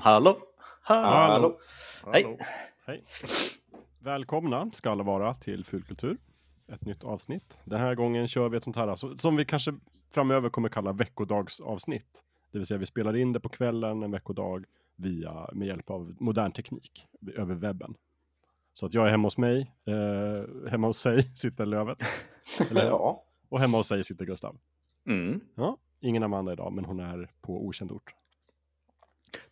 Hallå? Hallå? Hej. Hej. Välkomna ska alla vara till Fulkultur. Ett nytt avsnitt. Den här gången kör vi ett sånt här som vi kanske framöver kommer kalla veckodagsavsnitt. Det vill säga vi spelar in det på kvällen en veckodag via, med hjälp av modern teknik över webben. Så att jag är hemma hos mig, eh, hemma hos sig sitter Lövet. Eller, Ja. Och hemma hos sig sitter Gustav. Mm. Ja, ingen Amanda idag, men hon är på okänd ort.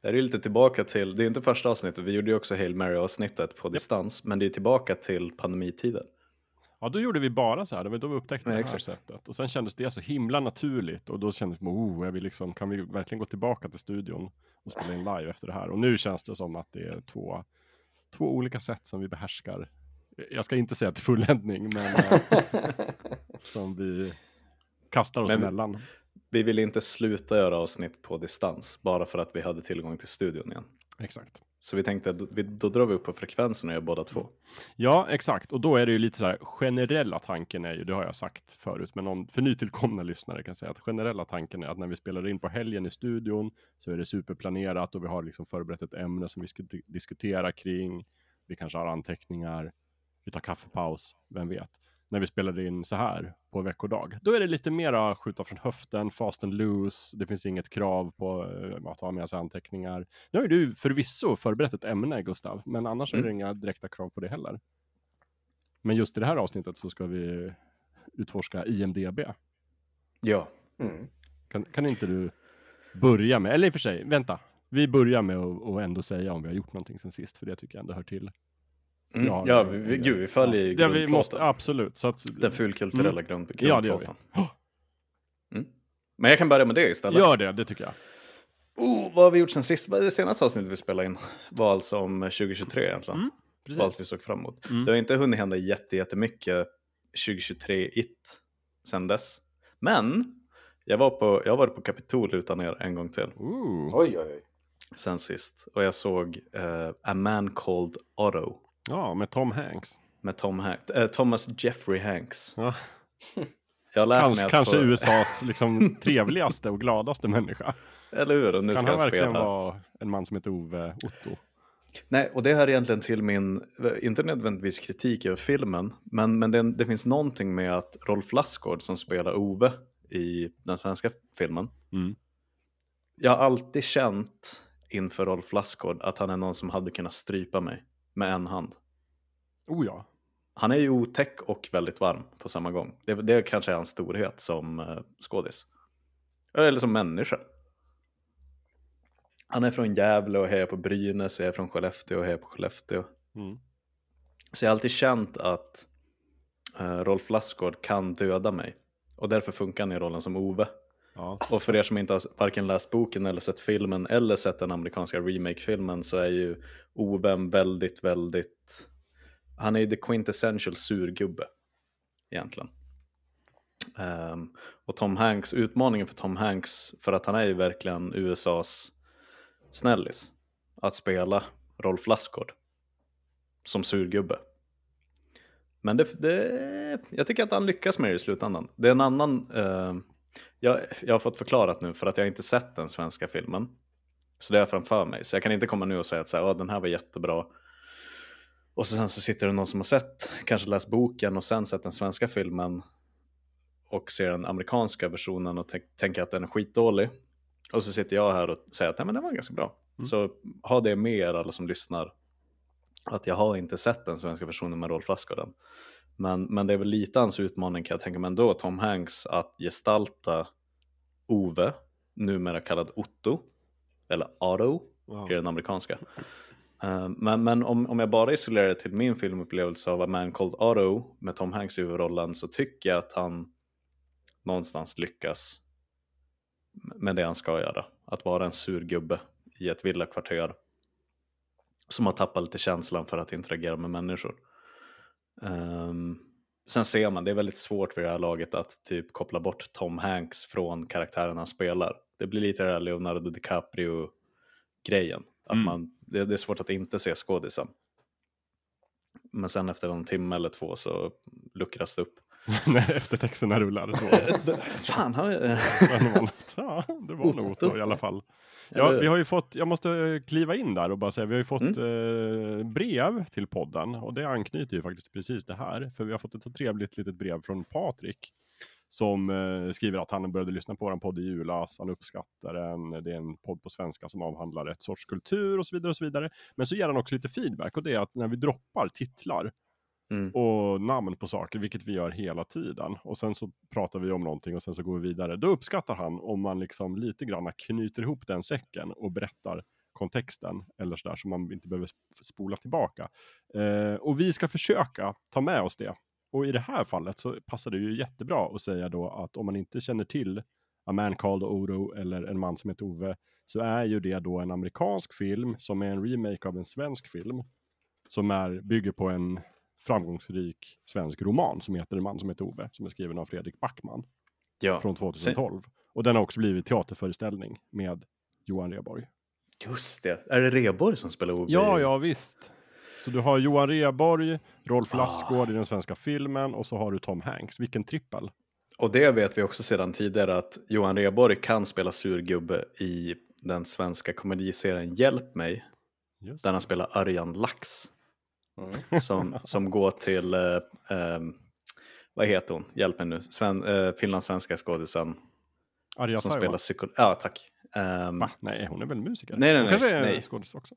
Det här är lite tillbaka till, det är inte första avsnittet, vi gjorde ju också Hail Mary-avsnittet på distans, men det är tillbaka till pandemitider. Ja, då gjorde vi bara så här. Det var då vi upptäckte Nej, det här exakt. sättet. Och sen kändes det så himla naturligt. Och då kändes det, oh, jag vill liksom, kan vi verkligen gå tillbaka till studion och spela in live efter det här? Och nu känns det som att det är två, två olika sätt som vi behärskar. Jag ska inte säga till fulländning, men eh, som vi kastar oss Men- emellan. Vi ville inte sluta göra avsnitt på distans, bara för att vi hade tillgång till studion igen. Exakt. Så vi tänkte att då, då drar vi upp på frekvensen och gör båda två. Ja, exakt. Och då är det ju lite så här, generella tanken är ju, det har jag sagt förut, men om, för nytillkomna lyssnare kan jag säga att generella tanken är att när vi spelar in på helgen i studion så är det superplanerat och vi har liksom förberett ett ämne som vi ska di- diskutera kring. Vi kanske har anteckningar, vi tar kaffepaus, vem vet. När vi spelar in så här på veckodag, då är det lite mera skjuta från höften, fast and loose, det finns inget krav på eh, att ha med sig anteckningar. Nu har ju du förvisso förberett ett ämne, Gustav, men annars är det Mm. inga direkta krav på det heller. Men just i det här avsnittet så ska vi utforska IMDB. Ja. Mm. Kan, kan inte du börja med, eller i och för sig, vänta. Vi börjar med att ändå säga om vi har gjort någonting sen sist, för det tycker jag ändå hör till. Mm. Ja, vi, vi, gud, vi följer ju Ja, vi grundplåten. måste, absolut. Så att, Den fulkulturella Mm. grund, Ja, det gör vi. grundplåten. Oh, Mm. Men jag kan börja med det istället. Gör det, det tycker jag. Oh, vad har vi gjort sen sist? Det senaste avsnittet vi spelade in var alltså om 2023 egentligen. Mm, Vad allt Precis. vi såg fram emot. Mm. Det har inte hunnit hända jätte, jättemycket 2023-it sen dess. Men jag, var på, jag har varit på Kapitol utan er en gång till Ooh. Oj, oj, oj. sen sist. Och jag såg eh, A Man Called Otto Ja, med Tom Hanks. med Tom Hanks, eh, Thomas Jeffrey Hanks. Ja. Jag lärt Kanske, mig kanske få, USAs liksom, trevligaste och gladaste människa. Eller hur? Nu kan ska han verkligen spela. vara en man som heter Ove Otto? Nej, och det är egentligen till min, inte nödvändigtvis kritik över filmen, men, men det, det finns någonting med att Rolf Lassgård som spelar Ove i den svenska filmen, Mm. jag har alltid känt inför Rolf Lassgård att han är någon som hade kunnat strypa mig med en hand. Oh ja. Han är ju otäck och väldigt varm på samma gång. Det, det kanske är hans storhet som uh, skådis. Eller som människa. Han är från Gävle och hejar på Brynäs, jag är från Skellefteå och hejar på Skellefteå. Mm. Så jag har alltid känt att eh, Rolf Lassgård kan döda mig. Och därför funkar han i rollen som Ove. Ja. Och för er som inte har varken läst boken eller sett filmen eller sett den amerikanska remake-filmen så är ju Oven väldigt, väldigt... Han är ju the quintessential surgubbe egentligen. Um, och Tom Hanks, utmaningen för Tom Hanks, för att han är ju verkligen USAs snällis, att spela Rolf Lassgård som surgubbe. Men det, det, jag tycker att han lyckas med det i slutändan. Det är en annan... uh, jag, jag har fått förklarat nu för att jag inte sett den svenska filmen. Så det är framför mig. Så jag kan inte komma nu och säga att så här, "Ja, den här var jättebra. Och så sen så sitter det någon som har sett, kanske läst boken och sen sett den svenska filmen och ser den amerikanska versionen och tänk, tänker att den är skitdålig. Och så sitter jag här och säger att Nej, men den var ganska bra. Mm. Så ha det med er alla som lyssnar. Att jag har inte sett den svenska versionen med Rolf Lassgård än. Men, men det är väl lite hans utmaning kan jag tänka mig ändå, Tom Hanks, att gestalta Ove, numera kallad Otto, eller Otto Wow. i den amerikanska. Eh, men men om, om jag bara isolerar det till min filmupplevelse av A Man Called Otto med Tom Hanks i huvudrollen så tycker jag att han någonstans lyckas med det han ska göra. Att vara en sur gubbe i ett villakvarter som har tappat lite känslan för att interagera med människor. Ehm, sen ser man, det är väldigt svårt vid det här laget att typ koppla bort Tom Hanks från karaktären han spelar. Det blir lite det här Leonardo DiCaprio-grejen. Att Mm. man, det, det är svårt att inte se skådisen. Men sen efter en timme eller två så luckras det upp. När eftertexterna rullar. Då. Fan, har jag... Ja, det var nog Otto i alla fall. Ja, vi har ju fått, jag måste kliva in där och bara säga, vi har ju fått eh, brev till podden och det anknyter ju faktiskt precis det här. För vi har fått ett så trevligt litet brev från Patrik som eh, skriver att han började lyssna på vår podd i julas, han uppskattar den, det är en podd på svenska som avhandlar ett sorts kultur och så vidare och så vidare. Men så ger han också lite feedback och det är att när vi droppar titlar Mm. och namn på saker, vilket vi gör hela tiden. Och sen så pratar vi om någonting och sen så går vi vidare. Då uppskattar han om man liksom lite grann knyter ihop den säcken och berättar kontexten eller sådär så man inte behöver spola tillbaka. Eh, och vi ska försöka ta med oss det. Och i det här fallet så passar det ju jättebra att säga då att om man inte känner till A Man Called Oro eller En man som heter Ove så är ju det då en amerikansk film som är en remake av en svensk film som är, bygger på en framgångsrik svensk roman som heter En man som heter Ove, som är skriven av Fredrik Backman Ja, från 2012. Och den har också blivit teaterföreställning med Johan Rheborg. just det. Är det Reborg som spelar Ove? Ja, ja visst. Så du har Johan Rheborg, Rolf Ah. Lassgård i den svenska filmen och så har du Tom Hanks. Vilken trippel. Och det vet vi också sedan tidigare att Johan Reborg kan spela surgubbe i den svenska komediserien Hjälp mig, Just. där han spelar Arjan Lax. Mm. Som, som går till, eh, ehm, vad heter hon? Hjälp mig nu. Sven, eh, finlandssvenska skådisen Arja som spelar psykolog. Ja, tack. Va? Nej, hon är väl musiker? Nej, nej, hon nej, kanske är nej. skådis också.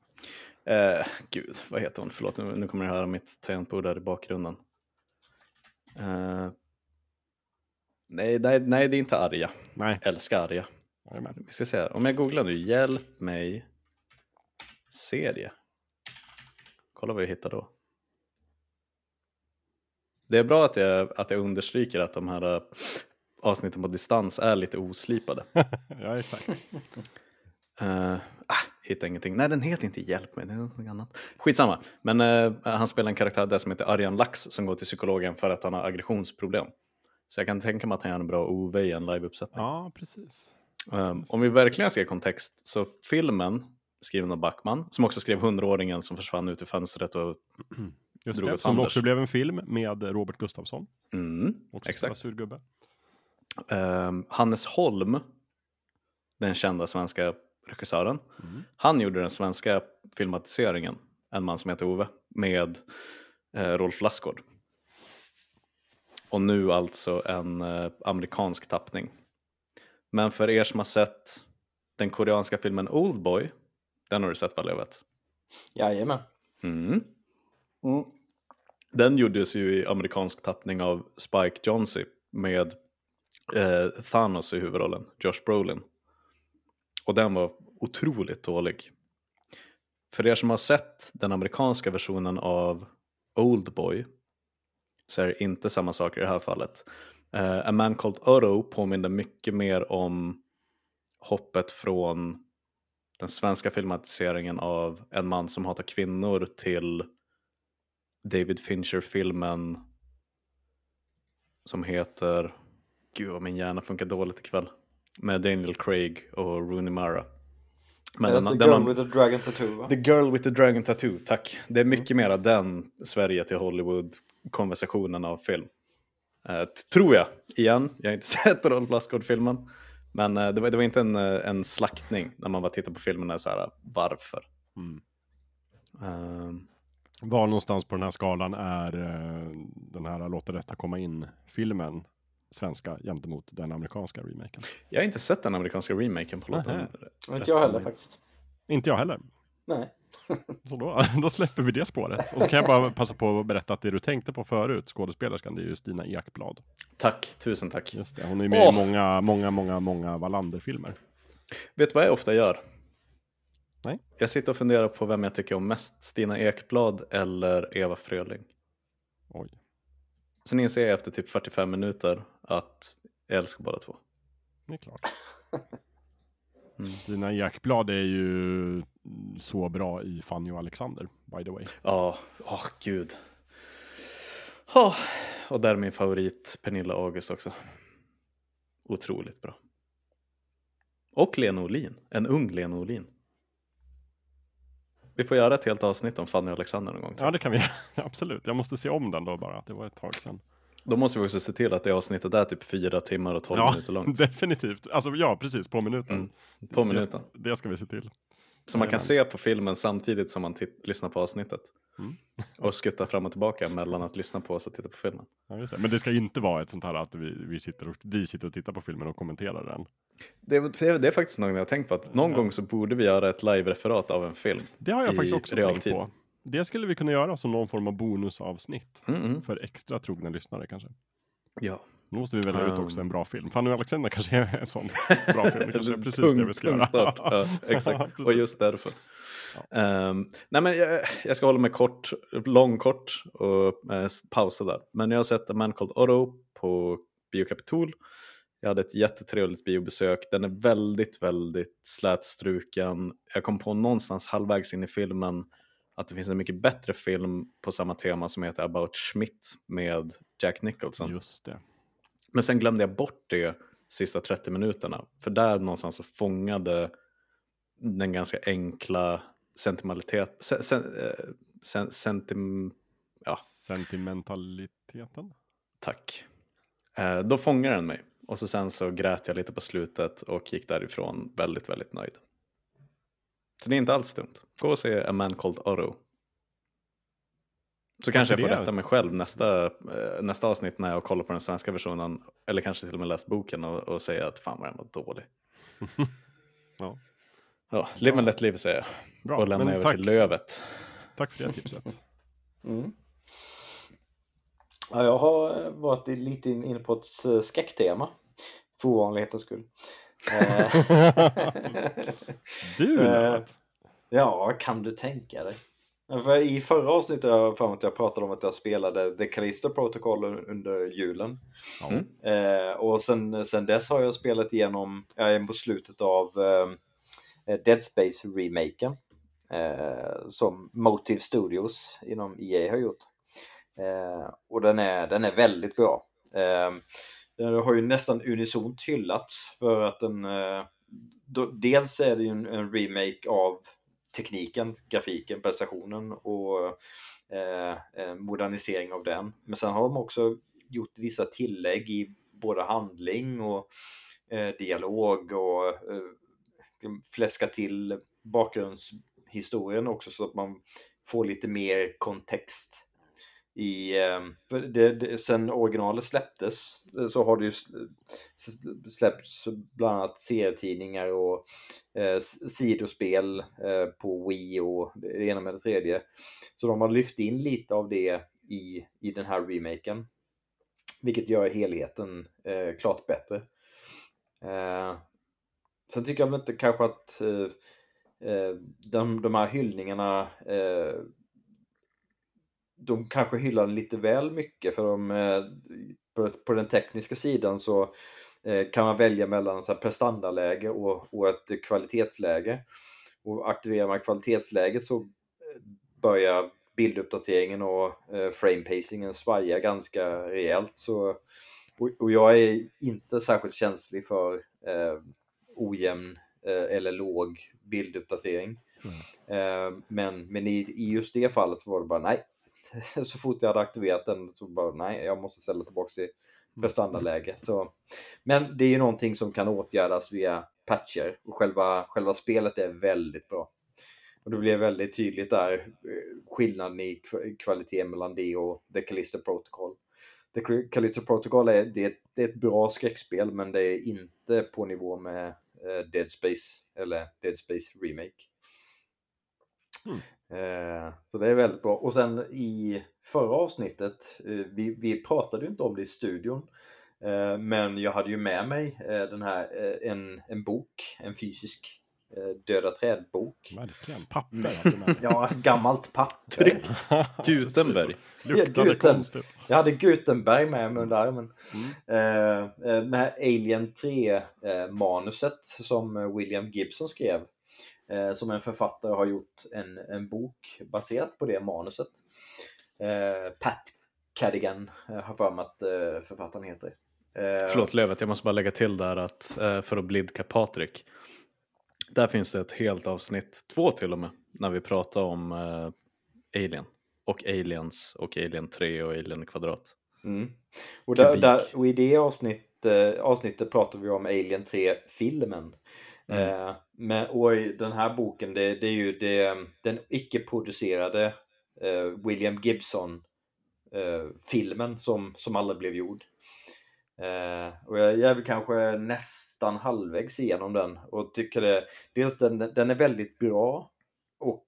Eh, gud, vad heter hon? Förlåt, nu, nu kommer ni höra mitt tangentbord där i bakgrunden. Eh, nej, nej, nej, det är inte Arja. Nej, Älskar Arja. jajamän. Vi ska se här. Om jag googlar nu, hjälp mig serie. Kolla vad jag hittar då. Det är bra att jag, att jag understryker att de här eh, avsnitten på distans är lite oslipade. ja, exakt. Uh, ah, hittar ingenting. Nej, den heter inte Hjälp mig, det är något annat. Skitsamma. Men eh, han spelar en karaktär där som heter Arjan Lax som går till psykologen för att han har aggressionsproblem. Så jag kan tänka mig att han gör en bra OV i en liveuppsättning. Ja, precis. Um, om vi verkligen ska ge kontext, så filmen skriven av Backman, som också skrev Hundraåringen som försvann ut i fönstret och Just Drog det, som också blev en film med Robert Gustafsson. mm, Också exakt. Surgubbe. Um, Hannes Holm, den kända svenska regissören, Mm. han gjorde den svenska filmatiseringen, En man som heter Ove, med eh, Rolf Lassgård. Och nu alltså en eh, amerikansk tappning. Men för er som har sett den koreanska filmen Oldboy, den har du sett vad jag vet? Jajamän. Mm. Mm. Den gjordes ju i amerikansk tappning av Spike Jonze med eh, Thanos i huvudrollen, Josh Brolin. Och den var otroligt dålig. För er som har sett den amerikanska versionen av Oldboy så är det inte samma sak i det här fallet. Eh, A Man Called Otto påminner mycket mer om hoppet från den svenska filmatiseringen av En man som hatar kvinnor till David Fincher-filmen som heter, gud vad min hjärna funkar dåligt ikväll, med Daniel Craig och Rooney Mara. Men den, the den girl har, with the dragon tattoo va? The Girl with the Dragon Tattoo, tack. Det är mycket mera den Sverige till Hollywood-konversationen av film. Eh, tror jag, igen. Jag har inte sett Rolf Lassgård-filmen. Men eh, det, var, det var inte en, eh, en slaktning när man bara tittar på är så här, varför? Mm. Ehm, Var någonstans på den här skalan är eh, den här Låt det rätta komma in-filmen svenska gentemot den amerikanska remaken? jag har inte sett den amerikanska remaken på låten. Inte jag heller faktiskt. Inte jag heller. Nej. Så då, då släpper vi det spåret. Och så kan jag bara passa på att berätta att det du tänkte på förut, skådespelerskan, det är ju Stina Ekblad. Tack, tusen tack. Just det, hon är med Åh! i många, många, många, många Wallander-filmer. Vet du vad jag ofta gör? Nej. Jag sitter och funderar på vem jag tycker om mest, Stina Ekblad eller Eva Fröling. Oj. Sen inser jag efter typ 45 minuter att jag älskar båda två. Det är klart. Mm. Stina Ekblad är ju så bra i Fanny och Alexander, by the way. Ja, åh gud. Oh, och där är min favorit Pernilla August också. Otroligt bra. Och Lena Olin, en ung Lena Olin. Vi får göra ett helt avsnitt om Fanny och Alexander någon gång. Ja, det kan vi göra. Absolut. Jag måste se om den då bara. Det var ett tag sedan. Då måste vi också se till att det avsnittet är typ fyra timmar och tolv Ja, minuter långt. definitivt. Alltså ja, precis, på minuten. Mm, På minuten. Det, det ska vi se till. Så man kan Jajamän. se på filmen samtidigt som man lyssnar på avsnittet. Mm. Och skutta fram och tillbaka mellan att lyssna på oss och titta på filmen. Ja, det. Men det ska inte vara ett sånt här att vi, vi, sitter och, vi sitter och tittar på filmen och kommenterar den. Det, är- det är faktiskt något jag har tänkt på, att någon Ja. gång så borde vi göra ett live-referat av en film. Det har jag faktiskt också realtid. tänkt på. Det skulle vi kunna göra som någon form av bonusavsnitt. Mm, mm. För extra trogna lyssnare kanske. Ja. Nu måste vi välja ut Um. också en bra film. Fanny och Alexander kanske är en sån bra film. Det kanske är precis tung, det vi ska göra. start. Ja, exakt, och just därför. Ehm, nej men jag, jag ska hålla mig kort, lång kort och eh, pausa där. Men jag har sett A Man Called Otto på Biokapitol. Jag hade ett jättetrevligt biobesök. Den är väldigt, väldigt slätstruken. Jag kom på någonstans halvvägs in i filmen att det finns en mycket bättre film på samma tema som heter About Schmidt med Jack Nicholson. Just det. Men sen glömde jag bort det sista 30 minuterna. För där någonstans så fångade den ganska enkla sentimentalitet... Sen, sen, eh, sen, sentim, ja, Sentimentaliteten. tack. Eh, då fångade den mig. Och så sen så grät jag lite på slutet och gick därifrån väldigt, väldigt nöjd. Så det är inte alls dumt. Gå och se A Man Called Otto. Så kanske jag får det? rätta mig själv nästa, eh, nästa avsnitt när jag kollar på den svenska versionen. Eller kanske till och med läst boken och, och säga att fan vad den var dålig. Ja. Ja, live and let live säger jag. Bra, och lämnar men över tack, till lövet. tack för det tipset. Mm. Ja, jag har varit lite in- inne på ett eh, skräcktema. För ovanlighetens skull. Eh, Du ja, kan du tänka dig? I förra avsnittet jag för att jag pratade om att jag spelade The Callisto Protocol un- under julen. Mm. Eh, och sen, sen dess har jag spelat igenom, jag är på slutet av eh, Dead Space remaken. Eh, som Motive Studios inom EA har gjort. Eh, och den är, den är väldigt bra. Eh, den har ju nästan unisont hyllats för att den eh, då, dels är det ju en, en remake av tekniken, grafiken, prestationen och eh, eh, modernisering av den. Men sen har de också gjort vissa tillägg i både handling och eh, dialog och eh, fläska till bakgrundshistorien också så att man får lite mer kontext. I, ehm, för det, det, sen originalet släpptes eh, så har det ju släppts bland annat serietidningar och eh, sidospel eh, på Wii och det ena med det tredje. Så de har lyft in lite av det i, i den här remaken. Vilket gör helheten eh, klart bättre. Eh, sen tycker jag väl inte kanske att eh, eh, de, de här hyllningarna eh, de kanske hyllar den lite väl mycket för de, eh, på, på den tekniska sidan så eh, kan man välja mellan så här prestandaläge och, och ett kvalitetsläge. Och aktiverar man kvalitetsläget så eh, börjar bilduppdateringen och eh, frame-pacingen svaja ganska rejält. Så, och, och jag är inte särskilt känslig för eh, ojämn eh, eller låg bilduppdatering. Eh, men men i, i just det fallet så var det bara nej. Så fort jag hade aktiverat den så bara nej, jag måste ställa tillbaka till prestandaläge. Så, men det är ju någonting som kan åtgärdas via patcher och själva, själva spelet är väldigt bra. Och det blev väldigt tydligt där eh, skillnaden i kv- kvalitet mellan det och The Callisto Protocol. The Callisto Protocol är, det är, ett, det är ett bra skräckspel men det är inte på nivå med eh, Dead Space eller Dead Space Remake. Mm. Eh, så det är väldigt bra. Och sen i förra avsnittet, eh, vi, vi pratade ju inte om det i studion, eh, men jag hade ju med mig den här, en, en bok, en fysisk Döda träd-bok. Verkligen, papper med. Ja, gammalt papper. Tryckt. Gutenberg. Luktade Guten. konstigt. Jag hade Gutenberg med mig under armen. Mm. Eh, det här Alien 3-manuset som William Gibson skrev. Eh, som en författare har gjort en, en bok baserat på det manuset. Eh, Pat Cadigan eh, har för mig att eh, författaren heter. Eh, Förlåt Lövet, jag måste bara lägga till där att eh, för att blidka Patrik. Där finns det ett helt avsnitt, två till och med, när vi pratar om eh, Alien. Och Aliens och Alien 3 och Alien kvadrat. Mm. Och, där, där, och i det avsnitt, avsnittet pratar vi om Alien 3-filmen. Mm. Eh, men, och i den här boken, det, det är ju det, den icke-producerade eh, William Gibson-filmen eh, som, som aldrig blev gjord. Eh, och jag, jag är väl kanske nästan halvvägs igenom den och tycker det, dels den, den är väldigt bra och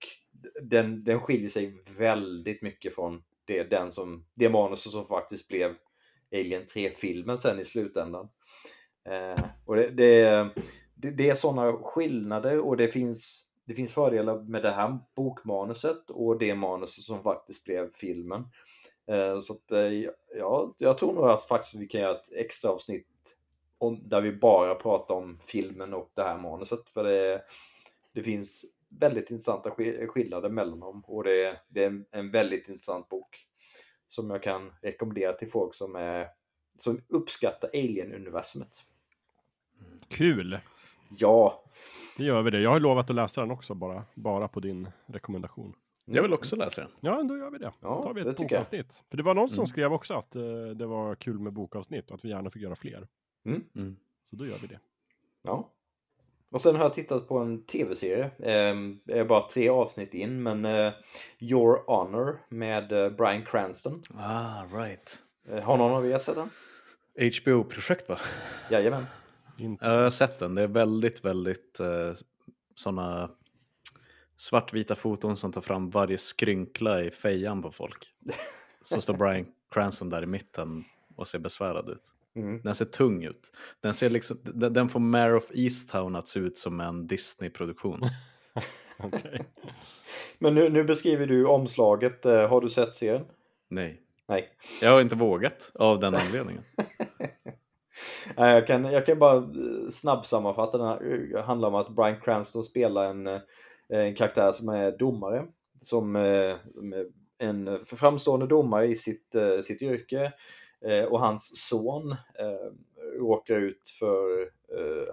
den, den skiljer sig väldigt mycket från det, den som, det manuset som faktiskt blev Alien 3-filmen sen i slutändan. Eh, och det, det, det, det är sådana skillnader och det finns, det finns fördelar med det här bokmanuset och det manuset som faktiskt blev filmen. Eh, så att, eh, ja, jag tror nog att faktiskt vi kan göra ett extra avsnitt om, där vi bara pratar om filmen och det här manuset. För det, det finns väldigt intressanta skillnader mellan dem och det, det är en, en väldigt intressant bok som jag kan rekommendera till folk som, är, som uppskattar Alien-universumet. Kul! Ja, Det gör vi det. Jag har lovat att läsa den också, bara, bara på din rekommendation. Jag vill också läsa den. Ja, då gör vi det. Ja, Då tar vi ett bokavsnitt. För det var någon som Mm. skrev också att eh, det var kul med bokavsnitt och att vi gärna fick göra fler. Mm. Så då gör vi det. ja. Och sen har jag tittat på en tv-serie. Eh, är bara tre avsnitt in, men eh, Your Honor med eh, Bryan Cranston. Ah, right. Eh, har någon av er sett den? HBO-projekt va? Jajamän. Inte Ja, jag har sett den. Det är väldigt, väldigt eh, sådana svartvita foton som tar fram varje skrynkla i fejan på folk. Så står Brian Cranston där i mitten och ser besvärad ut. Mm. Den ser tung ut. Den, ser liksom, den får Mare of Easttown att se ut som en Disney-produktion. Men nu, nu beskriver du omslaget. Eh, har du sett serien? Nej, Nej. jag har inte vågat av den anledningen. Nej, eh, jag, kan, jag kan bara eh, snabbsammanfatta den här. Det handlar om att Bryan Cranston spelar en, en karaktär som är domare. Som en framstående domare i sitt, sitt yrke. Och hans son råkar ut för,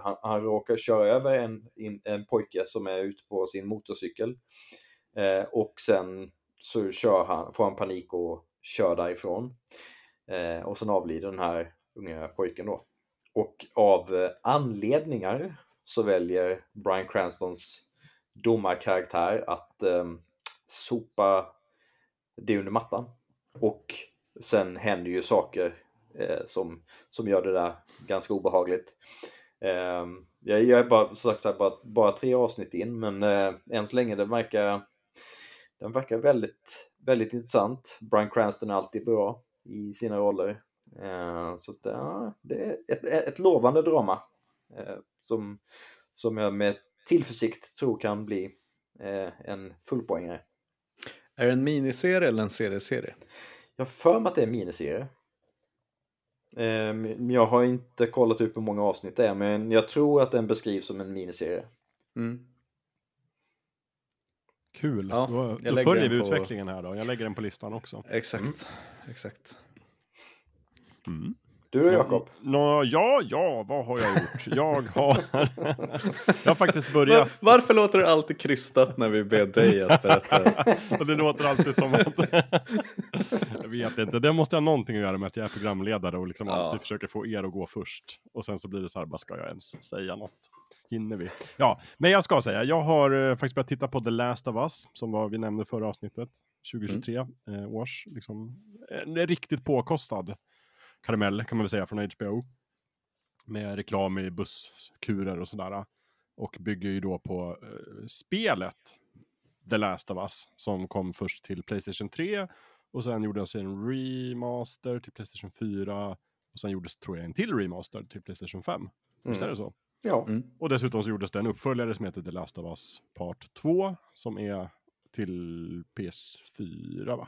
han, han råkar köra över en, en pojke som är ute på sin motorcykel. Och sen så kör han, får han panik och kör därifrån. Eh, Och sen avlider den här unga pojken då. Och av eh, anledningar så väljer Bryan Cranstons domarkaraktär att eh, sopa det under mattan. Och sen händer ju saker eh, som, som gör det där ganska obehagligt. Eh, jag, jag är bara, som sagt, så här, bara, bara tre avsnitt in men eh, än så länge den verkar, den verkar väldigt, väldigt intressant. Bryan Cranston är alltid bra i sina roller. Eh, så att, ja, det är ett, ett lovande drama eh, som, som jag med tillförsikt tror kan bli eh, en fullpoängare. Är det en miniserie eller en serieserie? Jag har för mig att det är en miniserie. Men jag har inte kollat upp hur många avsnitt det är men jag tror att den beskrivs som en miniserie. Mm. Kul. Ja, då jag då följer vi på- utvecklingen här då. Jag lägger den på listan också. Exakt, exakt. Mm. Du då Jakob? Ja, ja, vad har jag gjort? Jag har, jag har faktiskt börjat. Var, varför låter det alltid krystat när vi ber dig att berätta? Och det låter alltid som att... jag vet inte, det måste ha någonting att göra med att jag är programledare och liksom Ja. alltid försöker få er att gå först. Och sen så blir det så här, bara ska jag ens säga något? Hinner vi? Ja, men jag ska säga, jag har eh, faktiskt börjat titta på The Last of Us, som var, vi nämnde förra avsnittet, 2023 eh, års, liksom, en riktigt påkostad karamell kan man väl säga från HBO. Med reklam i busskurer och sådär. Och bygger ju då på eh, spelet The Last of Us som kom först till Playstation 3 och sen gjordes en remaster till Playstation 4 och sen gjordes tror jag en till remaster till Playstation 5. Visst är det så? Ja. Mm. Och dessutom så gjordes det en uppföljare som heter The Last of Us Part 2 som är till PS4 va?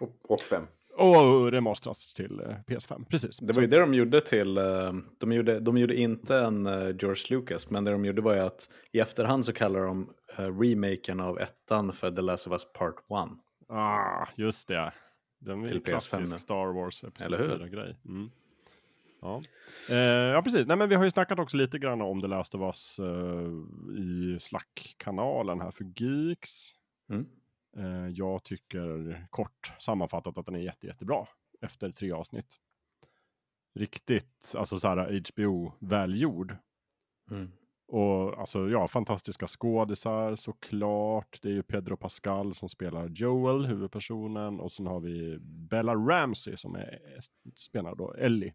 Och, och fem. Och remasterats till eh, PS5, precis. Det var ju det de gjorde till, eh, de gjorde, de gjorde inte en eh, George Lucas, men det de gjorde var ju att i efterhand så kallar de remaken av ettan för The Last of Us Part 1. Ah, just det. Den är Till ju klassisk PS5. Star Wars Episod Eller hur? 4-grej. Mm. Ja. Eh, ja, precis. Nej, men vi har ju snackat också lite grann om The Last of Us eh, i Slack-kanalen här för Geeks. Mm. Eh, jag tycker kort sammanfattat att den är jätte, jättebra. efter tre avsnitt. Riktigt, alltså så här HBO-välgjord. Mm. Och alltså ja, fantastiska skådisar såklart. Det är ju Pedro Pascal som spelar Joel, huvudpersonen. Och sen har vi Bella Ramsey som är, spelar då Ellie.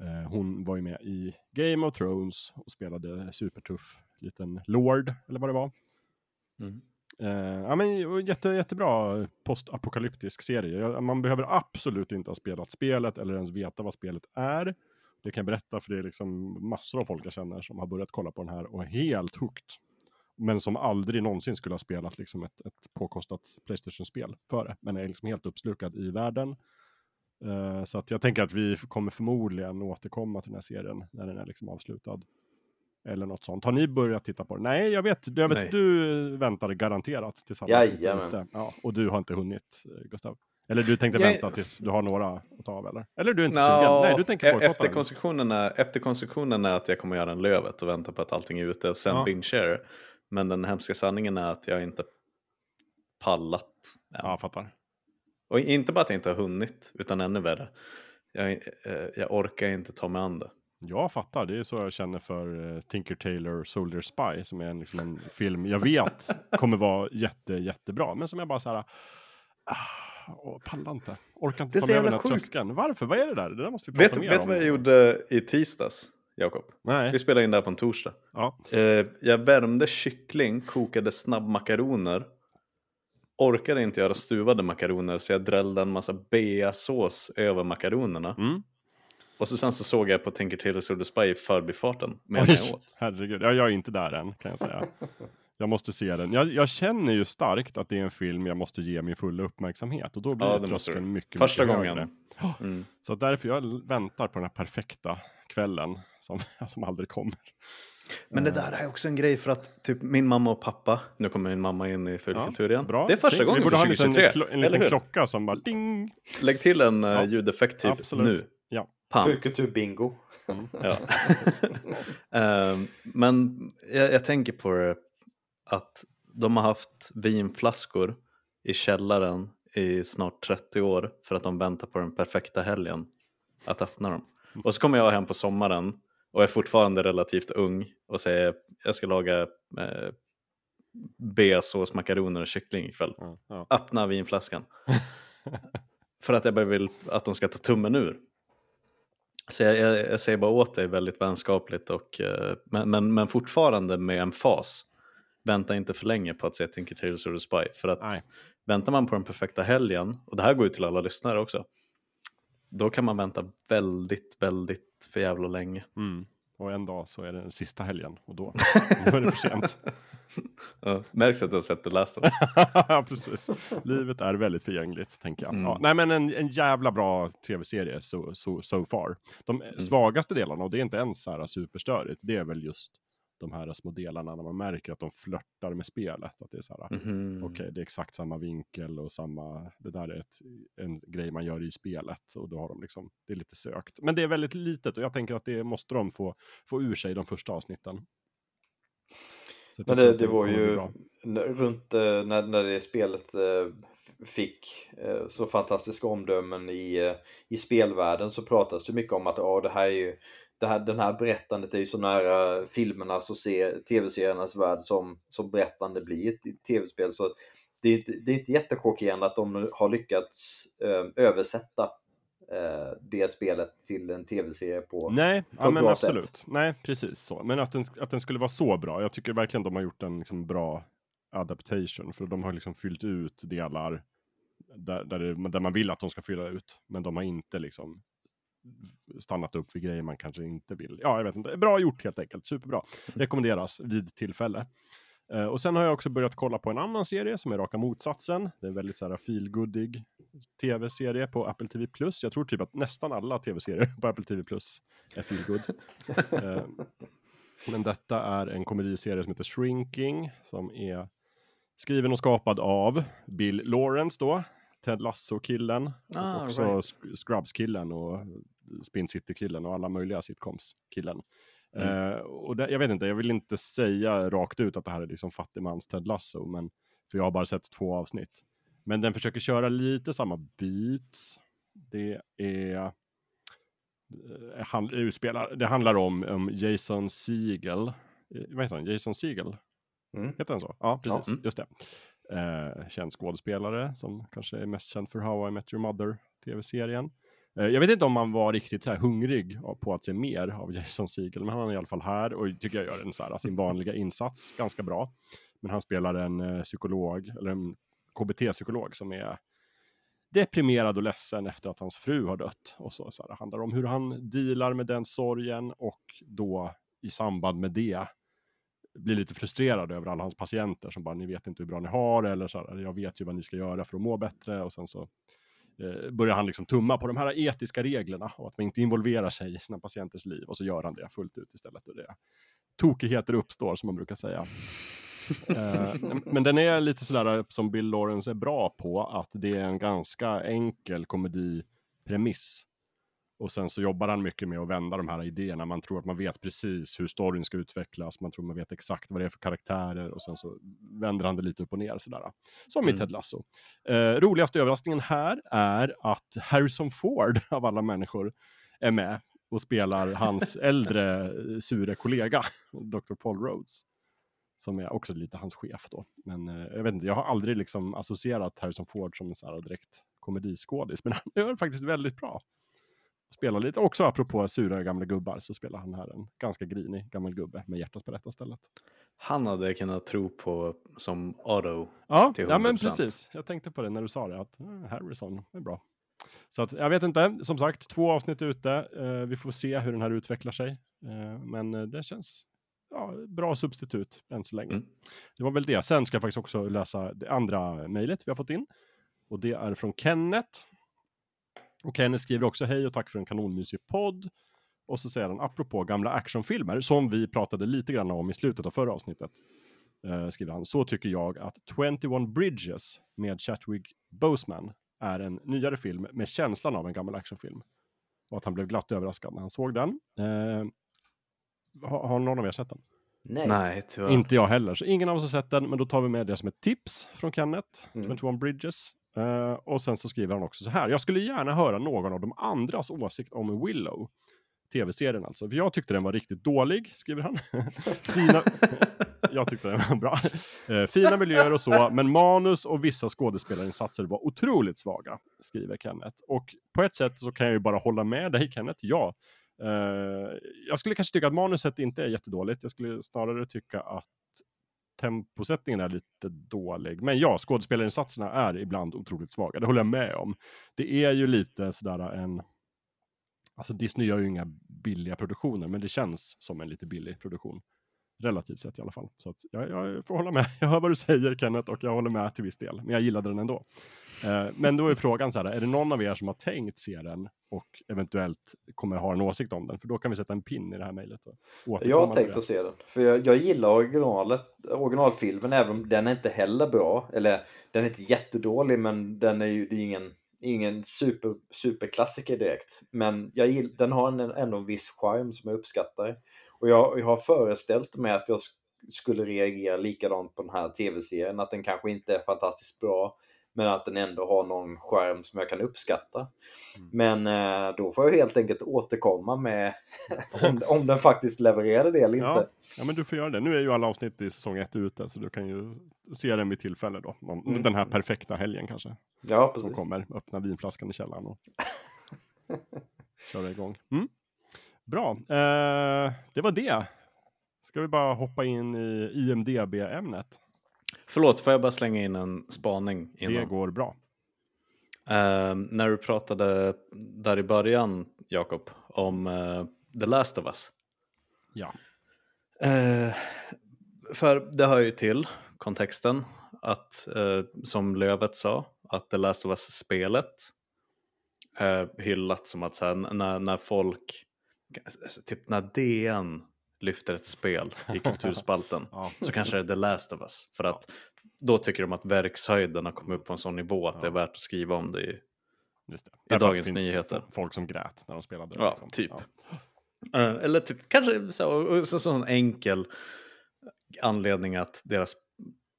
Eh, hon var ju med i Game of Thrones och spelade supertuff liten Lord, eller vad det var. Mm. Uh, ja, men jätte, jättebra postapokalyptisk serie. Man behöver absolut inte ha spelat spelet eller ens veta vad spelet är. Det kan jag berätta för det är liksom massor av folk jag känner som har börjat kolla på den här och är helt hooked. Men som aldrig någonsin skulle ha spelat liksom ett, ett påkostat Playstation-spel före. Men är liksom helt uppslukad i världen. Uh, så att jag tänker att vi kommer förmodligen återkomma till den här serien när den är liksom avslutad. Eller något sånt. Har ni börjat titta på den? Nej, jag vet, jag vet du väntade garanterat tillsammans. Jajamän. Ja, och du har inte hunnit, eh, Gustav. Eller du tänkte Jag- vänta tills du har några att ta av eller? Eller du är inte Nå, sugen? Nej, du tänker e- bojkotta efter, konstruktionen är, efter konstruktionen är att jag kommer göra en lövet och vänta på att allting är ute och sen Ja. binge Men den hemska sanningen är att jag inte pallat än. Ja, jag fattar. Och inte bara att jag inte har hunnit, utan ännu värre. Jag, eh, jag orkar inte ta mig an det. Jag fattar, det är så jag känner för uh, Tinker Tailor Soldier Spy som är en, liksom en film jag vet kommer vara jätte, jättebra. Men som jag bara så här, ah, pallar inte. Orkar inte Det ta mig över den här tröskeln. Varför? Vad är det där? Det där måste vi Vet, prata mer vet du om. vad jag gjorde i tisdags, Jakob? Nej. Vi spelade in det här på en torsdag. Ja. Eh, jag värmde kyckling, kokade snabbmakaroner. Orkade inte göra stuvade makaroner så jag drällde en massa beasås över makaronerna. Mm. Och så sen så såg jag på Tinker Tailor Soldier Spy i förbifarten medan Oj, jag åt. herregud. Ja, jag är inte där än kan jag säga. Jag måste se den. Jag, jag känner ju starkt att det är en film jag måste ge min fulla uppmärksamhet. Och då blir Ja, ja, det tröskeln mycket, Första mycket gången. högre. Mm. Så därför jag väntar på den här perfekta kvällen som, som aldrig kommer. Men det där är också en grej för att typ min mamma och pappa, nu kommer min mamma in i fullkultur igen. Bra. Det är första Fint. gången Vi borde för ha en liten, 2023, klo- en liten klocka som bara ding. Lägg till en eh, Ja. ljudeffekt typ Absolut. nu. Ja. Pam. Fullkultur-bingo. Ja. Ehm, men jag, jag tänker på det att de har haft vinflaskor i källaren i snart 30 år för att de väntar på den perfekta helgen att öppna dem. Och så kommer jag hem på sommaren och är fortfarande relativt ung och säger jag ska laga eh, beasås, makaroner och kyckling ikväll. Ja, ja. Öppna vinflaskan. för att jag bara vill att de ska ta tummen ur. Så jag, jag, jag säger bara åt dig väldigt vänskapligt och, eh, men, men, men fortfarande med en fas. Vänta inte för länge på att se Tinker Tailor Soldier Spy. För att Nej. väntar man på den perfekta helgen, och det här går ju till alla lyssnare också, då kan man vänta väldigt, väldigt för jävla länge. Mm. Och en dag så är det den sista helgen och då, då är det för sent. Ja, märks att du har sett The Last of Us. ja, precis. Livet är väldigt förgängligt, tänker jag. Mm. Ja, nej, men en, en jävla bra tv-serie so, so, so far. De Mm. svagaste delarna, och det är inte ens så här superstörigt, det är väl just de här små delarna när man märker att de flörtar med spelet. Att det är så här, Mhm. okej, det är exakt samma vinkel och samma, det där är ett, en grej man gör i spelet och då har de liksom, det är lite sökt. Men det är väldigt litet och jag tänker att det måste de få, få ur sig de första avsnitten. Men det, det var ju runt eh, när, när det spelet eh, fick eh, så fantastiska omdömen i, i spelvärlden så pratas det mycket om att ja, det här är ju det här, den här berättandet är ju så nära filmernas och se, tv-seriernas värld som, som berättande blir i ett tv-spel. Så det är, inte, det är inte jättechockerande att de har lyckats eh, översätta eh, det spelet till en tv-serie på Nej, på ja, men absolut. sätt. Nej, precis så. Men att den, att den skulle vara så bra. Jag tycker verkligen de har gjort en liksom bra adaptation. För de har liksom fyllt ut delar där, där, det, där man vill att de ska fylla ut. Men de har inte liksom stannat upp vid grejer man kanske inte vill. Ja, jag vet inte. Bra gjort helt enkelt. Superbra. Rekommenderas vid tillfälle. Eh, och sen har jag också börjat kolla på en annan serie som är raka motsatsen. Det är en väldigt så här feelgoodig tv-serie på Apple TV+. Jag tror typ att nästan alla tv-serier på Apple TV+, är feelgood. eh, men detta är en komediserie som heter Shrinking, som är skriven och skapad av Bill Lawrence då, Ted Lasso-killen, Ah, och också right. Sk- Scrubs-killen och Spin City-killen och alla möjliga sitcoms-killen. Mm. Eh, och det, jag vet inte, jag vill inte säga rakt ut att det här är liksom fattigmans Ted Lasso, men, för jag har bara sett två avsnitt. Men den försöker köra lite samma beats Det är eh, han, utspelar, det handlar om, om Jason Siegel. Eh, Vad heter han? Jason Siegel? Mm. Heter han så? Ja, precis. mm. Just det. Eh, känd skådespelare som kanske är mest känd för How I Met Your Mother tv-serien. Eh, jag vet inte om han var riktigt så här hungrig på att se mer av Jason Segel, men han är i alla fall här och tycker jag gör en så här, sin vanliga insats ganska bra. Men han spelar en eh, psykolog, eller en KBT-psykolog som är deprimerad och ledsen efter att hans fru har dött. Och så, så här, handlar om hur han dealar med den sorgen och då i samband med det blir lite frustrerad över alla hans patienter som bara, ni vet inte hur bra ni har, eller så här, jag vet ju vad ni ska göra för att må bättre, och sen så eh, börjar han liksom tumma på de här etiska reglerna och att man inte involverar sig i sina patienters liv, och så gör han det fullt ut istället. Och det tokigheter uppstår, som man brukar säga. Eh, men den är lite sådär eh, som Bill Lawrence är bra på, att det är en ganska enkel komedipremiss. Och sen så jobbar han mycket med att vända de här idéerna. Man tror att man vet precis hur storyn ska utvecklas. Man tror man vet exakt vad det är för karaktärer. Och sen så vänder han det lite upp och ner. Sådär. Som i Mm. Ted Lasso. Eh, roligaste överraskningen här är att Harrison Ford, av alla människor, är med och spelar hans äldre sure kollega, Dr. Paul Rhodes. Som är också lite hans chef då. Men eh, jag vet inte, jag har aldrig liksom associerat Harrison Ford som en så här direkt komediskådis. Men han gör faktiskt väldigt bra spelar lite. Också apropå sura gamla gubbar så spelar han här en ganska grinig gammal gubbe med hjärtat på rätta stället. Han hade kunnat tro på som Otto. Ja, Till ja men 100%. precis. Jag tänkte på det när du sa det, att eh, Harrison är bra. Så att, jag vet inte, som sagt, två avsnitt ute. Eh, vi får se hur den här utvecklar sig. Eh, men eh, det känns ja, bra substitut än så länge. Mm. Det var väl det. Sen ska jag faktiskt också läsa det andra mejlet vi har fått in. Och det är från Kenneth. Och Kenneth skriver också hej och tack för en kanonmysig podd. Och så säger han apropå gamla actionfilmer som vi pratade lite grann om i slutet av förra avsnittet. Eh, skriver han, så tycker jag att 21 Bridges med Chatwig Boseman är en nyare film med känslan av en gammal actionfilm. Och att han blev glatt överraskad när han såg den. Eh, har, har någon av er sett den? Nej. Nej, tyvärr. Inte jag heller, så ingen av oss har sett den, men då tar vi med det som ett tips från Kenneth, Mm. 21 Bridges. Eh, och sen så skriver han också så här, jag skulle gärna höra någon av de andras åsikt om Willow. Tv-serien alltså, för jag tyckte den var riktigt dålig, skriver han. Fina... jag tyckte den var bra. Eh, Fina miljöer och så, men manus och vissa skådespelarinsatser var otroligt svaga, skriver Kenneth. Och på ett sätt så kan jag ju bara hålla med dig Kenneth, ja. Uh, jag skulle kanske tycka att manuset inte är jättedåligt. Jag skulle snarare tycka att temposättningen är lite dålig. Men ja, skådespelarinsatserna är ibland otroligt svaga. Det håller jag med om. Det är ju lite sådär en... Alltså Disney gör ju inga billiga produktioner, men det känns som en lite billig produktion. Relativt sett i alla fall. Så att jag, jag får hålla med. Jag hör vad du säger Kenneth och jag håller med till viss del. Men jag gillade den ändå. Eh, men då är frågan så här, är det någon av er som har tänkt se den och eventuellt kommer ha en åsikt om den? För då kan vi sätta en pin i det här mejlet. Jag har tänkt att se den. För jag, jag gillar originalet, originalfilmen även om den är inte heller bra. Eller den är inte jättedålig men den är ju det är ingen, ingen super, superklassiker direkt. Men jag gill, den har en, ändå en viss charm som jag uppskattar. Och jag, jag har föreställt mig att jag sk- skulle reagera likadant på den här tv-serien. Att den kanske inte är fantastiskt bra. Men att den ändå har någon charm som jag kan uppskatta. Mm. Men eh, då får jag helt enkelt återkomma med om, om den faktiskt levererade det eller inte. Ja, ja, men du får göra det. Nu är ju alla avsnitt i säsong ett ute, så du kan ju se den vid tillfälle då. Någon, Mm. Den här perfekta helgen kanske, Ja, som precis. kommer. Öppna vinflaskan i källaren och köra igång. Mm. Bra, eh, det var det. Ska vi bara hoppa in i IMDB-ämnet? Förlåt, får jag bara slänga in en spaning Det innan? går bra. Eh, när du pratade där i början, Jakob, om eh, The Last of Us. Ja. Eh, för det hör ju till kontexten att, eh, som Lövet sa, att The Last of Us-spelet eh, hyllat som att så här, när, när folk, typ när DN lyfter ett spel i kulturspalten Ja. så kanske det är The Last of Us. För att då tycker de att verkshöjden har kommit upp på en sån nivå att det är Ja. värt att skriva om det i det. I Dagens Nyheter. Folk som grät när de spelade. Ja, liksom. typ. Eh, Eller typ, kanske så, och så, sån enkel anledning att deras,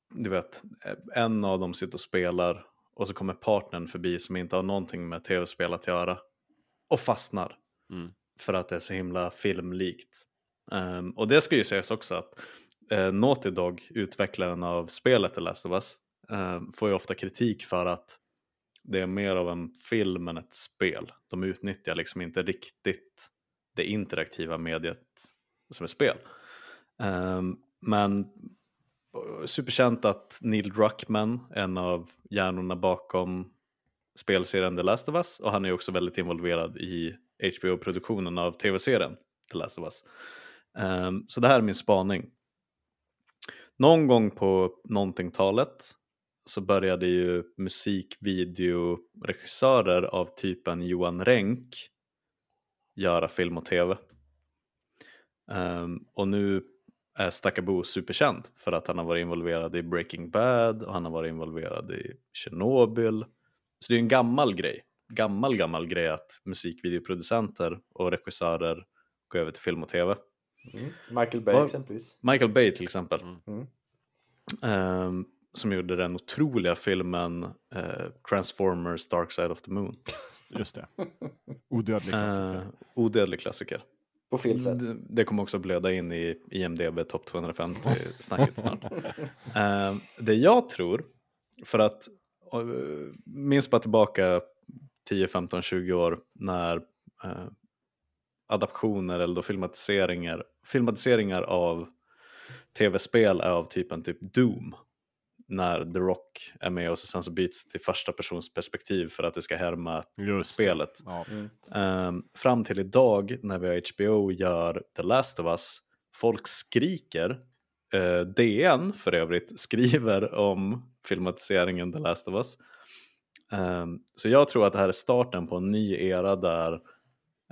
du vet, eh, en av dem sitter och spelar och så kommer partnern förbi som inte har någonting med tv-spel att göra och fastnar Mm för att det är så himla filmlikt. Um, och det ska ju sägas också att uh, Naughty Dog, utvecklaren av spelet The Last of Us, uh, får ju ofta kritik för att det är mer av en film än ett spel. De utnyttjar liksom inte riktigt det interaktiva mediet som är spel. Um, men eh, superkänt att Neil Druckmann, en av hjärnorna bakom spelserien The Last of Us, och han är också väldigt involverad i HBO-produktionen av tv-serien The Last of Us. Um, så det här är min spaning. Någon gång på någonting-talet så började ju musikvideoregissörer av typen Johan Renck göra film och tv. Um, ehm, och nu är Stakabo superkänd för att han har varit involverad i Breaking Bad och han har varit involverad i Tjernobyl. Så det är en gammal grej, gammal gammal grej att musikvideoproducenter och regissörer går över till film och tv. Mm. Michael Bay Vad- exempelvis. Michael Bay till exempel. Mm. Ehm, som gjorde den otroliga filmen eh, Transformers Dark Side of the Moon. Just det. Odödlig klassiker. Uh, odödlig klassiker. På fel sätt. Det, det kommer också blöda in i IMDB topp 250-snacket snart. Ehm, det jag tror, för att uh, minns bara tillbaka 10, 15, 20 år när eh, adaptioner eller då filmatiseringar, filmatiseringar av tv-spel är av typen typ Doom. När The Rock är med och sen så byts till första persons perspektiv för att det ska härma Just spelet. Ja. Mm. Ehm, fram till idag när vi har HBO gör The Last of Us, folk skriker. Uh, DN för övrigt skriver om filmatiseringen The Last of Us. Ehm, så jag tror att det här är starten på en ny era där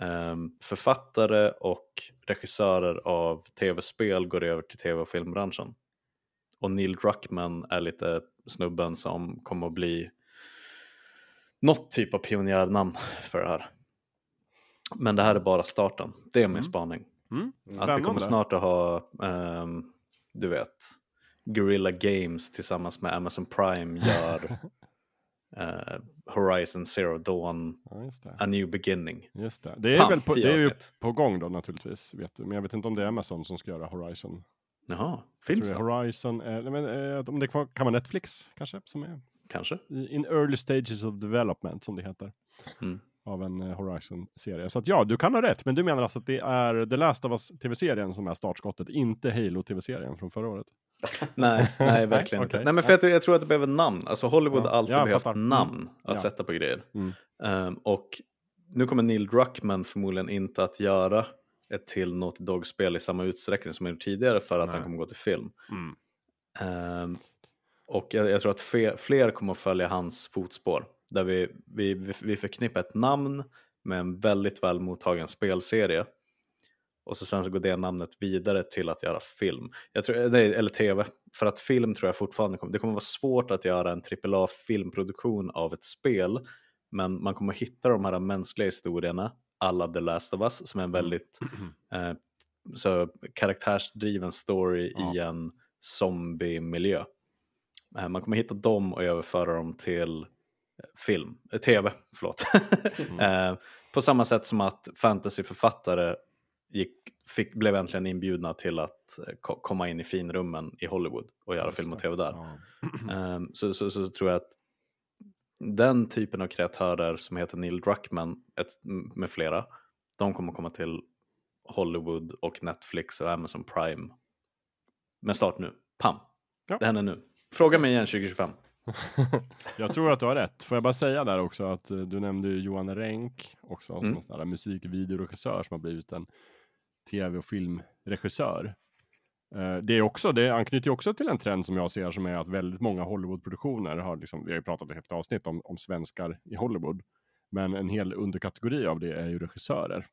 ehm, författare och regissörer av tv-spel går över till tv och filmbranschen. Och Neil Druckmann är lite snubben som kommer att bli något typ av pionjärnamn för det här. Men det här är bara starten. Det är min Mm. spaning. Mm. Att vi kommer snart att ha, ehm, du vet, Guerrilla Games tillsammans med Amazon Prime gör eh, Horizon Zero Dawn, Ja. A New Beginning. Just det. Det är Pam, väl på, det är ju på gång då naturligtvis. Vet du. Men jag vet inte om det är Amazon som ska göra Horizon. Jaha, finns det? Horizon, är, nej, men, eh, om det kan vara Netflix kanske, som är Kanske? in early stages of development som det heter. Mm. Av en eh, Horizon-serie. Så att ja, du kan ha rätt. Men du menar alltså att det är The Last of Us tv-serien som är startskottet, inte Halo-tv-serien från förra året? Nej, nej verkligen Nej, okej. inte. Nej, men för att jag, jag tror att det behöver namn. Alltså Hollywood Ja, har alltid jag behövt fattar. Mm. namn att Ja. sätta på grejer. Mm. Ehm, och nu kommer Neil Druckmann förmodligen inte att göra ett till Naughty Dog-spel i samma utsträckning som han gjort tidigare för att Nej. han kommer gå till film. Mm. Ehm, och jag, jag tror att fe, fler kommer att följa hans fotspår. Där vi, vi, vi, vi förknippar ett namn med en väldigt väl mottagen spelserie. Och så sen så går det namnet vidare till att göra film. Jag tror, nej, eller tv. För att film tror jag fortfarande kommer, det kommer vara svårt att göra en AAA filmproduktion av ett spel. Men man kommer hitta de här mänskliga historierna, alla The Last of Us, som är en väldigt eh, så karaktärsdriven story i Ja. en zombie-miljö. Eh, man kommer hitta dem och överföra dem till eh, film, eh, tv, förlåt. eh, på samma sätt som att fantasyförfattare gick, fick, blev äntligen inbjudna till att eh, ko- komma in i finrummen i Hollywood och göra Just film och tv där. Ja. Ehm, så, så, så tror jag att den typen av kreatörer som heter Neil Druckmann ett, med flera, de kommer komma till Hollywood och Netflix och Amazon Prime med start nu. Pam! Ja. Det händer nu. Fråga mig igen 2025. Jag tror att du har rätt. Får jag bara säga där också att eh, du nämnde Johan Renck också som Mm. en sån här musikvideoregissör som har blivit en tv och filmregissör. Eh, Det, är också, det anknyter också till en trend som jag ser som är att väldigt många Hollywoodproduktioner har, liksom, vi har ju pratat i ett avsnitt om, om svenskar i Hollywood, men en hel underkategori av det är ju regissörer.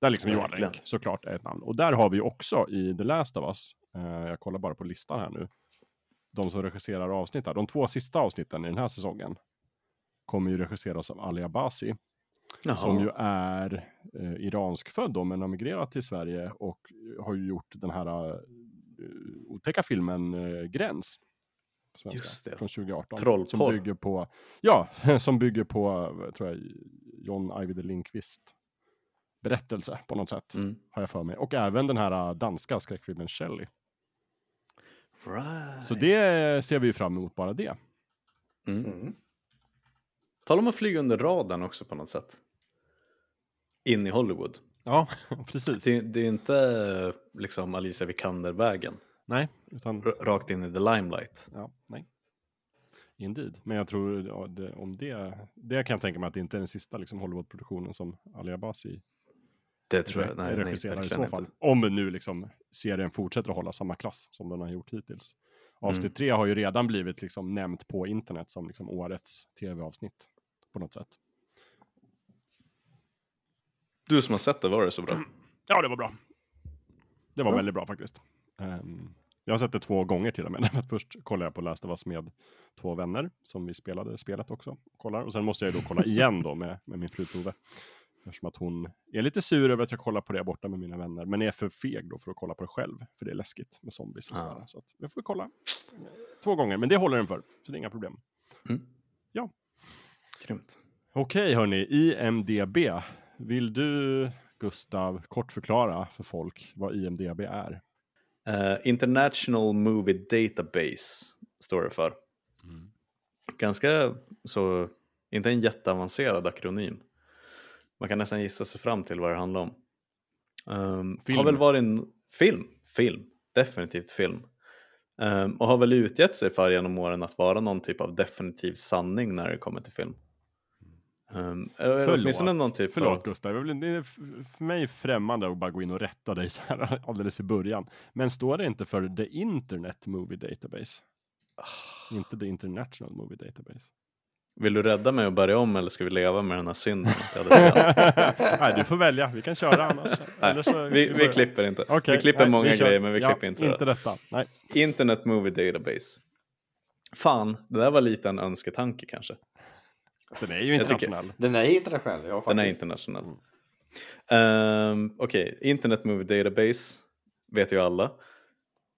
Där liksom Johan. Renck såklart är ett namn. Och där har vi också i The Last of Us, eh, jag kollar bara på listan här nu, de som regisserar avsnitt här. De två sista avsnitten i den här säsongen kommer ju regisseras av Ali Abasi, Jaha. som ju är eh, iranskfödd då, men har migrerat till Sverige och har ju gjort den här eh, otäcka filmen eh, Gräns. svenska, Just det. Från 2018. Trollporr. Som bygger på, ja, som bygger på, tror jag, John Ajvide Lindqvist berättelse på något sätt, Mm. har jag för mig. Och även den här äh, danska skräckfilmen Shelley. Right. Så det ser vi ju fram emot bara det. Mm. Mm. Tala om att flyga under radarn också på något sätt. In i Hollywood. Ja, precis. Det, det är inte liksom Alicia Vikander-vägen. Nej, utan R- rakt in i the limelight. Ja, nej. Indeed. Men jag tror ja, det, om det, det kan jag tänka mig att det inte är den sista liksom, Hollywood-produktionen som Ali Abasi Det tror jag. Nej, nej, regisserar i verkligen så fall. inte. Om nu liksom serien fortsätter att hålla samma klass som den har gjort hittills. Avsnitt Mm. tre har ju redan blivit liksom nämnt på internet som liksom årets tv-avsnitt på något sätt. Du som har sett det, var det så bra? Ja, det var bra. Det var Bra. väldigt bra faktiskt. Ehm, jag har sett det två gånger till och med. Först kollade jag på Last of Us med två vänner som vi spelade spelet också. Kollar. Och sen måste jag då kolla igen då med, med min fru Tove. Eftersom att hon är lite sur över att jag kollar på det borta med mina vänner. Men är för feg då för att kolla på det själv. För det är läskigt med zombies och Ah. sådär. Så att jag får kolla två gånger. Men det håller den för. Så det är inga problem. Mm. Ja. Grymt. Okej hörni, IMDB. Vill du Gustav kort förklara för folk vad IMDB är? Eh, International Movie Database står det för. Ganska så, inte en jätteavancerad akronym. Man kan nästan gissa sig fram till vad det handlar om. Um, Film. Har väl varit en film, film, definitivt film. Um, och har väl utgett sig för genom åren att vara någon typ av definitiv sanning när det kommer till film. Um, åtminstone någon typ Förlåt av... Gustav, det är för mig främmande att bara gå in och rätta dig så här alldeles i början. Men står det inte för The Internet Movie Database? Inte The International Movie Database. Vill du rädda mig och börja om eller ska vi leva med den här synden? Nej, du får välja. Vi kan köra annars. Nej, vi, vi börjar. klipper inte. Okej, vi klipper nej, många vi grejer men vi Ja, klipper inte. Inte detta. Nej. Internet Movie Database. Fan, det där var lite en önsketanke kanske. Den är ju tycker- internationell. Den är internationell, ja faktiskt. Den är internationell. Ehm, Okej, Internet Movie Database vet ju alla.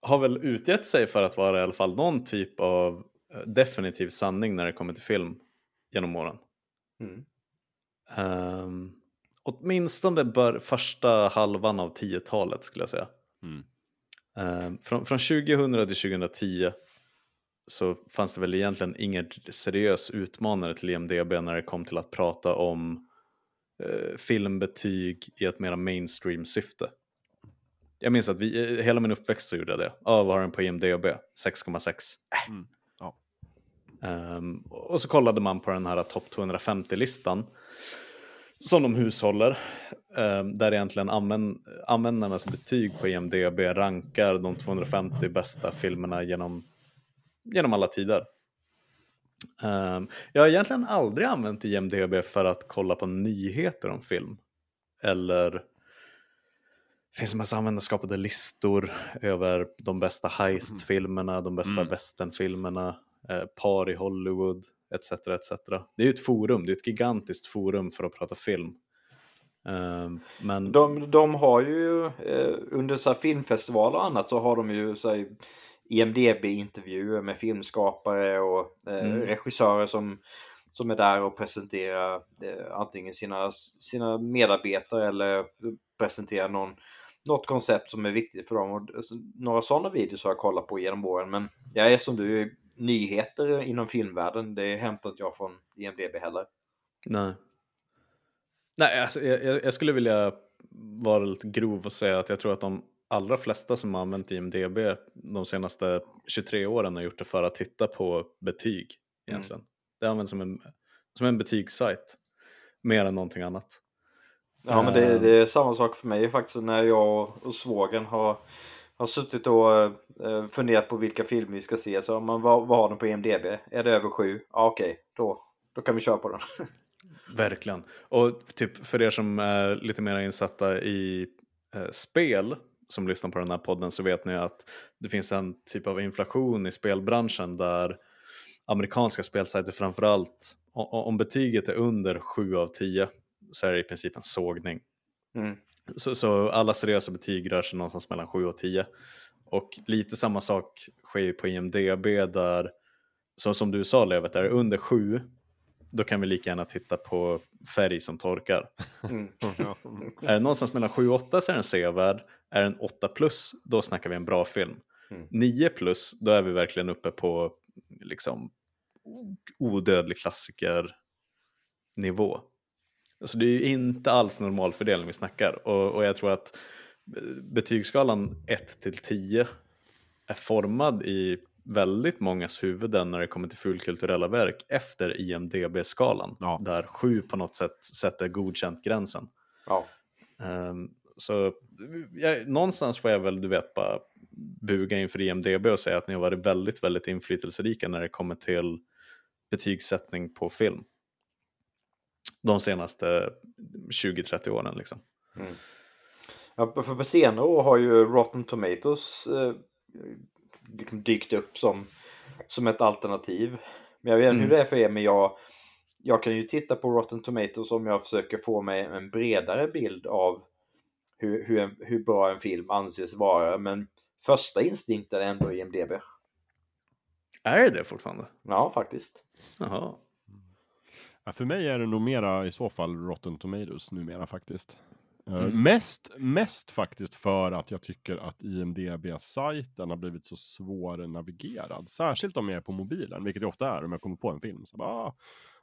Har väl utgett sig för att vara i alla fall någon typ av eh, definitiv sanning när det kommer till film genom åren. Mm. Um, åtminstone bör första halvan av 10-talet skulle jag säga. Mm. Ehm, från, från 2000 till 2010 så fanns det väl egentligen ingen seriös utmanare till IMDB när det kom till att prata om eh, filmbetyg i ett mera mainstream syfte. Jag minns att vi, eh, hela min uppväxt så gjorde jag det. Ja, vad har den på IMDB? 6,6. Äh. Mm, ja. Ehm, och så kollade man på den här topp 250-listan som de hushåller. ehm, där egentligen använd, användarnas betyg på IMDB rankar de 250 bästa filmerna genom, genom alla tider. Ehm, jag har egentligen aldrig använt IMDB för att kolla på nyheter om film. Eller det finns en massa användarskapade listor över de bästa heist-filmerna, de bästa Mm. westernfilmerna, eh, par i Hollywood, etc. etc. Det är ett forum, det är ett gigantiskt forum för att prata film. Ehm, men De, de har ju eh, under så här filmfestivaler och annat så har de ju så här, IMDB-intervjuer med filmskapare och eh, Mm. regissörer som, som är där och presenterar eh, antingen sina, sina medarbetare eller presenterar någon, något koncept som är viktigt för dem. Och, alltså, några sådana videos har jag kollat på genom åren men jag är som du, nyheter inom filmvärlden det hämtar inte jag från IMDB heller. Nej. Nej, alltså, jag jag skulle vilja vara lite grov och säga att jag tror att de allra flesta som har använt IMDB de senaste 23 åren har gjort det för att titta på betyg egentligen. Det används som en, som en betygssajt mer än någonting annat. Ja men det, Ehm. det är samma sak för mig faktiskt när jag och svågen har, har suttit och eh, funderat på vilka filmer vi ska se. Så man, vad, vad har den på IMDB? Är det över sju? Ja okej, då, då kan vi köra på den. Verkligen. Och typ för er som är lite mer insatta i eh, spel som lyssnar på den här podden så vet ni att det finns en typ av inflation i spelbranschen där amerikanska spelsajter framförallt, om betyget är under 7 av 10 så är det i princip en sågning. Mm. Så, så alla seriösa betyg rör sig någonstans mellan 7 och 10. Och lite samma sak sker ju på IMDB där så som du sa Levet, är det under 7 då kan vi lika gärna titta på färg som torkar. Mm. Är det någonstans mellan 7 och 8 så är den sevärd. Är den 8 plus, då snackar vi en bra film. Mm. 9 plus, då är vi verkligen uppe på liksom odödlig klassiker-nivå. Så det är ju inte alls normalfördelning vi snackar. Och, och jag tror att betygsskalan 1 till 10 är formad i väldigt mångas huvuden när det kommer till fulkulturella verk efter IMDB-skalan. Ja. Där 7 på något sätt sätter godkänt-gränsen. Ja. Ehm, så jag, någonstans får jag väl, du vet, bara buga inför IMDB och säga att ni har varit väldigt, väldigt inflytelserika när det kommer till betygssättning på film. De senaste 20-30 åren liksom. Mm. Ja, för på senare år har ju Rotten Tomatoes eh, liksom dykt upp som, som ett alternativ. Men jag vet inte Mm. hur det är för er, men jag, jag kan ju titta på Rotten Tomatoes om jag försöker få mig en bredare bild av hur, hur, en, hur bra en film anses vara. Men första instinkten är ändå IMDB. Är det det fortfarande? Ja, faktiskt. Jaha. Ja, för mig är det nog mera i så fall Rotten Tomatoes numera faktiskt. Eh, Mm. mest, mest faktiskt för att jag tycker att IMDB-sajten har blivit så svårnavigerad. Särskilt om jag är på mobilen, vilket jag ofta är om jag kommer på en film. Så bara, ah,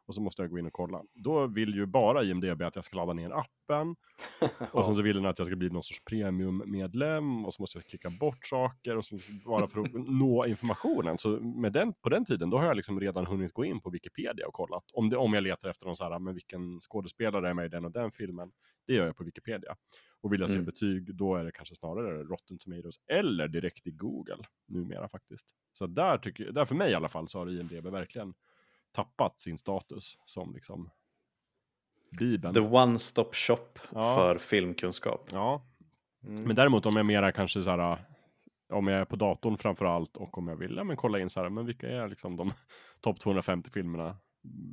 och så måste jag gå in och kolla. Då vill ju bara IMDB att jag ska ladda ner appen. Och sen så vill den att jag ska bli någon sorts premiummedlem och så måste jag klicka bort saker och så bara för att nå informationen. Så med den, på den tiden då har jag liksom redan hunnit gå in på Wikipedia och kollat. Om, det, om jag letar efter någon så här, men vilken skådespelare är med i den och den filmen. Det gör jag på Wikipedia. Och vill jag se Mm. betyg då är det kanske snarare Rotten Tomatoes eller direkt i Google numera faktiskt. Så där, tycker, där för mig i alla fall så har IMDB verkligen tappat sin status som liksom Bibeln. The one-stop shop Ja. för filmkunskap. Ja, Mm. Men däremot om jag mera kanske så här, om jag är på datorn framför allt och om jag vill ja, men kolla in så här, men vilka är liksom de topp 250 filmerna,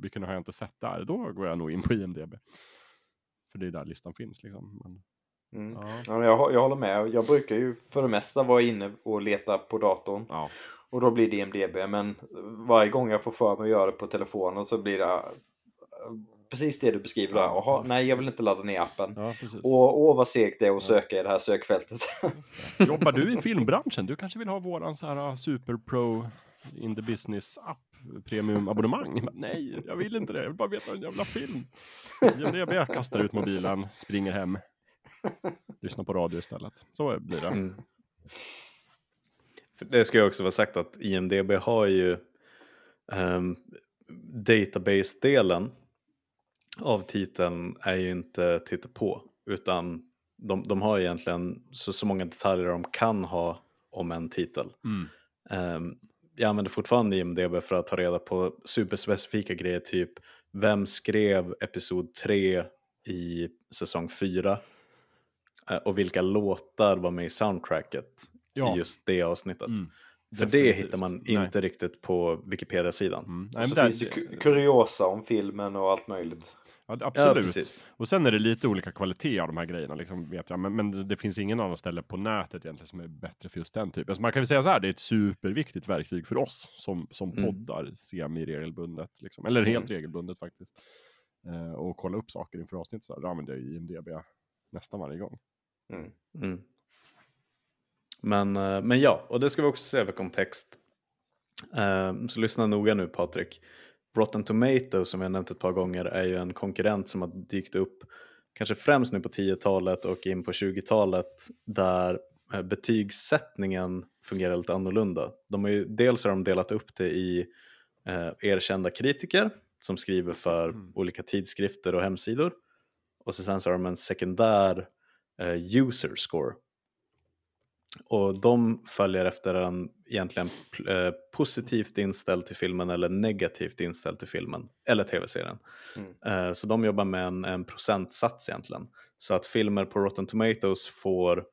vilken har jag inte sett där, då går jag nog in på IMDB. För det är där listan finns liksom. Men, Mm. ja. Ja, men jag, jag håller med. Jag brukar ju för det mesta vara inne och leta på datorn. Ja. Och då blir det IMDB. Men varje gång jag får för mig att göra det på telefonen så blir det eh, precis det du beskriver där. Ja. Jaha, nej jag vill inte ladda ner appen. ja, precis. Åh, vad segt det är att söka i det här sökfältet. Det. Jobbar du i filmbranschen? Du kanske vill ha våran så här uh, super pro in the business app premiumabonnemang? Nej, jag vill inte det. Jag vill bara veta en jävla film. IMDB kastar ut mobilen, springer hem. Lyssnar på radio istället. Så blir det. Mm. Det ska ju också vara sagt att IMDB har ju um, database-delen av titeln är ju inte titta på utan de, de har egentligen så, så många detaljer de kan ha om en titel. Mm. Ehm, jag använder fortfarande IMDB för att ta reda på superspecifika grejer, typ vem skrev episod 3 i säsong 4 Eh, och vilka låtar var med i soundtracket Ja. i just det avsnittet. Mm. För det Definitivt. hittar man Nej. inte riktigt på Wikipedia-sidan. Mm. Nej, men där, finns det ku- kuriosa om filmen och allt möjligt. ja, Ja, absolut. precis. och sen är det lite olika kvalitet av de här grejerna, liksom, vet jag. Men, men det- det finns ingen annan ställe på nätet egentligen som är bättre för just den typen. Så man kan väl säga så här, det är ett superviktigt verktyg för oss som, som Mm. poddar semi-regelbundet. Liksom. Eller helt regelbundet faktiskt. Eh, och kolla upp saker inför avsnitt. Så här, då använder jag ju IMDB nästan varje gång. Mm. Men, eh, men ja, och det ska vi också se för kontext. Eh, Så lyssna noga nu Patrik. Rotten Tomatoes som jag nämnt ett par gånger är ju en konkurrent som har dykt upp kanske främst nu på 10-talet och in på 20-talet där eh, betygssättningen fungerar lite annorlunda. De har ju, dels har de delat upp det i eh, erkända kritiker som skriver för Mm. olika tidskrifter och hemsidor och så sen så har de en sekundär eh, user score. Och de följer efter en egentligen eh, positivt inställd till filmen eller negativt inställd till filmen eller tv-serien. Mm. Eh, så de jobbar med en, en procentsats egentligen. Så att filmer på Rotten Tomatoes får,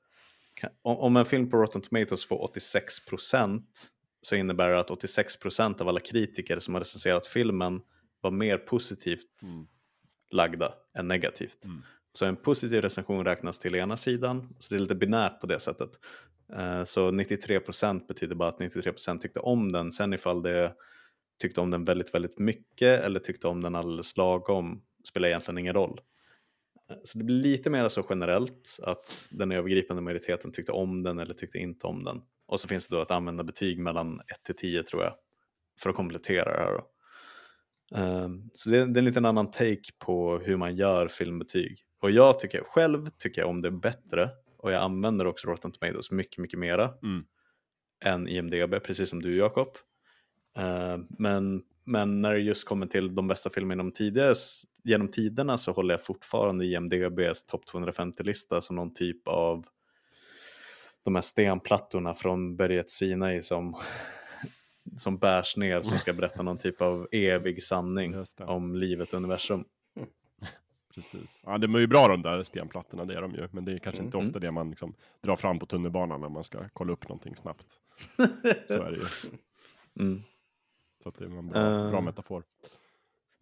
kan- om, en film på Rotten Tomatoes får 86% så innebär det att 86% av alla kritiker som har recenserat filmen var mer positivt Mm. lagda än negativt. Mm. Så en positiv recension räknas till ena sidan, så det är lite binärt på det sättet. Eh, så 93% betyder bara att 93% tyckte om den, sen ifall det tyckte om den väldigt, väldigt mycket eller tyckte om den alldeles lagom spelar egentligen ingen roll. Eh, så det blir lite mer så generellt att den övergripande majoriteten tyckte om den eller tyckte inte om den. Och så finns det då att använda betyg mellan 1 till 10 tror jag för att komplettera det här. Då. Eh, så det är, det är en liten annan take på hur man gör filmbetyg. Och jag tycker själv tycker jag om det bättre och jag använder också Rotten Tomatoes mycket, mycket mera Mm. än IMDB, precis som du Jakob. Uh, men, men när det just kommer till de bästa filmerna genom, tidigare, genom tiderna så håller jag fortfarande IMDBs topp 250-lista som någon typ av de här stenplattorna från berget Sinai som, som bärs ner som ska berätta någon typ av evig sanning om livet och universum. Precis. Ja, de är ju bra de där stenplattorna, det är de ju. Men det är kanske inte Mm. ofta det man liksom drar fram på tunnelbanan när man ska kolla upp någonting snabbt. Så är det ju. Mm. Så att det är en bra, Eh. bra metafor.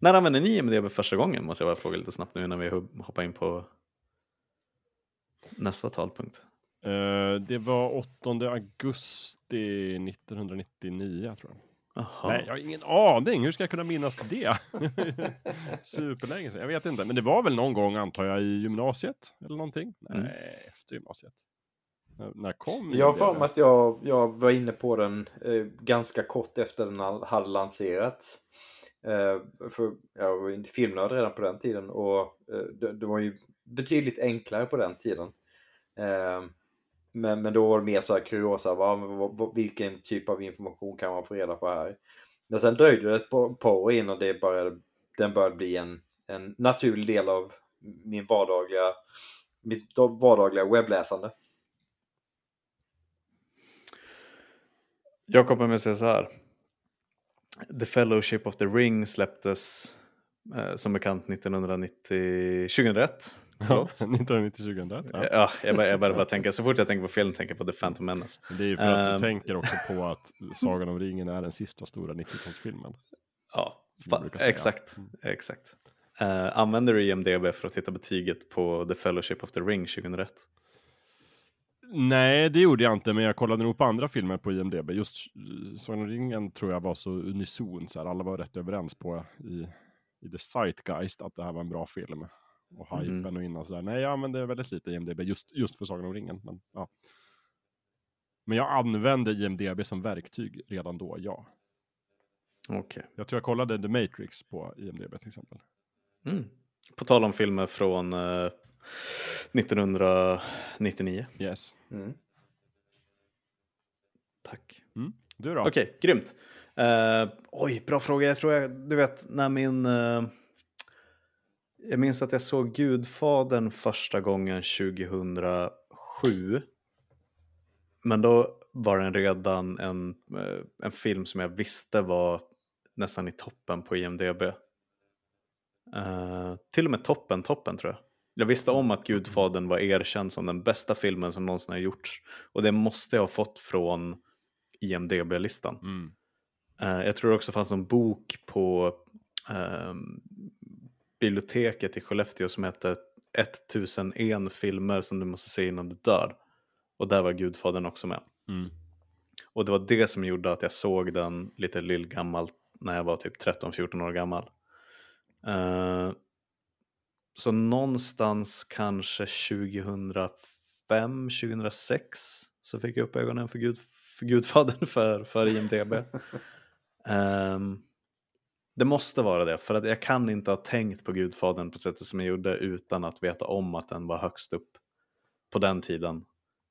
När använde ni IMDB första gången? Måste jag bara fråga lite snabbt nu innan vi hoppar in på nästa talpunkt. Eh, det var 8 augusti 1999 tror jag. Jaha. Nej, jag har ingen aning. Hur ska jag kunna minnas det? Superlänge sedan. Jag vet inte. Men det var väl någon gång antar jag i gymnasiet eller någonting. Nej, Mm. efter gymnasiet. När, när kom Jag har för mig att jag, jag var inne på den eh, ganska kort efter den hade lanserats. Eh, för jag var ju inte filmnörd redan på den tiden och eh, det, det var ju betydligt enklare på den tiden. Men, men då var det mer så här kuriosa, va? vilken typ av information kan man få reda på här? Men sen dröjde det ett par år innan det började, den började bli en, en naturlig del av min vardagliga, mitt vardagliga webbläsande. Jag kommer med att säga så här. The Fellowship of the Ring släpptes eh, som bekant 1990, 2001. Förlåt. 1990 2001. Ja. Ja, jag börjar börjar bara tänka, så fort jag tänker på film tänker jag på The Phantom Menace. Men Det är ju för att du Ehm. tänker också på att Sagan om ringen är den sista stora 90-talsfilmen. Ja, exakt. exakt. Uh, använder du IMDB för att titta betyget på The Fellowship of the Ring 2001? Nej, det gjorde jag inte, men jag kollade nog på andra filmer på IMDB. Just eh, Sagan om ringen tror jag var så unison, så här, alla var rätt överens på i, i the zeitgeist att det här var en bra film. Och hypen och innan sådär. Nej, jag använde väldigt lite IMDB just, just för Sagan om ringen. Men, ja. men jag använde IMDB som verktyg redan då, ja. Okej. Jag tror jag kollade The Matrix på IMDB till exempel. Mm. På tal om filmer från eh, 1999. Yes. Mm. Tack. Du då? Okej, grymt. Eh, oj, bra fråga. Jag tror jag, du vet, när min... eh, jag minns att jag såg Gudfadern första gången 2007. Men då var den redan en, eh, en film som jag visste var nästan i toppen på IMDB. Eh, till och med toppen, toppen tror jag. Jag visste om att Gudfadern var erkänd som den bästa filmen som någonsin har gjorts. Och det måste jag ha fått från IMDB-listan. Mm. Eh, jag tror det också fanns en bok på ehm, biblioteket i Skellefteå som hette 1001 filmer som du måste se innan du dör. Och där var Gudfadern också med. Mm. Och det var det som gjorde att jag såg den lite lillgammalt när jag var typ 13-14 år gammal. Eh, så någonstans kanske 2005, 2006 så fick jag upp ögonen för, Gud, för Gudfadern för, för IMDB. Ehm, det måste vara det, för att jag kan inte ha tänkt på Gudfadern på sättet som jag gjorde utan att veta om att den var högst upp på den tiden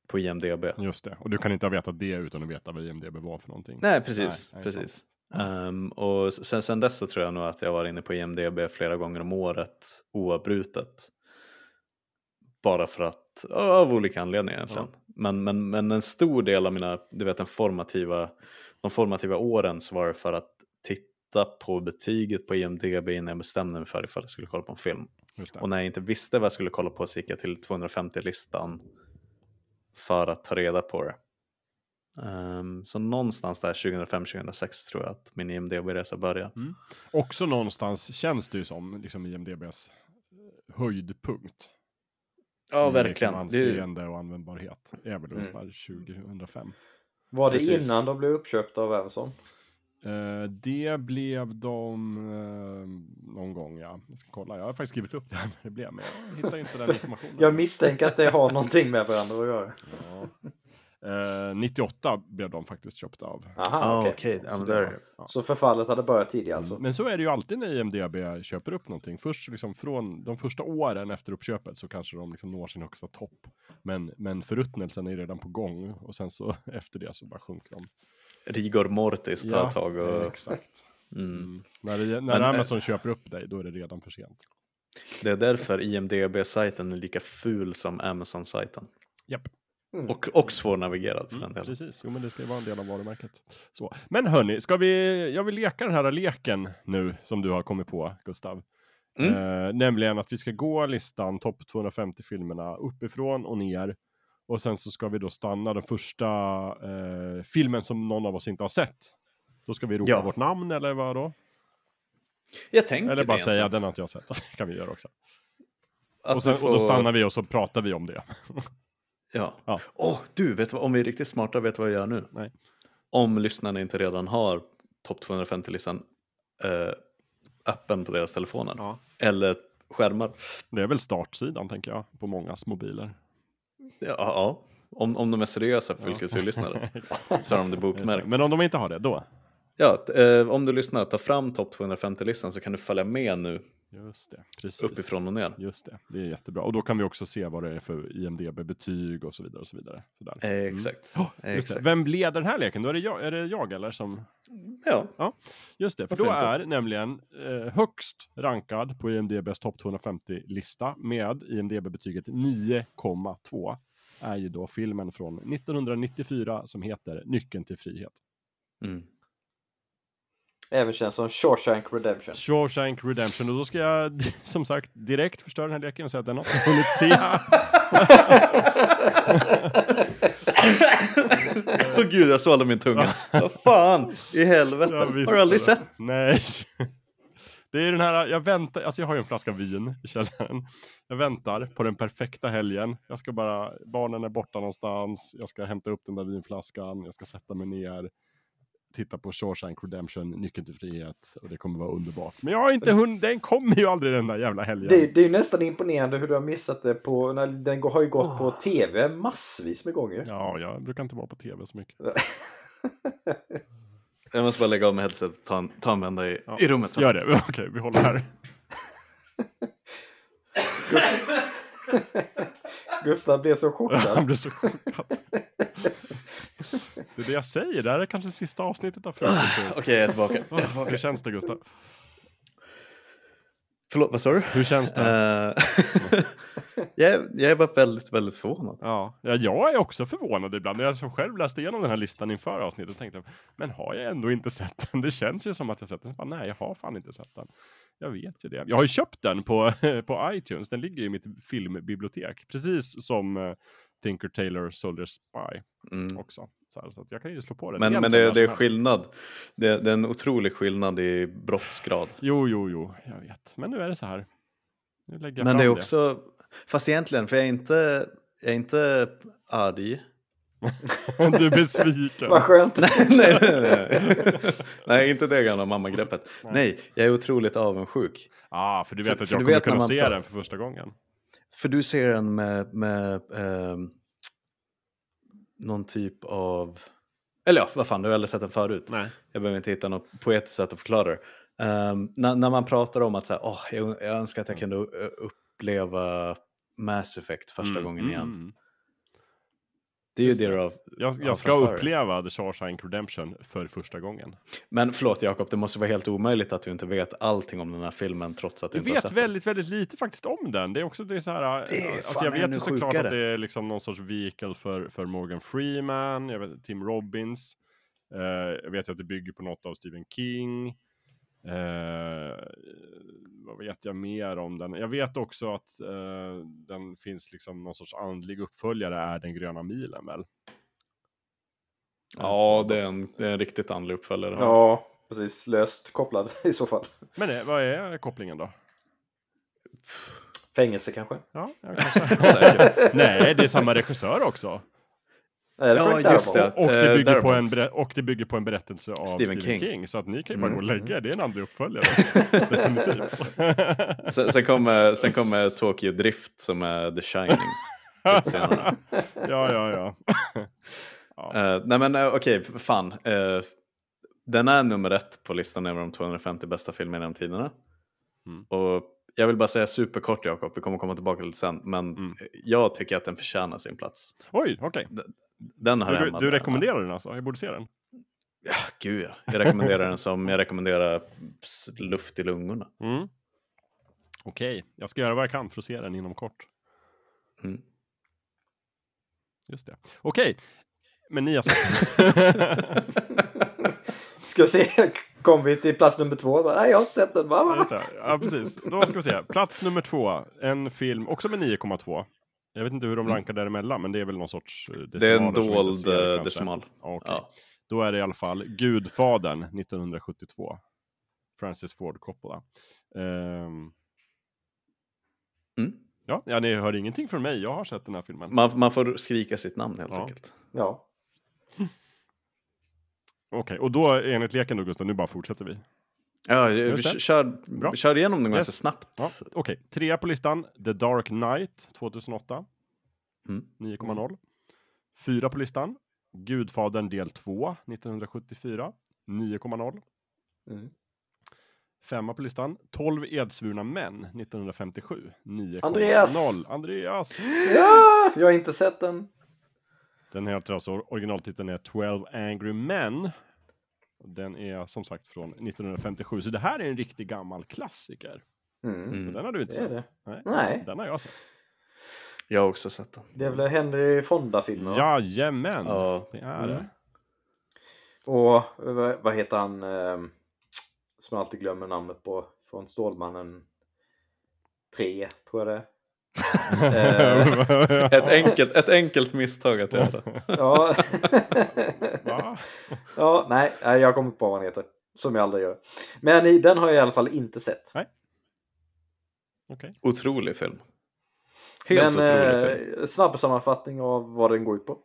på IMDB. Just det. Och du kan inte ha vetat det utan att veta vad IMDB var för någonting. Nej, precis. Nej, precis. Ehm, och sen, sen dess så tror jag nog att jag var inne på IMDB flera gånger om året oavbrutet. Bara för att, av olika anledningar egentligen. Men, men, men en stor del av mina, du vet den formativa, de formativa åren så var det för att titta på betyget på IMDB innan jag bestämde mig för ifall jag skulle kolla på en film. Just det. Och när jag inte visste vad jag skulle kolla på så gick jag till 250-listan för att ta reda på det. Ehm, så någonstans där 2005-2006 tror jag att min IMDB-resa började. Också någonstans känns det ju som liksom IMDBs eh, höjdpunkt. Ja, i verkligen. Liksom Det är, anseende och användbarhet. Väl Mm. ungefär 2005. Var det Precis. innan de blev uppköpta av Amazon? Eh, det blev de eh, någon gång, ja. Jag ska kolla. Jag har faktiskt skrivit upp det här när det blev, men jag hittar inte den informationen. Jag misstänker att det har någonting med varandra att göra. Ja. Eh, 98 blev de faktiskt köpta av. Aha, Ah, okej. okej. Ja, Så men var- ja. Så förfallet hade börjat tidigare alltså? Men så är det ju alltid när IMDB köper upp någonting. Först liksom från de första åren efter uppköpet så kanske de liksom når sin högsta topp. Men, men förruttnelsen är redan på gång och sen så efter det så bara sjunker de. Rigor Mortis tar ett tag och... exakt. Mm. Mm. När, det, när Men, eh, Amazon köper upp dig, då är det redan för sent. Det är därför IMDB-sajten är lika ful som Amazon-sajten. Japp. Mm. Och, och svårnavigerad för den Mm, delen. precis, jo men det ska ju vara en del av varumärket. Så. Men hörni, ska vi, jag vill leka den här leken nu som du har kommit på, Gustav. Mm. Eh, nämligen att vi ska gå listan, topp 250 filmerna, uppifrån och ner. Och sen så ska vi då stanna den första eh, filmen som någon av oss inte har sett. Då ska vi ropa Ja. vårt namn eller vad då? Jag tänker Eller bara det säga egentligen. den har inte jag sett. Det kan vi göra också. Att Och, sen, du och då får- stannar vi och så pratar vi om det. Ja. Ja. Åh, du, vet vad, om vi är riktigt smarta, vet du vad jag gör nu? Nej. Om lyssnarna inte redan har topp 250-listan eh, öppen på deras telefoner. Ja. Eller skärmar. Det är väl startsidan tänker jag, på mångas mobiler. Ja, ja. Om, om de är seriösa filmkulturlyssnare så har de det bokmärkt. Men om de inte har det, då? Ja, eh, om du lyssnar, ta fram topp 250-listan så kan du följa med nu Just det, precis. uppifrån och ner. Just det, det är jättebra. Och då kan vi också se vad det är för IMDB-betyg och så vidare. Och så vidare. Sådär. Eh, exakt. Oh, exakt. Vem leder den här leken? Då är det jag, är det jag eller som... Ja, Just det, för Varför då inte? är nämligen eh, högst rankad på IMDBs topp 250-lista med IMDB-betyget 9,2 är ju då filmen från 1994 som heter Nyckeln till frihet. mm. Även känns som Shawshank Redemption. Shawshank Redemption och då ska jag som sagt direkt förstöra den här leken och säga att den har jag hunnit se. Åh gud, jag svalde min tunga. Vad fan i helvete. Har du aldrig det. sett? Nej. Det är den här, jag väntar, alltså jag har ju en flaska vin i källaren. Jag väntar på den perfekta helgen. Jag ska bara, barnen är borta någonstans. Jag ska hämta upp den där vinflaskan. Jag ska sätta mig ner. Titta på Shawshank Redemption, Nyckeln till frihet. Och det kommer vara underbart. Men jag har inte hunnit, den kommer ju aldrig den där jävla helgen. Det, det är ju nästan imponerande hur du har missat det på... När den har ju gått på tv massvis med gånger. Ja, jag brukar inte vara på tv så mycket. Jag måste bara lägga av med headset och ta en, ta en vända i, Ja. i rummet. Gör det, okej vi håller här. Gustav blev så Han chockad. blir så chockad. Det är det jag säger, det här är kanske sista avsnittet av Fröken. Okej, jag är tillbaka. Jag är Hur tillbaka. känns det Gustav? Förlåt, vad sa du? Hur känns det? Eh, jag, är- jag var väldigt, väldigt förvånad. Ja, ja, jag är också förvånad ibland. Jag som själv läste igenom den här listan inför avsnittet tänkte jag, men har jag ändå inte sett den? Det känns ju som att jag sett den. Så bara, Nej, jag har fan inte sett den. Jag vet ju det. Jag har ju köpt den på, på iTunes. Den ligger i mitt filmbibliotek. Precis som uh, Tinker Tailor Soldier Spy Mm. också. Så, här, så att jag kan ju slå på den. Men, men det, det är skillnad. Det, det är en otrolig skillnad i brottsgrad. Jo, jo, jo, jag vet. Men nu är det så här. Nu lägger jag Men fram det är också, fast egentligen, för jag är inte, jag är inte arg. det. Du är besviken. Vad skönt. nej, nej, nej. nej, inte det gamla mammagreppet. Nej. Nej, jag är otroligt avundsjuk. ah, för du vet För- att jag kommer kunna se tar- den för första gången. För du ser den med, med ehm, någon typ av... Eller ja, vad fan, du har aldrig sett den förut. Nej. Jag behöver inte hitta något poetiskt sätt att förklara det. Ehm, när, när man pratar om att så här, åh, jag, jag önskar att jag kunde uppleva Mass Effect första Mm, gången igen. Det är ju det du har... Jag, jag ska uppleva The Shawshank Redemption för första gången. Men förlåt Jakob, det måste vara helt omöjligt att du inte vet allting om den här filmen trots att du Jag inte har vet sett väldigt, väldigt lite faktiskt om den. Det är också det är så här. Det är alltså jag vet ju såklart att det är liksom någon sorts vehicle för, för Morgan Freeman, jag vet, Tim Robbins. Eh, jag vet ju att det bygger på något av Stephen King. Eh, vad vet jag mer om den? Jag vet också att eh, den finns liksom någon sorts andlig uppföljare, är Den gröna milen väl? Ja, det är en, det är en riktigt andlig uppföljare. Ja, precis. Löst kopplad i så fall. Men eh, vad är kopplingen då? Fängelse kanske? Ja, jag kanske. Nej, det är samma regissör också. Ja, just det. Och det, Eh, bygger på en och det bygger på en berättelse av Stephen, Stephen King. King. Så att ni kan ju bara gå och Mm. lägga. Det är en andra uppföljare. Definitivt. Sen, sen, kommer, sen kommer Tokyo Drift som är The Shining. senare. ja, ja, ja. Eh, nej men uh, okej, fan. Eh, den är nummer ett på listan över de 250 bästa filmerna genom tiderna. Mm. Och jag vill bara säga superkort Jakob, vi kommer komma tillbaka lite sen. Men Mm. jag tycker att den förtjänar sin plats. Oj, okej. Den har Du, du rekommenderar den alltså? Jag borde se den. Ja, gud ja. Jag rekommenderar den som jag rekommenderar luft i lungorna. Mm. Okej, jag ska göra vad jag kan för att se den inom kort. Mm. Just det. Okej, men ni har sett Ska vi se, kom vi till plats nummer två? Nej, jag har inte sett den. Det. Ja, precis. Då ska vi se. Plats nummer två. En film, också med 9,2. Jag vet inte hur de rankar däremellan, men det är väl någon sorts eh, Mm. Det är en decimaler dold ser, eh, decimal. Ja, okej. Ja. Då är det i alla fall Gudfadern 1972. Francis Ford Coppola. Ehm, Mm. ja, ja, ni hör ingenting från mig. Jag har sett den här filmen. Man, man får skrika sitt namn helt Ja. enkelt. Ja. Okej, och då enligt leken då Gustav, nu bara fortsätter vi. Ja, kör, Bra. vi kör igenom den ganska Yes. snabbt. Ja, Okej, trea på listan, The Dark Knight 2008. Mm. 9,0. Fyra på listan, Gudfadern del 2 1974. 9,0. Mm. Femma på listan, 12 edsvurna män 1957. 9,0. Andreas! Andreas! ja, jag har inte sett den. Den heter alltså, originaltiteln är 12 Angry Men. Den är som sagt från 1957, så det här är en riktig gammal klassiker. Mm. Den har du inte sett? det. Nej. Nej. Den har jag sett. Jag har också sett den. Det är väl Henry Fonda-filmen? Jajamän! Ja. Det är Mm. det. Och vad, vad heter han ehm, som jag alltid glömmer namnet på från Stålmannen 3 tror jag det är. Eh, Ett, enkelt, ett enkelt misstag att göra. Ja. Ja, nej, nej, jag kommer på vad han heter. Som jag aldrig gör. Men den har jag i alla fall inte sett. Okej. Otrolig film. Helt Men otrolig film. eh, snabb sammanfattning av vad den går ut på.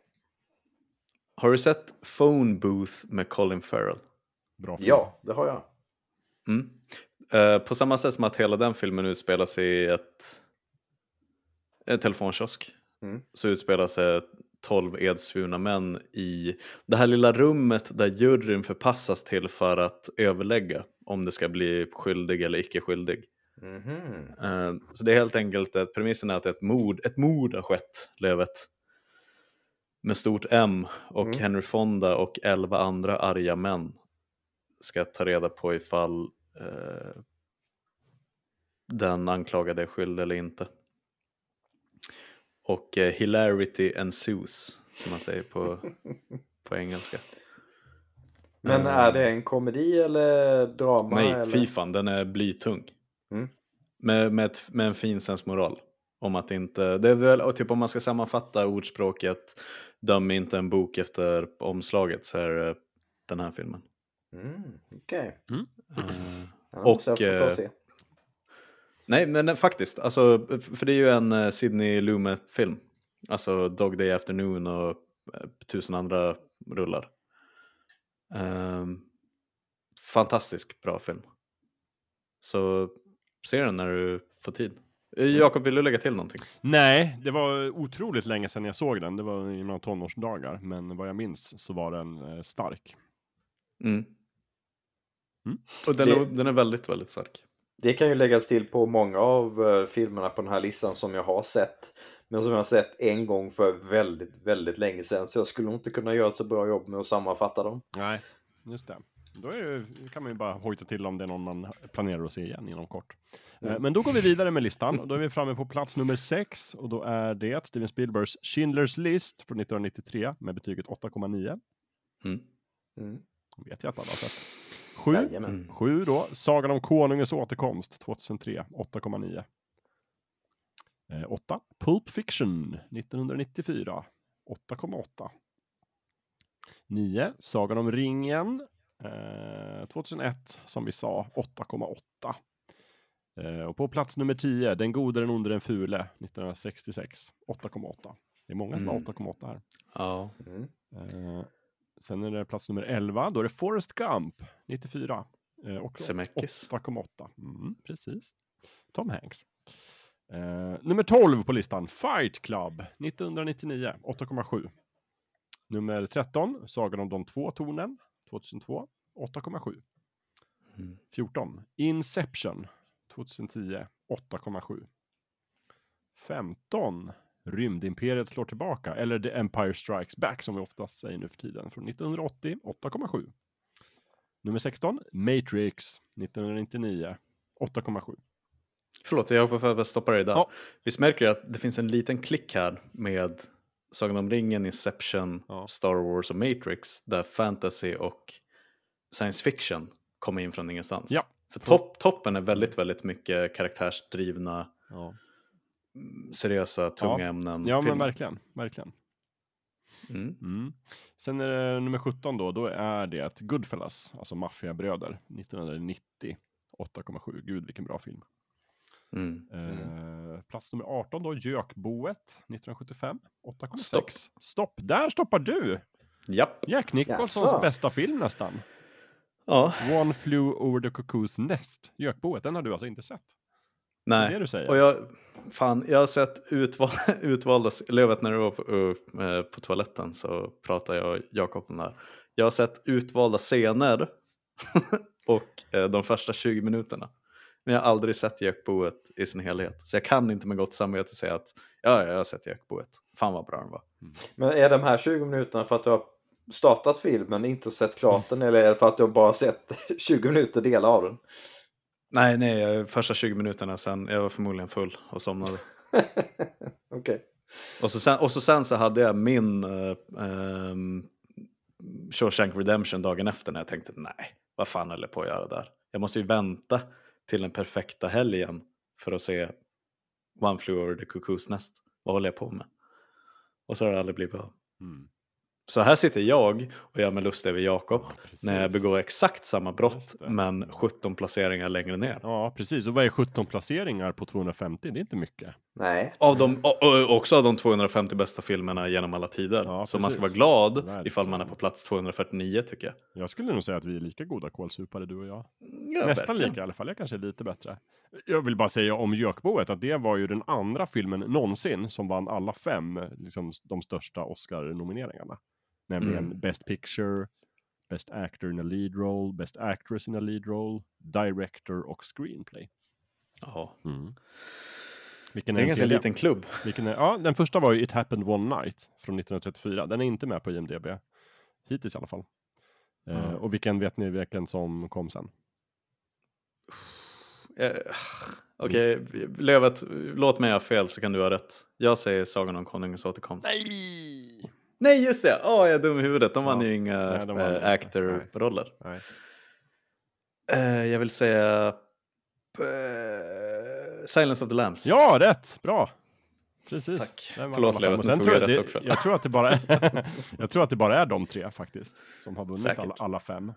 Har du sett Phone Booth med Colin Farrell? Bra film. Ja, det har jag. Mm. Eh, på samma sätt som att hela den filmen utspelar sig i ett, en telefonkiosk. Mm. Så utspelar sig 12 edsvurna män i det här lilla rummet där juryn förpassas till för att överlägga om det ska bli skyldig eller icke skyldig. Mhm. Eh, Så det är helt enkelt att premissen är att ett mord, ett mord har skett, Lövet. Med stort M och Mm. Henry Fonda och elva andra arga män ska ta reda på ifall eh, den anklagade är skyldig eller inte. Och eh, hilarity ensues, som man säger på, på engelska. Men Mm. är det en komedi eller drama? Nej, eller? fy fan, den är blytung. Mm. Med, med, ett, med en fin sensmoral. Om att inte, det är väl, och typ om man ska sammanfatta ordspråket döm inte en bok efter omslaget så är det den här filmen. Mm, Okej. Eh, Ja, då måste Och, och eh, se. Nej men eh, faktiskt, alltså, för det är ju en uh, Sidney Lumet-film. Alltså Dog Day Afternoon och eh, tusen andra rullar. Ehm, fantastisk bra film. Så se den när du får tid. Eh, Jakob, vill du lägga till någonting? Nej, det var otroligt länge sedan jag såg den. Det var i mina tonårsdagar. Men vad jag minns så var den eh, stark. Mm. Mm. Och den, Det- är, den är väldigt, väldigt stark. Det kan ju läggas till på många av eh, filmerna på den här listan som jag har sett. Men som jag har sett en gång för väldigt, väldigt länge sedan. Så jag skulle inte kunna göra så bra jobb med att sammanfatta dem. Nej, just det. Då det, kan man ju bara hojta till om det är någon man planerar att se igen inom kort. Eh, Men då går vi vidare med listan och då är vi framme på plats nummer 6 och då är det Steven Spielbergs Schindler's List från 1993 med betyget 8,9. Mm. Mm. Vet jag att alla har sett. 7. Jajamän. Mm. 7 då, Sagan om Konungens återkomst 2003, 8,9. 8. Pulp Fiction 1994, 8,8. 9. Sagan om ringen eh, 2001, som vi sa, 8,8. Eh, och på plats nummer 10, Den gode, den onde, den fule 1966, 8,8. Det är många som har Mm. 8,8 här. Ja. Mm. Sen är det plats nummer 11, då är det Forrest Gump, 94. Eh, Zemeckis. 8,8. Mm, precis. Tom Hanks. Eh, nummer 12 på listan, Fight Club, 1999, 8,7. Nummer 13, Sagan om de två tornen, 2002, 8,7. Mm. 14, Inception, 2010, 8,7. 15, Rymdimperiet slår tillbaka, eller The Empire Strikes Back som vi oftast säger nu för tiden, från 1980, 8,7. Nummer 16, Matrix, 1999, 8,7. Förlåt, jag får bara stoppa dig där. Ja. Visst märker du att det finns en liten klick här med Sagan om ringen, Inception, Ja. Star Wars och Matrix där fantasy och science fiction kommer in från ingenstans. Ja. För topp, toppen är väldigt, väldigt mycket karaktärsdrivna, Ja, seriösa, tunga Ja. ämnen. ja men filmer. verkligen, verkligen. Mm. Mm. Sen är det nummer 17 då, då är det Goodfellas, alltså Maffiabröder, 1990, 8,7. Gud vilken bra film. Mm. Eh, plats nummer 18 då, Gökboet, 1975, 8,6. Stopp. Stopp, där stoppar du! Japp. Jack Nicholsons Jaså? bästa film nästan. Ja, One flew over the cuckoo's nest. Gökboet, den har du alltså inte sett? Det är nej. det du säger? Och jag, fan, jag har sett utval, utvalda, Lövet när du var på, eh, på toaletten så pratade jag och Jakob om det här. Jag har sett utvalda scener och eh, de första 20 minuterna. Men jag har aldrig sett Gökboet i sin helhet. Så jag kan inte med gott samvete säga att ja, jag har sett Gökboet. Fan vad bra den var. Men är de här 20 minuterna för att du har startat filmen, inte sett klart den, eller är det för att du har bara sett 20 minuter delar av den? Nej, nej, jag- första 20 minuterna sen, jag var förmodligen full och somnade. Okej. Och så sen, och så, sen så hade jag min uh, um, Shawshank Redemption dagen efter när jag tänkte nej, vad fan höll jag på att göra där? Jag måste ju vänta till den perfekta helgen för att se One Flew Over the Cuckoo's Nest. Vad håller jag på med? Och så har det aldrig blivit av. Mm. Så här sitter jag och gör mig lustig över Jakob Ja, när jag begår exakt samma brott men 17 placeringar längre ner. Ja, precis. Och vad är 17 placeringar på 250? Det är inte mycket. Nej. Av de, också av de 250 bästa filmerna genom alla tider. Ja, så man ska vara glad Verkligen. ifall man är på plats 249 tycker jag. Jag skulle nog säga att vi är lika goda kålsupare du och jag. Ja, Nästan verkligen. lika i alla fall, jag kanske är lite bättre. Jag vill bara säga om Gökboet att det var ju den andra filmen någonsin som vann alla fem, liksom de största Oscar-nomineringarna. Nämligen Mm. Best Picture, Best Actor in a Lead Role, Best Actress in a Lead Role, Director och Screenplay. Ja. Vilken Det är en ganska liten klubb. Vilken är, ja, den första var ju It Happened One Night från 1934. Den är inte med på IMDB. Hittills i alla fall. Mm. och vilken vet ni vilken som kom sen? Eh, Okej, Lövet, låt mig ha fel så kan du ha rätt. Jag säger Sagan om Konungens återkomst. Nej! Nej just det! Åh, jag är dum i huvudet. De vann Ja. ju inga Nej, äh, actor-roller. Eh, jag vill säga eh, Silence of the Lambs. Ja, rätt! Bra! Precis. Tack. Förlåt. Leo, sen tog tror jag det, rätt också. Jag tror att det bara är, jag tror att det bara är de tre faktiskt. Som har vunnit alla, alla fem.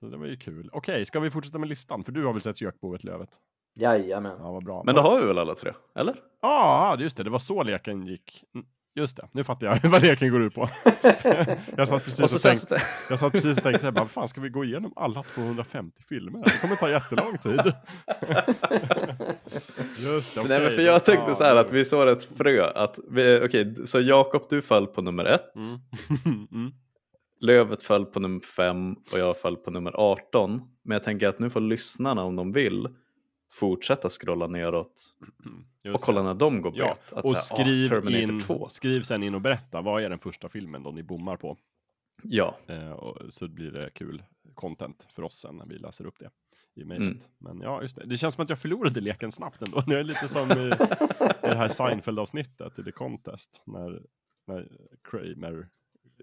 Så det var ju kul. Okej, ska vi fortsätta med listan? För du har väl sett Gökboet, Lövet? Jajamän. Ja, vad bra. Men då har vi väl alla tre? Eller? Ja, ah, just det. Det var så leken gick. Mm, Just det, nu fattar jag vad leken går ut på. jag satt precis Och och, tänkte, jag satt precis och tänkte, vad fan ska vi gå igenom alla 250 filmer? Det kommer ta jättelång tid. Just det, Nej, men för jag tänkte så här att vi såg ett frö. Att vi, okej, så Jakob du föll på nummer ett. Mm. mm. Lövet föll på nummer 5 och jag föll på nummer 18. Men jag tänker att nu får lyssnarna om de vill fortsätta scrolla neråt Just och kolla när de går bet. Ja, Att och här, ah, skriv, Terminator in, 2. skriv sen in och berätta, vad är den första filmen då ni bommar på? Ja, Eh, och, så blir det kul content för oss sen när vi läser upp det i mejlet. Mm. Men ja, just det. Det känns som att jag förlorade leken snabbt ändå. Det är lite som i, i det här Seinfeld-avsnittet i The Contest. När, när Kramer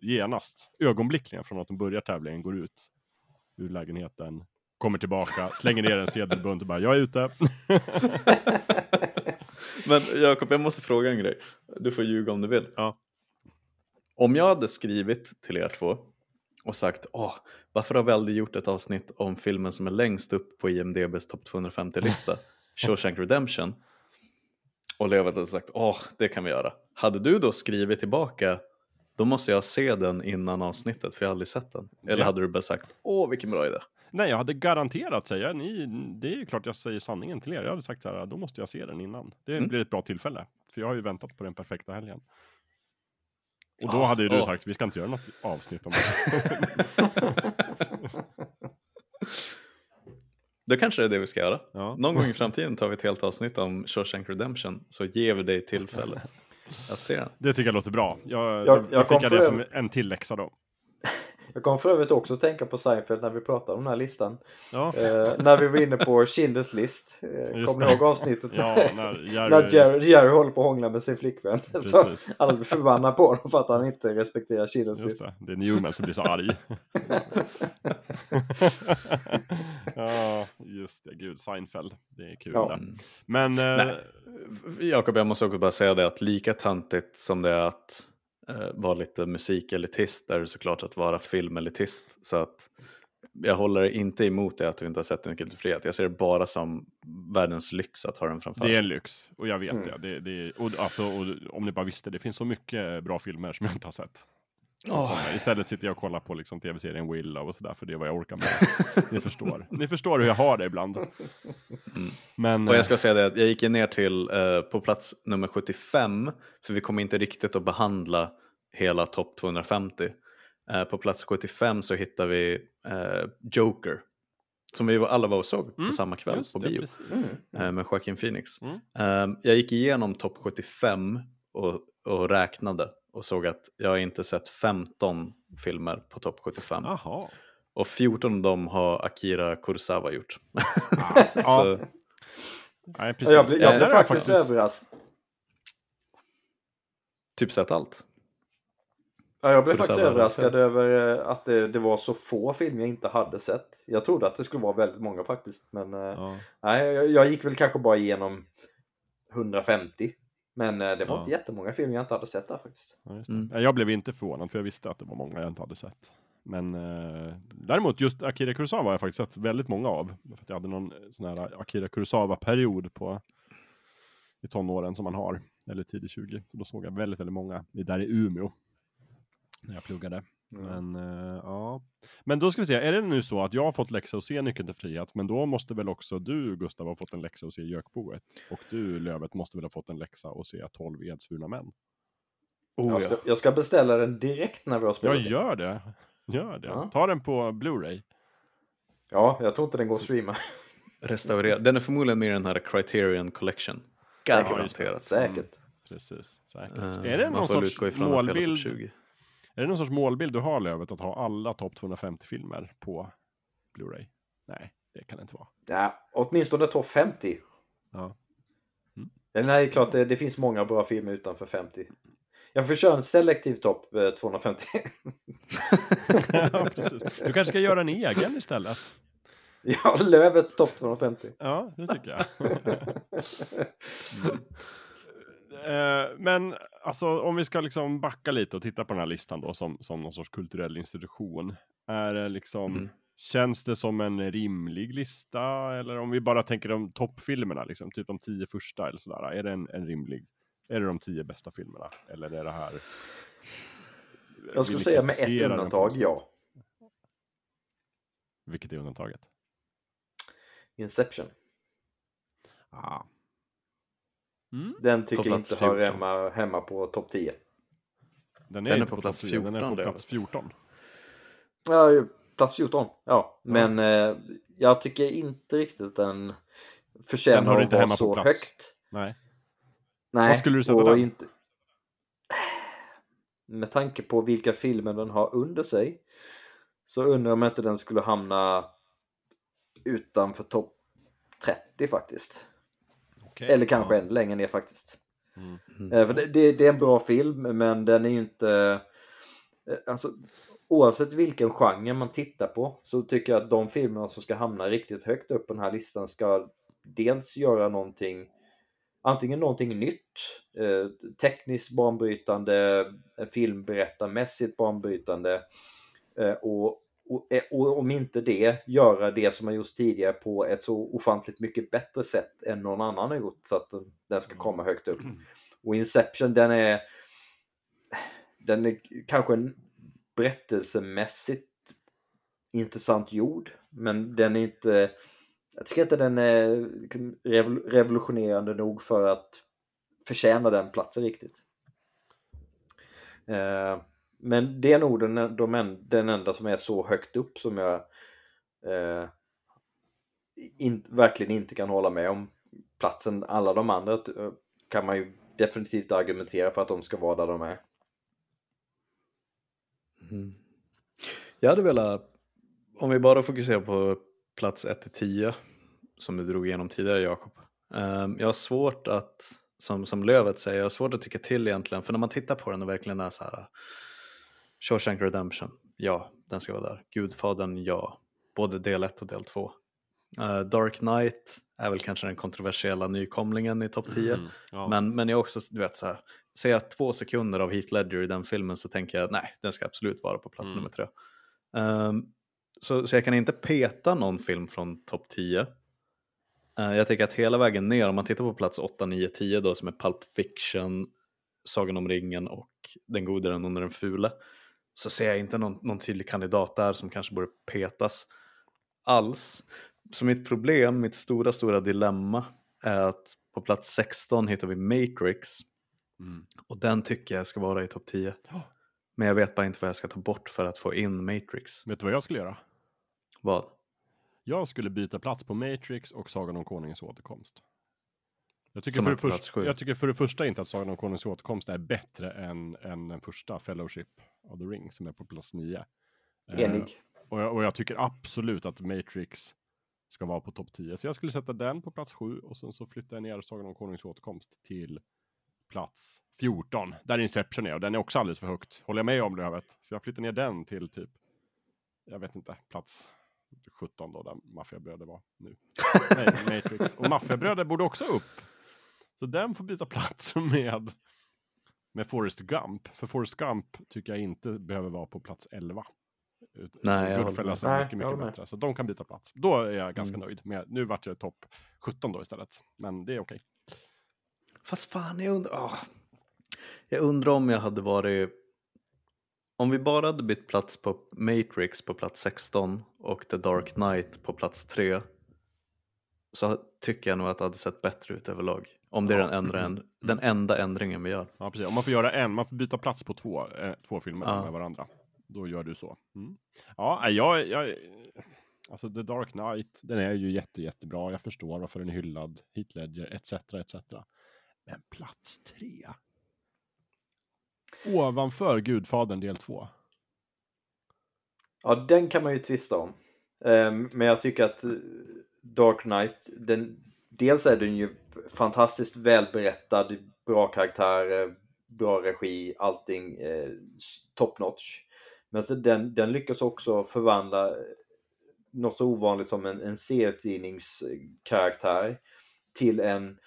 genast, ögonblickligen från att de börjar tävlingen, går ut ur lägenheten, kommer tillbaka, slänger ner en sedelbunt och bara jag är ute. men Jakob jag måste fråga en grej. Du får ljuga om du vill. Ja. Om jag hade skrivit till er två och sagt Åh, varför har vi aldrig gjort ett avsnitt om filmen som är längst upp på IMDBs topp 250-lista, Shawshank Redemption. Och Levet hade sagt åh, det kan vi göra. Hade du då skrivit tillbaka, då måste jag se den innan avsnittet för jag har aldrig sett den. Eller Ja. hade du bara sagt åh, vilken bra idé. Nej, jag hade garanterat säga, ni, det är ju klart jag säger sanningen till er. Jag hade sagt så här, då måste jag se den innan. Det Mm. blir ett bra tillfälle. För jag har ju väntat på den perfekta helgen. Och då Ah, hade ju du ah. sagt, vi ska inte göra något avsnitt om det. Då kanske det är det vi ska göra. Ja. Någon gång i framtiden tar vi ett helt avsnitt om Shawshank Redemption så ger vi dig tillfället att se den. Det tycker jag låter bra. Jag, Jag- jag, jag fick jag det som en till läxa då. Jag kom för övrigt också att tänka på Seinfeld när vi pratade om den här listan. Ja, Eh, när vi var inne på Schindler's list. Eh, Kommer det. ni ihåg avsnittet? ja när Jerry... när Jerry, Jerry håller på att hångla med sin flickvän. Så Precis. alla blir förbannade på honom för att han inte respekterar Schindler's list. det, det är Newman som blir så arg. ja, just det. Gud, Seinfeld. Det är kul Ja. det. Mm. Men... eh. Jakob, jag måste också bara säga det att lika töntigt som det är att eh, vara lite musikelitist är det såklart att vara filmelitist. Så att jag håller inte emot det att du inte har sett Nyckeln till frihet. Jag ser det bara som världens lyx att ha den framför Det är sig. en lyx, och jag vet Mm. det. det, det och, alltså, och, om ni bara visste, det finns så mycket bra filmer som jag inte har sett. Åh, Istället sitter jag och kollar på liksom, tv-serien Willow och sådär, för det är vad jag orkar med. ni förstår. Ni förstår hur jag har det ibland. Men, Mm. Och jag eh, ska säga det, att jag gick ner till eh, på plats nummer 75, för vi kommer inte riktigt att behandla hela topp 250. Eh, på plats 75 så hittar vi eh, Joker, som vi alla var och såg på Mm, samma kväll på bio precis. eh, med Joaquin Phoenix. Mm. Eh, jag gick igenom topp 75 och, och räknade och såg att jag har inte sett 15 filmer på topp 75. Jaha. Och 14 av dem har Akira Kurosawa gjort. Ja, så, nej, precis. Jag blev, jag blev faktiskt överraskad. typ sett allt. Ja, jag blev Kurosawa faktiskt överraskad över eh, att det, det var så få filmer jag inte hade sett. Jag trodde att det skulle vara väldigt många faktiskt. Men eh, Ja. nej, jag, jag gick väl kanske bara igenom 150. Men eh, det var Ja. inte jättemånga filmer jag inte hade sett där faktiskt. Ja, just det. Mm. Jag blev inte förvånad för jag visste att det var många jag inte hade sett. Men eh, däremot just Akira Kurosawa har jag faktiskt sett väldigt många av. För att jag hade någon sån här Akira Kurosawa-period på i tonåren som man har, eller tidigt 20. Så då såg jag väldigt, väldigt många i- där i Umeå. När jag pluggade. Men eh, ja. Men då ska vi se, är det nu så att jag har fått läxa att se Nyckeln till frihet, men då måste väl också du Gustav ha fått en läxa att se Gökboet? Och du Lövet måste väl ha fått en läxa att se 12 edsvurna män? Oh, jag, ja. ska, jag ska beställa den direkt när vi har Ja, spelat. in. gör det. Gör det. Ja. Ta den på Blu-ray. ja, jag tror inte den går att streama. Restaurerad. Den är förmodligen med i den här Criterion Collection. Säkert. Garanterat. Säkert. Precis, säkert. Eh, är det man någon sorts topp målbild? 20. Är det någon sorts målbild du har Lövet att ha alla topp 250 filmer på Blu-ray? Nej, det kan det inte vara. Ja, åtminstone topp 50. Ja. Ja, Nej, det är klart det, det finns många bra filmer utanför 50. Jag får köra en selektiv topp eh, 250. ja, precis. Du kanske ska göra en egen istället? ja, Lövets topp 250. Ja, det tycker jag. Eh, Men alltså om vi ska liksom backa lite och titta på den här listan då som, som någon sorts kulturell institution. Är det liksom, Mm. känns det som en rimlig lista? Eller om vi bara tänker om toppfilmerna, liksom, typ de tio första eller sådär. Är det en, en rimlig, är det de tio bästa filmerna? Eller är det här? Jag skulle säga med ett undantag, ja. Vilket är undantaget? Inception. Ah. Mm. Den På tycker jag inte hör 14. hemma, hemma på topp 10. Den är, Den är inte på plats topp 10, den är 14 på plats vet. 14. Ja, ju, plats 14. Ja, men eh, jag tycker inte riktigt den förtjänar Den hör att inte vara hemma på så plats. högt. Nej. Nej, Vad skulle du sätta den? Inte... Med tanke på vilka filmer den har under sig så undrar jag om inte den skulle hamna utanför topp 30 faktiskt. Okay. Eller kanske ännu längre ner faktiskt. Mm. Eh, För det, det, det är en bra film men den är ju inte... eh, Alltså, oavsett vilken genre man tittar på så tycker jag att de filmerna som ska hamna riktigt högt upp på den här listan ska dels göra någonting Antingen någonting nytt, eh, tekniskt banbrytande, eh, filmberättarmässigt banbrytande eh, och och, eh, och om inte det, göra det som har gjorts tidigare på ett så ofantligt mycket bättre sätt än någon annan har gjort så att den, ska komma högt upp. Och Inception den är den är kanske berättelsemässigt intressant gjord men den är inte jag tycker inte den är revolutionerande nog för att förtjäna den platsen riktigt. Men det är nog den, de, den enda som är så högt upp som jag eh, in, verkligen inte kan hålla med om platsen. Alla de andra eh, kan man ju definitivt argumentera för att de ska vara där de är. Mm. Jag hade velat, om vi bara fokuserar på plats 1 till 10 som du drog igenom tidigare Jakob. Um, jag har svårt att, som, som Lövet säger, jag har svårt att tycka till egentligen, för när man tittar på den och verkligen är så här Shawshank Redemption, ja, den ska vara där. Gudfadern, ja. Både del 1 och del 2. Uh, eh, Dark Knight är väl kanske den kontroversiella nykomlingen i topp 10. Mm, ja. men, men jag också, du vet så här, ser jag två sekunder av Heath Ledger i den filmen så tänker jag nej, den ska absolut vara på plats mm. nummer tre. Um, så, så jag kan inte peta någon film från topp 10. Uh, jag tycker att hela vägen ner, om man tittar på plats 8, 9, 10 då som är Pulp Fiction, Sagan om ringen och Den gode, den onde, den fule så ser jag inte någon, någon tydlig kandidat där som kanske borde petas alls. Så mitt problem, mitt stora, stora dilemma är att på plats 16 hittar vi Matrix. Mm. Och den tycker jag ska vara i topp 10. Oh. Men jag vet bara inte vad jag ska ta bort för att få in Matrix. Vet du vad jag skulle göra? Vad? Jag skulle byta plats på Matrix och Sagan om Konungens återkomst. Jag tycker, för det, först, jag tycker för det första inte att Sagan om Konungens återkomst är bättre än, än den första Fellowship of the Ring som är på plats 9. Eh, Enig. Uh, och, jag, och jag tycker absolut att Matrix ska vara på topp 10. Så jag skulle sätta den på plats 7 och sen så flyttar jag ner Sagan om Konungens återkomst till plats 14. Där Inception är och den är också alldeles för högt. Håller jag med om det jag vet. Så jag flyttar ner den till typ, jag vet inte, plats 17 då, där Maffiabröder var nu. Nej, Matrix. Och Maffiabröder borde också upp. Så den får byta plats med, med Forrest Gump. För Forrest Gump tycker jag inte behöver vara på plats 11. Nej, jag Goodfellas är mycket, mycket bättre. Så de kan byta plats. Då är jag ganska mm. nöjd. Med, nu vart jag topp 17 då istället. Men det är okej. Okay. Fast fan, jag undrar... Oh. Jag undrar om jag hade varit... Om vi bara hade bytt plats på Matrix på plats 16 och The Dark Knight på plats 3 så tycker jag nog att det hade sett bättre ut överlag. Om det är den, ändra, mm. den enda ändringen vi gör. Ja, precis. Om man får göra en, man får byta plats på två, eh, två filmer ja. med varandra. Då gör du så. Mm. Ja, jag, jag, alltså The Dark Knight, den är ju jätte, jättebra. Jag förstår varför den är hyllad, Heath Ledger, etc, etc. Men plats tre? Ovanför Gudfadern del två. Ja, den kan man ju tvista om. Um, men jag tycker att Dark Knight, den, dels är den ju fantastiskt välberättad, bra karaktärer, bra regi, allting eh, top notch. Men så den, den lyckas också förvandla något så ovanligt som en, en serietidningskaraktär till en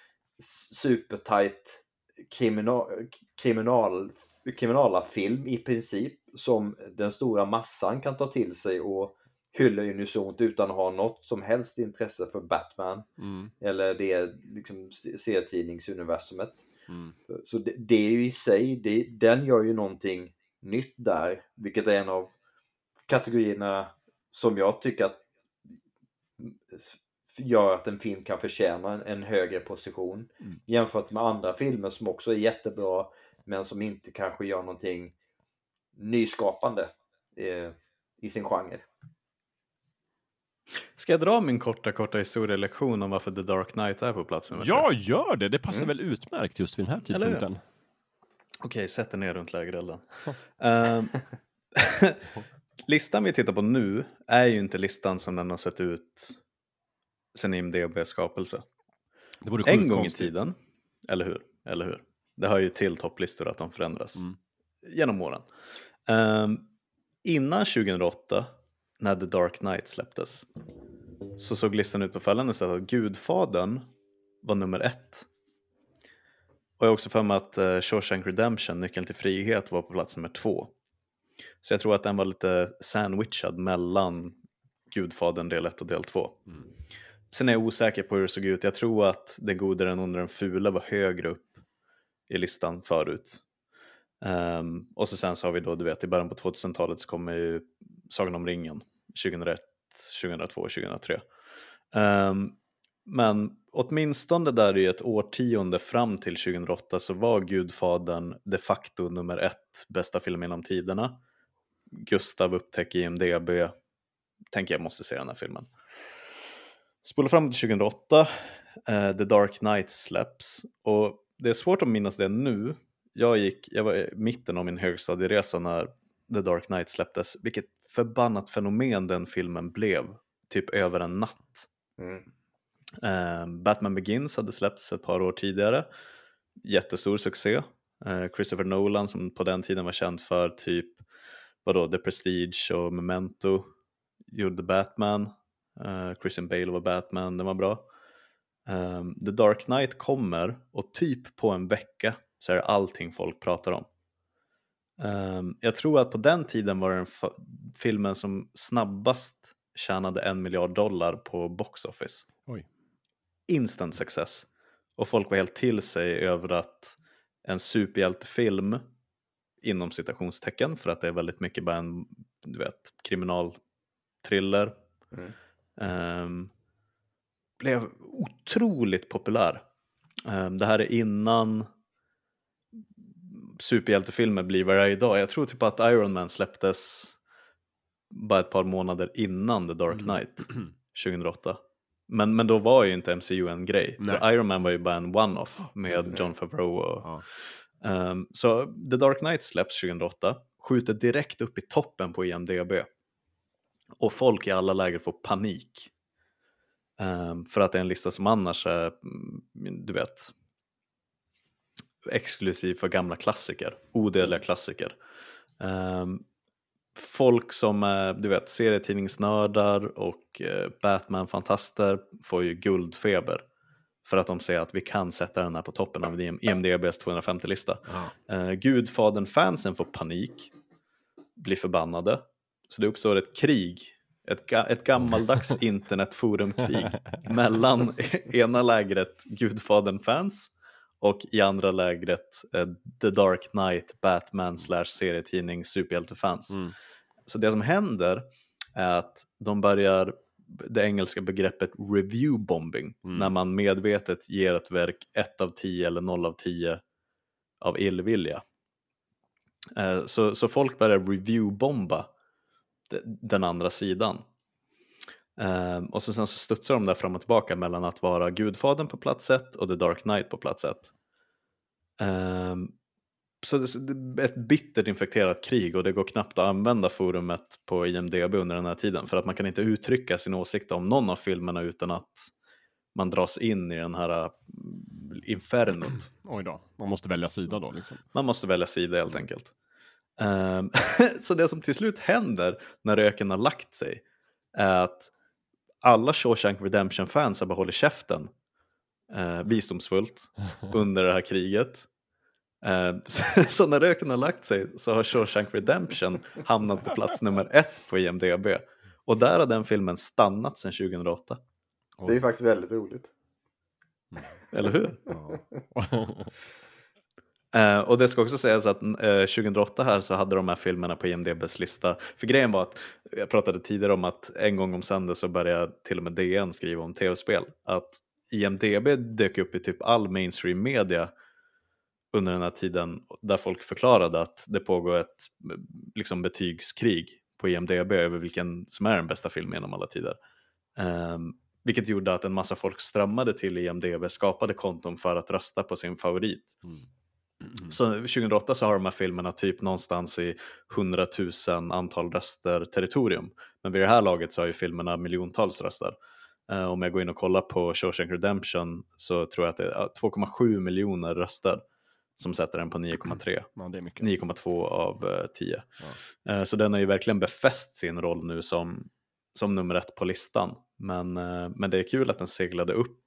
supertight kriminal, kriminal, kriminalafilm i princip som den stora massan kan ta till sig och hylla unisont utan att ha något som helst intresse för Batman. Mm. Eller det liksom serietidningsuniversumet. Mm. Så det, det, är ju i sig, det, den gör ju någonting nytt där, vilket är en av kategorierna som jag tycker att gör att en film kan förtjäna en, en högre position mm. jämfört med andra filmer som också är jättebra men som inte kanske gör någonting nyskapande eh, i sin genre. Ska jag dra min korta, korta historielektion om varför The Dark Knight är på plats nummer Ja, gör det! Det passar mm. väl utmärkt just vid den här tidpunkten. Okej, sätt dig ner runt lägerelden. uh, listan vi tittar på nu är ju inte listan som den har sett ut sen IMDBs skapelse. en gång konstigt. i tiden, eller hur? eller hur? Det har ju till topplistor att de förändras mm. genom åren. Uh, innan 2008 när The Dark Knight släpptes så såg listan ut på följande sätt att Gudfadern var nummer ett. Och jag har också för mig att uh, Shawshank Redemption, Nyckeln till frihet, var på plats nummer två. Så jag tror att den var lite sandwichad mellan Gudfadern del 1 och del 2. Mm. Sen är jag osäker på hur det såg ut. Jag tror att Den gode, den onde, den fula var högre upp i listan förut. Ehm, och så sen så har vi då, du vet, i början på 2000-talet så kommer ju Sagan om ringen 2001, 2002, 2003. Um, men åtminstone där i ett årtionde fram till 2008 så var Gudfadern de facto nummer ett bästa film genom tiderna. Gustav upptäcker IMDB, tänker jag måste se den här filmen. Spola fram till 2008, eh, The Dark Knight släpps och det är svårt att minnas det nu. Jag, gick, jag var i mitten av min högstadieresa när The Dark Knight släpptes, vilket förbannat fenomen den filmen blev, typ över en natt. Mm. Eh, Batman Begins hade släppts ett par år tidigare, jättestor succé. Eh, Christopher Nolan som på den tiden var känd för typ vadå, The Prestige och Memento gjorde Batman. Uh, Christian Bale var Batman, den var bra. Um, The Dark Knight kommer och typ på en vecka så är det allting folk pratar om. Um, jag tror att på den tiden var den filmen som snabbast tjänade en miljard dollar på box office. Oj. Instant success. Och folk var helt till sig över att en superhjältefilm inom citationstecken för att det är väldigt mycket bara en du vet, kriminalthriller. Mm. Um, blev otroligt populär. Um, det här är innan superhjältefilmer blir vad det är idag. Jag tror typ att Iron Man släpptes bara ett par månader innan The Dark Knight Mm. 2008. Men, men då var ju inte MCU en grej. Iron Man var ju bara en one-off med. John Favreau och Ja. Um, så The Dark Knight släpps 2008, skjuter direkt upp i toppen på IMDB. Och folk i alla läger får panik. Um, för att det är en lista som annars är, mm, du vet, exklusiv för gamla klassiker, odödliga klassiker. Um, folk som är, du vet, serietidningsnördar och uh, Batman-fantaster får ju guldfeber. För att de säger att vi kan sätta den här på toppen av IMDBs 250-lista. Ja. Uh, Gudfadern-fansen får panik, blir förbannade. Så det uppstår ett krig, ett, ga ett gammaldags internetforumkrig mellan ena lägret Gudfadern-fans och i andra lägret eh, The Dark Knight, Batman slash serietidning superhjältefans. Mm. Så det som händer är att de börjar det engelska begreppet review bombing Mm. när man medvetet ger ett verk 1 av 10 eller 0 av 10 av illvilja. Eh, Så, så folk börjar review-bomba de- den andra sidan. Eh, Och så sen så studsar de där fram och tillbaka mellan att vara Gudfadern på plats 1 och The Dark Knight på plats 1. Så det så det är ett bittert infekterat krig och det går knappt att använda forumet på IMDB under den här tiden för att man kan inte uttrycka sin åsikt om någon av filmerna utan att man dras in i den här mm, infernot. Oj då, man måste välja sida då liksom. Man måste välja sida helt enkelt. Ehm, så det som till slut händer när röken har lagt sig är att alla Shawshank Redemption-fans har bara hållit käften eh, visdomsfullt under det här kriget. Eh, så, så när röken har lagt sig så har Shawshank Redemption hamnat på plats nummer ett på IMDB. Och där har den filmen stannat sedan 2008. Det är ju faktiskt väldigt roligt. Eller hur? Eh, och det ska också sägas att eh, 2008 här så hade de här filmerna på IMDBs lista. För grejen var att, jag pratade tidigare om att en gång om söndag så började till och med DN skriva om tv-spel. Att IMDB dök upp i typ all mainstream media under den här tiden där folk förklarade att det pågår ett liksom, betygskrig på IMDB över vilken som är den bästa filmen genom alla tider. Um, vilket gjorde att en massa folk strömmade till IMDB, skapade konton för att rösta på sin favorit. Mm. Mm. Så 2008 så har de här filmerna typ någonstans i 100 000 antal röster territorium. Men vid det här laget så har ju filmerna miljontals röster. Eh, om jag går in och kollar på Shawshank Redemption så tror jag att det är ja, 2,7 miljoner röster som sätter den på 9,3. Ja, det är mycket. 9,2 av eh, 10. Eh, så den har ju verkligen befäst sin roll nu som, som nummer ett på listan. Men, men det är kul att den seglade upp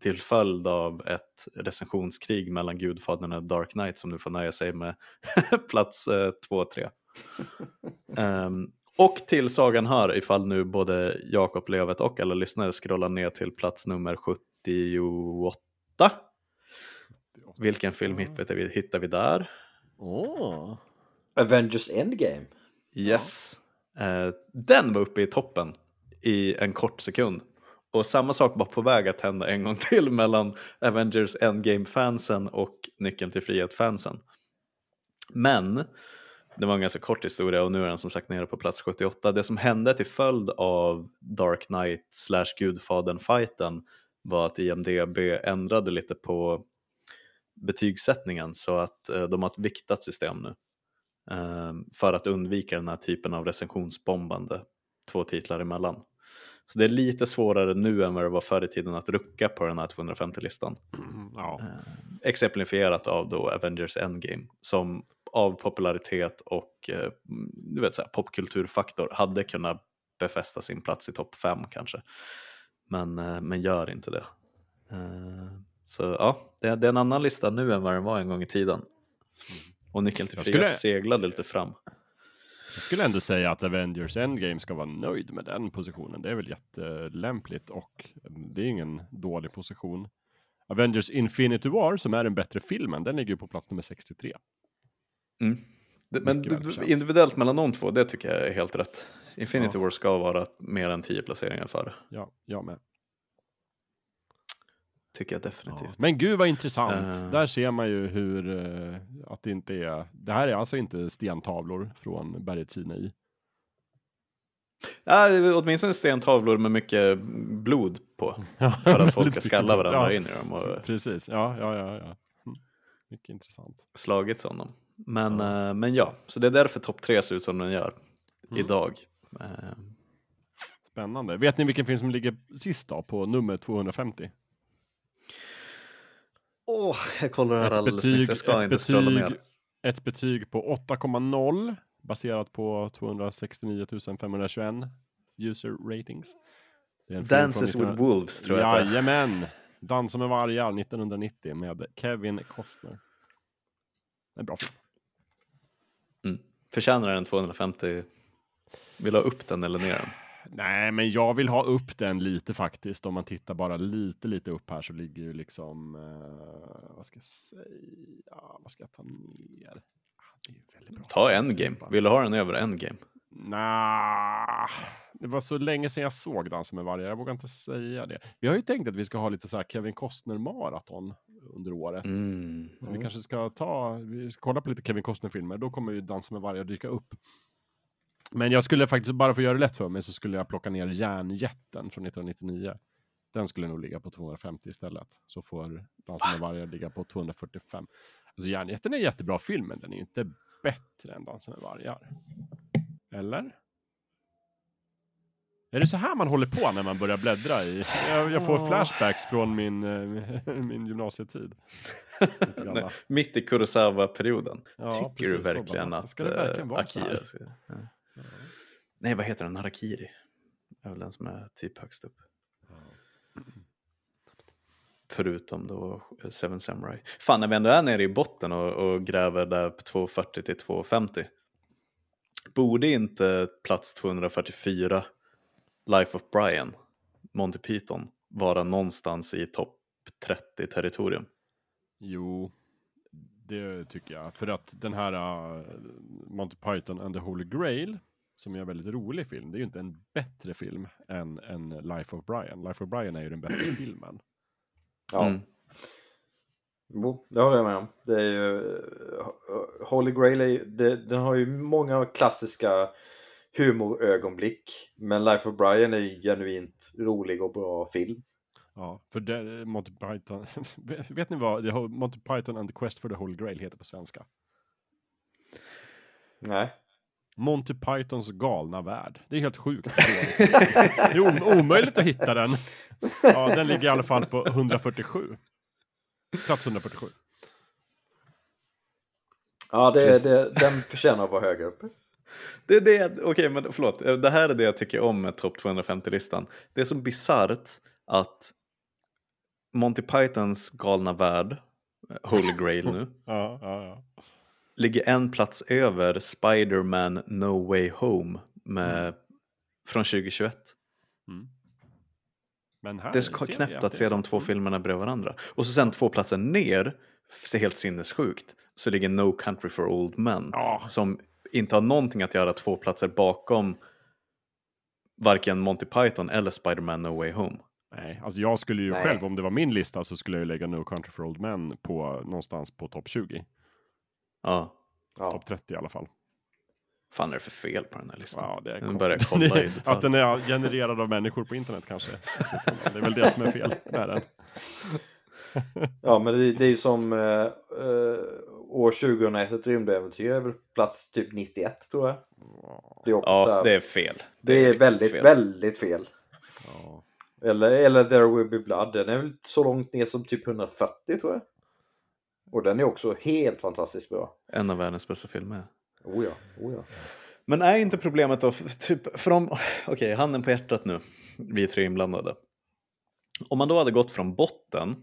till följd av ett recensionskrig mellan Gudfadern och Dark Knight som nu får nöja sig med plats 2 och 3. um, och till sagan hör, ifall nu både Jakob Lövet och alla lyssnare scrollar ner till plats nummer 78. Vilken film hittar vi, hittar vi där? Åh. Avengers Endgame. Yes. Uh, den var uppe i toppen i en kort sekund. Och samma sak var på väg att hända en gång till mellan Avengers Endgame-fansen och Nyckeln till Frihet-fansen. Men det var en ganska kort historia och nu är den som sagt nere på plats 78. Det som hände till följd av Dark Knight slash Gudfadern-fighten var att IMDB ändrade lite på betygssättningen så att eh, de har ett viktat system nu. Eh, för att undvika den här typen av recensionsbombande två titlar emellan. Så det är lite svårare nu än vad det var förr i tiden att rucka på den här 250-listan. Mm, ja. Eh, exemplifierat av då Avengers Endgame som av popularitet och eh, du vet, så här, popkulturfaktor hade kunnat befästa sin plats i topp 5 kanske. Men, eh, men gör inte det. Så ja, det, det är en annan lista nu än vad den var en gång i tiden. Och Nyckeln till frihet skulle- seglade lite fram. Jag skulle ändå säga att Avengers Endgame ska vara nöjd med den positionen. Det är väl jättelämpligt och mm, det är ingen dålig position. Avengers Infinity War, som är den bättre filmen, den ligger ju på plats nummer 63. Mm. Det, men individuellt mellan de två, det tycker jag är helt rätt. Infinity Ja. War ska vara mer än 10 placeringar före. Ja, jag med. Tycker jag Ja. definitivt. Men gud vad intressant. Eh. Där ser man ju hur eh, att det inte är. Det här är alltså inte stentavlor från berget Sinai. Ja, åtminstone stentavlor med mycket blod på. För att folk ska skalla varandra in i dem och Precis, ja, ja, ja. ja. Mm. Mycket intressant. slagits om dem. Men Ja. ja, men ja så det är därför topp tre ser ut som den gör Mm. idag. Spännande. Vet ni vilken film som ligger sist då, på nummer 250? Åh, jag kollar här Ett alldeles betyg, nyss, jag ska inte scrolla betyg, ner. ett betyg på 8,0 baserat på 269 521 user ratings. Dances with 1900 Wolves tror jag att det är. Jajamän! Dansa med vargar 1990 med Kevin Costner. En bra film. Mm. Förtjänar den 250? Vill du ha upp den eller ner den? Nej, men jag vill ha upp den lite faktiskt. Om man tittar bara lite, lite upp här så ligger ju liksom, eh, vad ska jag säga, vad ska jag ta ner? Ah, det är ju väldigt bra. Ta Endgame. Vill du ha den över Endgame? Nah, det var så länge sedan jag såg Dansa med vargar. Jag vågar inte säga det. Vi har ju tänkt att vi ska ha lite så här Kevin Costner-maraton under året. Mm. Så vi kanske ska ta, vi ska kolla på lite Kevin Costner-filmer. Då kommer ju Dansa med vargar dyka upp. Men jag skulle faktiskt, bara för att göra det lätt för mig, så skulle jag plocka ner Järnjätten från 1999. Den skulle nog ligga på 250 istället. Så får Dansa med vargar ligga på 245. Alltså Järnjätten är en jättebra film, men den är ju inte bättre än Dansa med vargar. Eller? Är det så här man håller på när man börjar bläddra i? Jag, jag får flashbacks från min, eh, min gymnasietid. Nej, Mitt i Kurosawa-perioden. Ja, Tycker precis, du verkligen bara, att ska det verkligen eh, vara så här? Akira. Ja. Nej, vad heter den? Harakiri? Det är väl den som är typ högst upp. Förutom då Seven Samurai. Fan, när vi ändå är nere i botten och, och gräver där på 240 till 250. Borde inte plats 244 Life of Brian, Monty Python, vara någonstans i topp 30 territorium? Jo, det tycker jag. För att den här uh, Monty Python and the Holy Grail, som är en väldigt rolig film, det är ju inte en bättre film än, än Life of Brian. Life of Brian är ju den bättre filmen. Ja. Mm. Jo, det håller jag med om. Det är ju, eh, Holy Grail är det, den har ju många klassiska humorögonblick. Men Life of Brian är ju genuint rolig och bra film. Ja, för det, Monty Python, vet ni vad Monty Python and the Quest for the Holy Grail heter på svenska? Nej. Monty Pythons galna värld. Det är helt sjukt. det är om- omöjligt att hitta den. Ja, den ligger i alla fall på 147. Plats 147. Ja, det, det, den förtjänar att vara högre upp. Det är det, okej men förlåt, det här är det jag tycker om med topp 250-listan. Det är så bisarrt att Monty Pythons galna värld, Holy Grail nu, Ja, ja, ja. Ligger en plats över Spider-Man No Way Home med, från 2021. Mm. Men här Det är så knäppt att se de så. två Mm. filmerna bredvid varandra. Och så sen två platser ner, ser helt sinnessjukt, så ligger No Country for Old Men. Ja, Som inte har någonting att göra två platser bakom varken Monty Python eller Spider-Man No Way Home. nej, alltså jag skulle ju Nej. själv, om det var min lista så skulle jag ju lägga No Country for Old Men på någonstans på topp 20. Ja, Ja. Topp 30 i alla fall. fan är det för fel på den här listan? Ja, det är Nu börjar kolla i detalj. Att den är genererad av människor på internet kanske. Det är väl det som är fel med den. Ja, men det, det är ju som eh, eh, år 2001, ett rymdäventyr, är väl plats typ 91 tror jag. Det är också så Ja, det är fel. det är riktigt väldigt, fel. väldigt fel. Ja. Eller, eller There Will Be Blood, den är väl så långt ner som typ 140 tror jag. Och den är också helt fantastiskt bra. En av världens bästa filmer. Oh ja, oh ja. Men är inte problemet då, typ, för om, okej, handen på hjärtat nu, vi är tre inblandade. Om man då hade gått från botten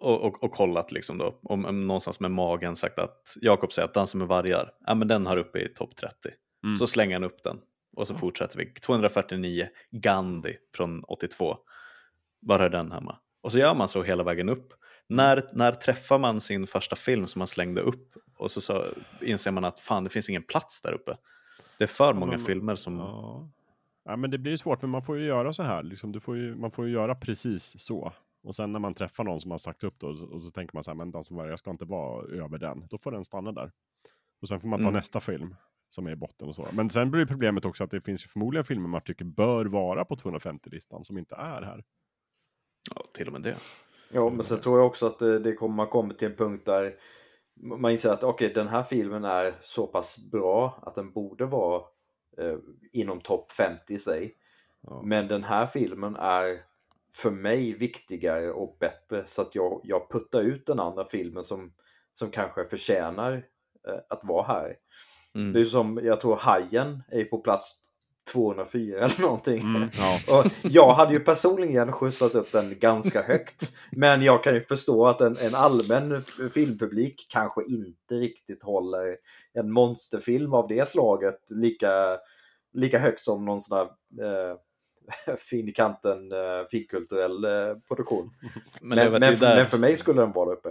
och, och, och kollat liksom då, om, om någonstans med magen sagt att Jakob säger att Dansen med vargar, ja men den har uppe i topp 30. Mm. Så slänger han upp den och så fortsätter vi. 249, Gandhi från 82. Var är den hemma? Och så gör man så hela vägen upp. När, när träffar man sin första film som man slängde upp och så, så inser man att fan det finns ingen plats där uppe. Det är för många men- filmer som... Ja. ja, men det blir ju svårt, men man får ju göra så här. Liksom, du får ju, man får ju göra precis så. Och sen när man träffar någon som har sagt upp då, och så, och så tänker man så här, men Dansen vargar, jag ska inte vara över den. Då får den stanna där. Och sen får man ta Mm. nästa film som är i botten och så. Men sen blir problemet också att det finns ju förmodligen filmer man tycker bör vara på 250-listan som inte är här. Ja, till och med det. Ja, men sen tror jag också att det, det kommer, man kommer till en punkt där man inser att okej, den här filmen är så pass bra att den borde vara eh, inom topp 50 i sig. Ja. Men den här filmen är för mig viktigare och bättre så att jag, jag puttar ut den andra filmen som, som kanske förtjänar eh, att vara här. Mm. Det är som, jag tror Hajen är på plats 204 eller någonting. Mm, ja. Och jag hade ju personligen skjutsat upp den ganska högt. Men jag kan ju förstå att en, en allmän filmpublik kanske inte riktigt håller en monsterfilm av det slaget lika, lika högt som någon sån här eh, fin i kanten eh, finkulturell eh, produktion. Men, Men, men, för, men för mig skulle den vara uppe.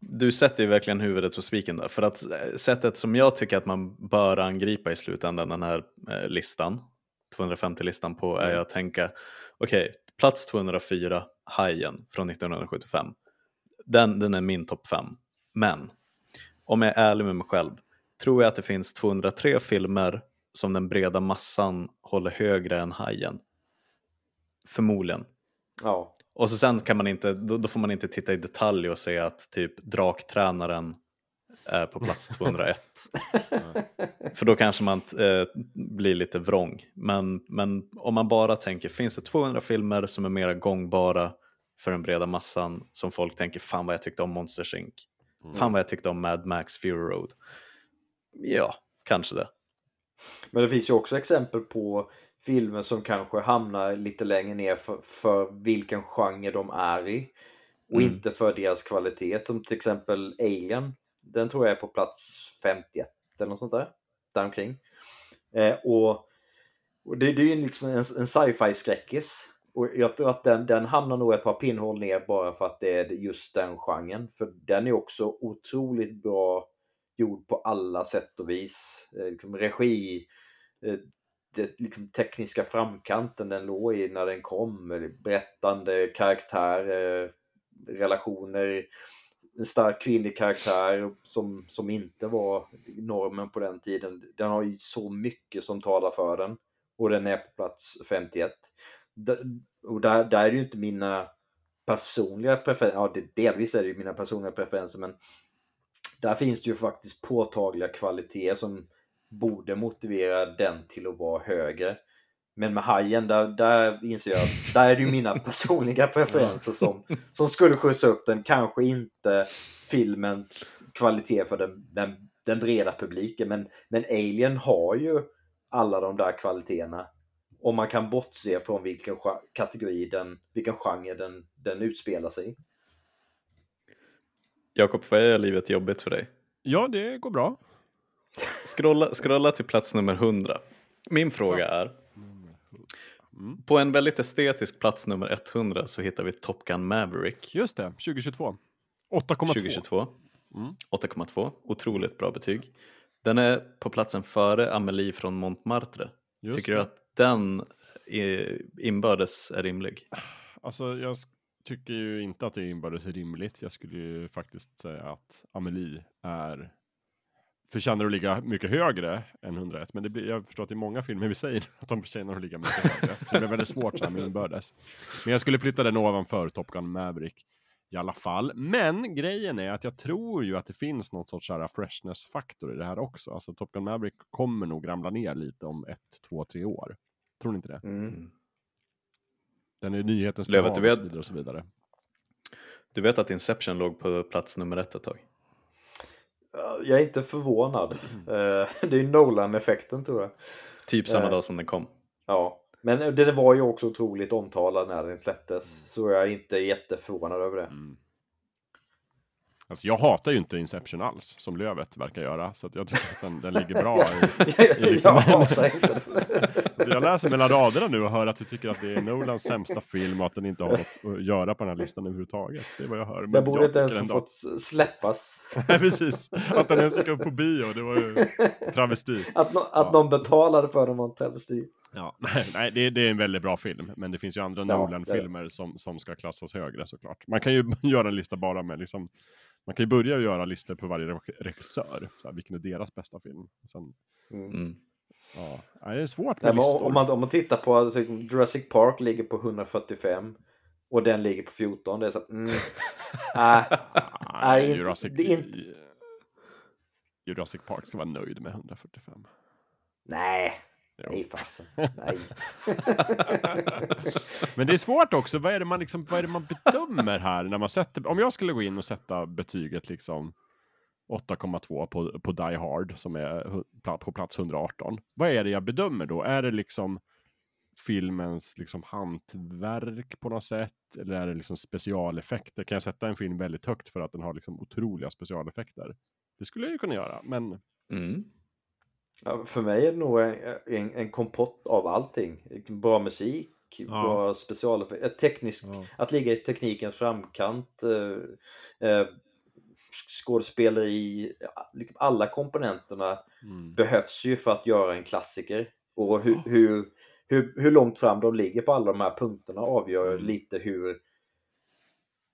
Du sätter ju verkligen huvudet på spiken där. För att eh, sättet som jag tycker att man bör angripa i slutändan den här eh, listan, 250-listan på, är Mm. att tänka, okej, plats 204, Hajen från 1975. Den, den är min topp 5. Men, om jag är ärlig med mig själv, tror jag att det finns 203 filmer som den breda massan håller högre än Hajen. Förmodligen. Ja, Och så sen kan man inte, då, då får man inte titta i detalj och säga att typ draktränaren är på plats 201. För då kanske man eh, blir lite vrång. Men, men om man bara tänker, finns det 200 filmer som är mer gångbara för den breda massan som folk tänker, fan vad jag tyckte om Monsters Inc. Fan vad jag tyckte om Mad Max Fury Road. Ja, kanske det. Men det finns ju också exempel på filmer som kanske hamnar lite längre ner för, för vilken genre de är i. Och Mm. inte för deras kvalitet. Som till exempel Alien. Den tror jag är på plats 51 eller något sånt där. Däromkring. Eh, och och det, det är ju liksom en, en sci-fi skräckis. Och jag tror att den, den hamnar nog ett par pinnhål ner bara för att det är just den genren. För den är också otroligt bra gjord på alla sätt och vis. Eh, liksom regi, eh, det liksom tekniska framkanten den låg i när den kom. Berättande, karaktär, eh, relationer. En stark kvinnlig karaktär som, som inte var normen på den tiden. Den har ju så mycket som talar för den. Och den är på plats 51. D- Och där, där är det ju inte mina personliga preferenser. Ja, det, delvis är det ju mina personliga preferenser men där finns det ju faktiskt påtagliga kvaliteter som borde motivera den till att vara högre. Men med Hajen, där, där inser jag att där är det ju mina personliga preferenser som, som skulle skjutsa upp den. Kanske inte filmens kvalitet för den, den, den breda publiken. Men, men Alien har ju alla de där kvaliteterna. Om man kan bortse från vilken kategori den, vilken genre den, den utspelar sig i. Jakob, vad är livet jobbigt för dig? Ja, det går bra. Scrolla, scrolla till plats nummer 100. Min fråga är, Mm. på en väldigt estetisk plats nummer 100 så hittar vi Top Gun Maverick Just det, 2022. 8,2. 2022. Mm. 8,2, otroligt bra betyg. Den är på platsen före Amelie från Montmartre. Just Tycker det. du att den är, inbördes är rimlig? Alltså, jag tycker ju inte att det är inbördes rimligt. Jag skulle ju faktiskt säga att Amelie är förtjänar att ligga mycket högre än 101. Men det blir, jag förstår att är många filmer vi säger att de förtjänar att ligga mycket högre. Så det blir väldigt svårt så här med inbördes. Men jag skulle flytta den ovanför Top Gun Maverick i alla fall. Men grejen är att jag tror ju att det finns något sorts så här freshness-faktor i det här också. Alltså Top Gun Maverick kommer nog ramla ner lite om ett, två, tre år. Tror ni inte det? Mm. Den är nyhetens Lövet, behag du vet- och så vidare. Du vet att Inception låg på plats nummer ett ett tag? Jag är inte förvånad. Eh, Det är Nolan-effekten tror jag. Typ samma Eh. dag som den kom. Ja, men det var ju också otroligt omtalad när den släpptes. Så jag är inte jätteförvånad över det. Mm. Alltså jag hatar ju inte Inception alls, som Lövet verkar göra. Så att jag tycker att den, den ligger bra. I, jag liksom- hatar inte den. så jag läser mellan raderna nu och hör att du tycker att det är Nolans sämsta film och att den inte har något att göra på den här listan överhuvudtaget. Det är vad jag hör. Men Den borde jag inte ens ha fått släppas. Nej, precis. Att den ens gick upp på bio, det var ju travesti. Att, no att Ja. någon betalade för den var en travesti. Ja, nej, nej det, det är en väldigt bra film, men det finns ju andra Ja, Nolan-filmer som, som ska klassas högre såklart. Man kan ju göra en lista bara med liksom, man kan ju börja göra listor på varje re- regissör, så här, vilken är deras bästa film. Sen, Mm. Mm. ja, nej, det är svårt Nej, med men listor. om, man, om man tittar på typ, Jurassic Park ligger på 145 och den ligger på 14. Det är så att, mm, nej, Nej, Nej, inte- Jurassic, det är inte- Jurassic Park ska vara nöjd med 145. nej. Nej fasen. Nej. Men det är svårt också, vad är det man, liksom, vad är det man bedömer här när man sätter, om jag skulle gå in och sätta betyget liksom 8,2 på, på Die Hard som är på plats 118. Vad är det jag bedömer då? Är det liksom filmens liksom hantverk på något sätt? Eller är det liksom specialeffekter? Kan jag sätta en film väldigt högt för att den har liksom otroliga specialeffekter? Det skulle jag ju kunna göra, men Mm. Ja, för mig är det nog en, en, en kompott av allting. Bra musik, bra specialeffekter, teknisk, att ligga i teknikens framkant, eh, eh, skådespeleri, ja, liksom alla komponenterna mm. behövs ju för att göra en klassiker. Och hur, hur, hur, hur långt fram de ligger på alla de här punkterna avgör Mm. lite hur,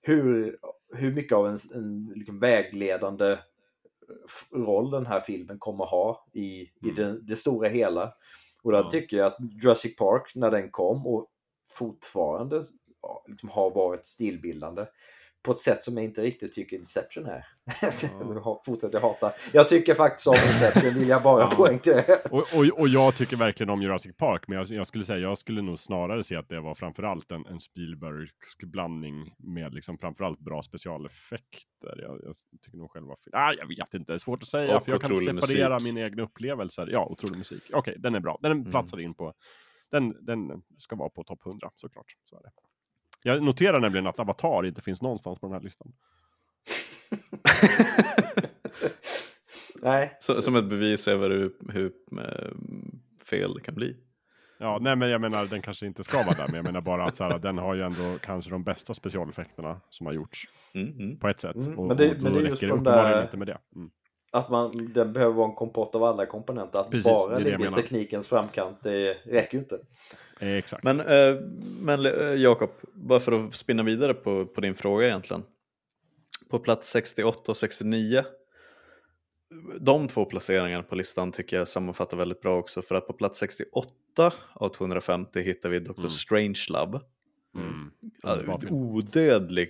hur, hur mycket av en, en liksom vägledande roll den här filmen kommer ha i, i Mm. det, det stora hela. Och där tycker jag att Jurassic Park, när den kom och fortfarande ja, liksom har varit stilbildande på ett sätt som jag inte riktigt tycker Inception är. Har- fortsätter hata. Jag tycker faktiskt om Inception, vill jag bara Ja. poängtera. Och, och, och jag tycker verkligen om Jurassic Park, men jag, jag skulle säga, jag skulle nog snarare se att det var framförallt en, en Spielbergsk blandning med liksom framförallt bra specialeffekter. Jag, jag tycker nog själva... Ah, jag vet inte, det är svårt att säga, Och för jag kan separera musik. mina egna upplevelser. Ja, otrolig musik. Okej, den är bra. Den Mm. platsar in på... Den, den ska vara på topp 100, såklart. Så är det. Jag noterar nämligen att Avatar inte finns någonstans på den här listan. Nej, Så, som ett bevis över hur, hur eh, fel det kan bli. Ja, nej men jag menar den kanske inte ska vara där, men jag menar bara att så här, den har ju ändå kanske de bästa specialeffekterna som har gjorts Mm, mm. på ett sätt. Mm, och, men det- och då men det är just räcker det de uppenbarligen där- inte med det. Mm. att man, den behöver vara en kompott av alla komponenter. Att Precis, bara ligga i teknikens framkant, det räcker ju inte. Eh, exakt. Men, eh, men eh, Jakob, bara för att spinna vidare på, på din fråga egentligen. På plats 68 och 69. De två placeringarna på listan tycker jag sammanfattar väldigt bra också. För att på plats 68 av 250 hittar vi Dr. Mm. Strangelove. Mm. Ja, film. odödlig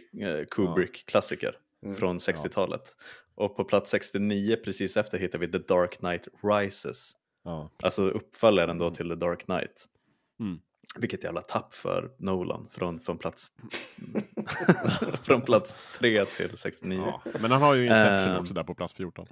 Kubrick-klassiker Mm. från 60-talet. Och på plats 69 precis efter hittar vi The Dark Knight Rises. Ja. Alltså uppföljaren då till The Dark Knight. Mm. Vilket jävla tapp för Nolan från, från plats från plats 3 till 69. Ja. Men han har ju Inception Ehm. också där på plats 14.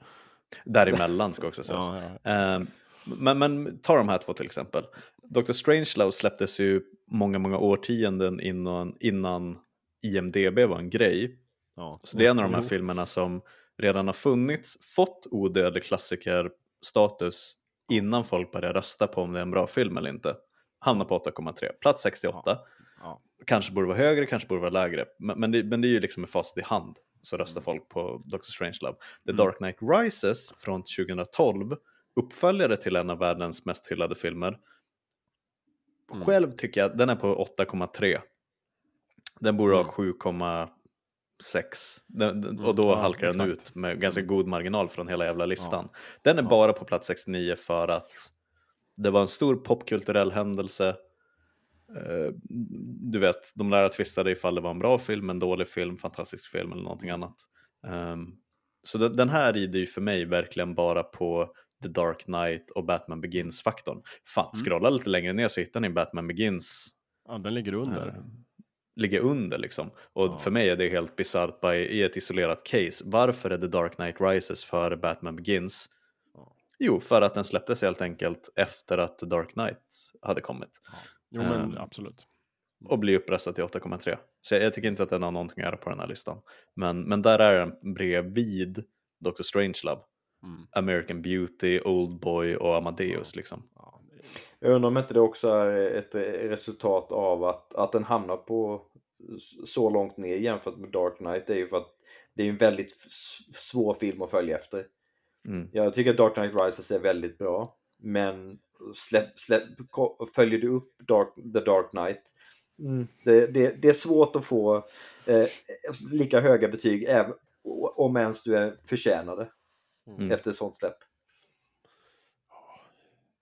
Däremellan ska också sägas. Ja, ja. Ehm, men, men ta de här två till exempel. Dr. Strangelove släpptes ju många, många årtionden innan, innan IMDB var en grej. Ja. Så det är en av de här Jo. filmerna som redan har funnits, fått odödlig klassikerstatus innan folk börjar rösta på om det är en bra film eller inte. Hamnar på 8,3. Plats 68. Ja. Kanske borde vara högre, kanske borde vara lägre. Men, men, det, men det är ju liksom med fast i hand så röstar Mm. folk på Doctor Strangelove. The Mm. Dark Knight Rises från 2012, uppföljare till en av världens mest hyllade filmer. Mm. Själv tycker jag att den är på 8,3. Den borde Mm. ha 7,6. Den, den, Mm, och då ja, halkar den ut med ganska Mm. god marginal från hela jävla listan. Den är Ja. bara på plats 69 för att det var en stor popkulturell händelse. Eh, Du vet, de lärare tvistade ifall det var en bra film, en dålig film, fantastisk film eller någonting annat. Ehm, så den, här rider ju för mig verkligen bara på The Dark Knight och Batman Begins-faktorn. Fan, Mm. scrolla lite längre ner så hittar ni Batman Begins ja, den ligger under. eh, ligger under liksom. Och Ja. för mig är det helt bisarrt i ett isolerat case. Varför är The Dark Knight Rises före Batman Begins? Jo, för att den släpptes helt enkelt efter att Dark Knight hade kommit Jo, men Ehm, absolut. och blir uppröstad till 8,3. Så jag, jag tycker inte att den har någonting att göra på den här listan. Men, men där är den bredvid Dr. Strangelove, Mm. American Beauty, Oldboy och Amadeus liksom. Ja, det är- Jag undrar om inte det också är ett eh, resultat av att, att den hamnar på så långt ner jämfört med Dark Knight. Det är ju för att det är en väldigt svår film att följa efter. Mm. Jag tycker att Dark Knight Rises är väldigt bra. Men släpp, släpp, följer du upp Dark, The Dark Knight mm, det, det, det är svårt att få eh, lika höga betyg även, om ens du är förtjänade Mm. efter ett sånt släpp.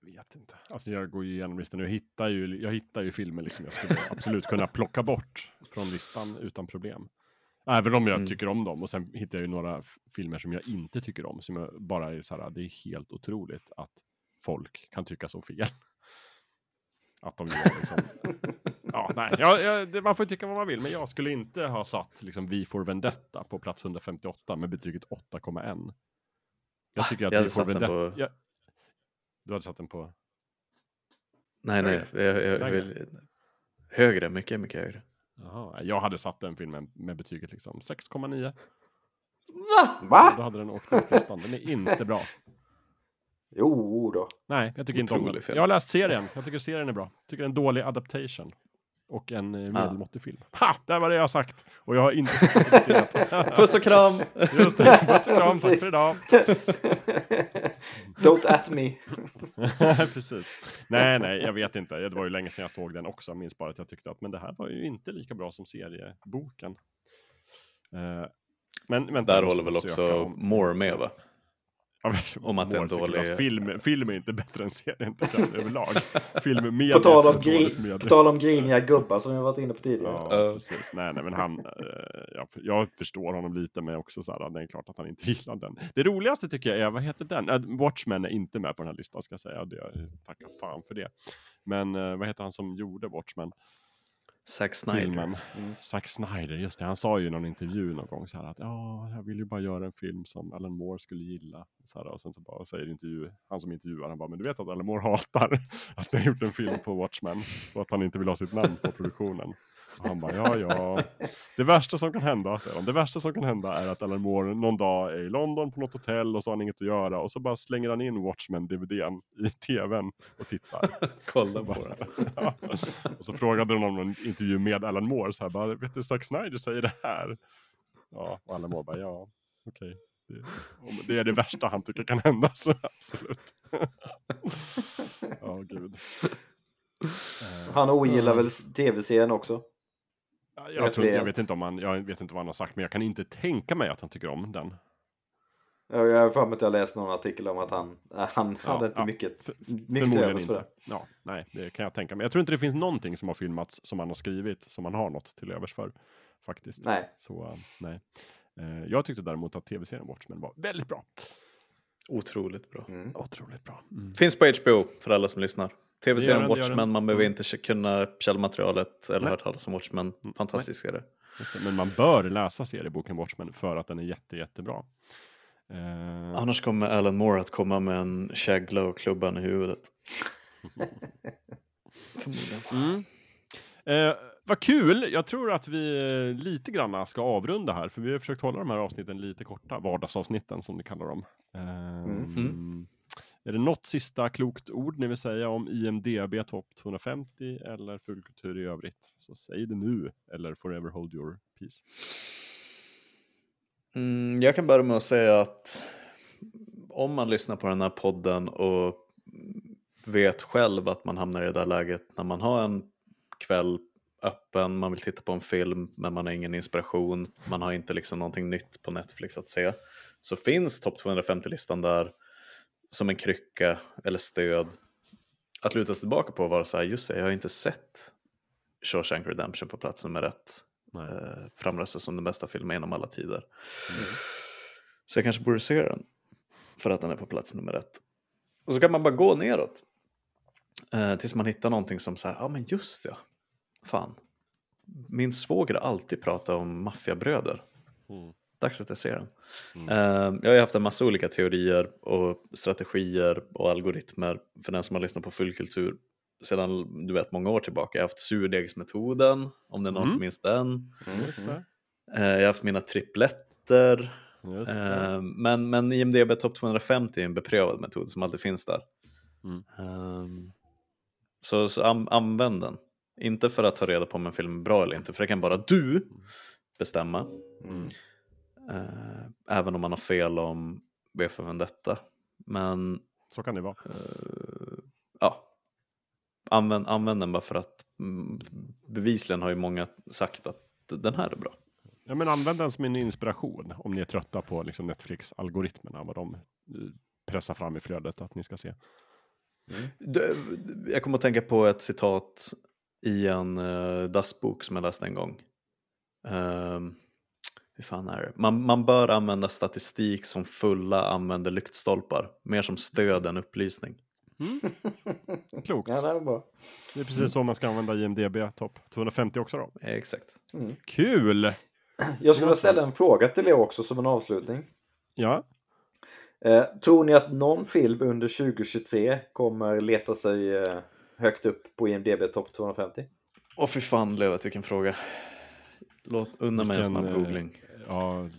vet inte. Alltså jag går ju igenom listan och jag hittar ju, jag hittar ju filmer liksom jag skulle absolut kunna plocka bort från listan utan problem. Även om jag Mm. tycker om dem och sen hittar jag ju några filmer som jag inte tycker om som jag bara är så här, det är helt otroligt att folk kan tycka så fel. Att de gör liksom. ja, nej, ja, ja, det, man får ju tycka vad man vill, men jag skulle inte ha satt liksom Vi får Vendetta på plats 158 med betyget 8,1. Jag tycker att Jag Vi får Vendetta... på- Ja, du hade satt den på... Nej, nej, jag, jag, jag vill... Högre, mycket, mycket högre. Jaha, jag hade satt den filmen med betyget liksom 6,9. Då Va? hade den åkt ut listan. Den är inte bra. Jo då. Nej, jag tycker inte om Otrolig den. film. Jag har läst serien. Jag tycker serien är bra. Jag tycker det är en dålig adaptation. Och en eh, medelmåttig film. Ha! Det var det jag sagt. Och jag har inte sagt Puss och kram! Just det. Puss och kram. Tack för idag. Don't at me. Precis. Nej, nej, jag vet inte. Det var ju länge sedan jag såg den också. Jag minns bara att jag tyckte att men det här var ju inte lika bra som serieboken. Eh, men vänta, Där håller väl också om- Moore med va? Om att det är en dålig- att Film, film är inte bättre än serien överlag. Film med På tal, om är gri- med. på tal om griniga gubbar som jag varit inne på tidigare. Ja, Ja. precis. Nej, nej, men han, eh, jag, jag förstår honom lite, men också så här, det är klart att han inte gillar den. Det roligaste tycker jag är, vad heter den? Äh, Watchmen är inte med på den här listan, ska jag säga. Det, tackar fan för det. Men eh, vad heter han som gjorde Watchmen? Zack Snyder. Filmen. Mm. Zack Snyder, just det. Han sa ju i någon intervju någon gång så här att ja, jag vill ju bara göra en film som Alan Moore skulle gilla. Så här, och sen så bara säger intervju, han som intervjuar, han bara, men du vet att Alan Moore hatar att ni har gjort en film på Watchmen och att han inte vill ha sitt namn på produktionen. Och han bara, ja, ja. Det värsta som kan hända, säger han, det värsta som kan hända är att Alan Moore någon dag är i London på något hotell och så har han inget att göra och så bara slänger han in Watchmen-DVDn i tvn och tittar. Kolla på den. Ja. Och så frågade de om en intervju med Alan Moore, så här, bara, vet du Zack Snyder säger det här? Ja, och Alan Moore bara, ja, okej. Det, om det är det värsta han tycker kan hända, så absolut. Ja, gud. Eh, Han ogillar väl tv-serien också? Ja, vet jag, tror, jag, vet inte om han, jag vet inte vad han har sagt, men jag kan inte tänka mig att han tycker om den. Jag jag har för mig att jag läste någon artikel om att han, äh, han Ja, hade inte ja. mycket, För, mycket förmodligen övers för inte. det. Ja, nej, det kan jag tänka mig. Jag tror inte det finns någonting som har filmats som han har skrivit som han har något till övers för. Faktiskt. Nej. Så eh, nej. Eh, jag tyckte däremot att tv-serien Watchmen var väldigt bra. Otroligt bra. Mm. Otroligt bra. Finns på HBO för alla som lyssnar. Tv-serien Watchmen, man behöver Mm. inte kunna källmaterialet eller Nej. hört talas om Watchmen. Fantastisk är det. Men man bör läsa serieboken Watchmen för att den är jätte, jättebra. Eh, Annars kommer Alan Moore att komma med en kägla och klubban i huvudet. Förmodligen. mm. eh, vad kul! Jag tror att vi eh, lite grann ska avrunda här, för vi har försökt hålla de här avsnitten lite korta, vardagsavsnitten som vi kallar dem. Ehm, Mm. Är det något sista klokt ord ni vill säga om IMDB topp 250 eller fulkultur i övrigt? Så säg det nu, eller forever hold your peace. Mm, jag kan börja med att säga att om man lyssnar på den här podden och vet själv att man hamnar i det där läget när man har en kväll öppen, man vill titta på en film men man har ingen inspiration, man har inte liksom någonting nytt på Netflix att se. Så finns topp 250-listan där som en krycka eller stöd att luta sig tillbaka på vara så här, just det, jag har inte sett Shawshank Redemption på plats nummer ett Nej. eh, framröstas som den bästa filmen genom alla tider. Så jag kanske borde se den för att den är på plats nummer ett. Och så kan man bara gå neråt eh, tills man hittar någonting som säger, ja men just ja, fan. Min svåger alltid pratat om maffiabröder. Mm. Dags att jag ser den. Mm. Eh, jag har ju haft en massa olika teorier och strategier och algoritmer för den som har lyssnat på fullkultur sedan du vet många år tillbaka. Jag har haft surdegsmetoden, om det är någon Mm. som minns den. Just det. Eh, jag har haft mina tripletter. Just det. Eh, men, men IMDB Top 250 är en beprövad metod som alltid finns där. Mm. Ehm, så så an, använd den. Inte för att ta reda på om en film är bra eller inte, för det kan bara du bestämma. Mm. Eh, även om man har fel om V för Vendetta. Men Så kan det vara. eh, ja, använd, använd den bara för att mm, bevisligen har ju många sagt att den här är bra. Ja, men använd den som en inspiration om ni är trötta på liksom, Netflix-algoritmerna, vad de eh, pressar fram i flödet att ni ska se. Du, Jag kommer att tänka på ett citat i en uh, dassbok som jag läste en gång. Um, hur fan är det? Man, man bör använda statistik som fulla använder lyktstolpar. Mer som stöd än upplysning. Klokt. Ja, det var bra. Det är precis så man ska använda IMDB topp 250 också då. Exakt. Kul! Jag skulle vilja ställa en fråga till er också som en avslutning. Ja, Eh, tror ni att någon film under 2023 kommer leta sig eh, högt upp på IMDB topp 250? Åh fy fan Lövet, vilken fråga. Låt, unna mig en snabb eh, googling. ja.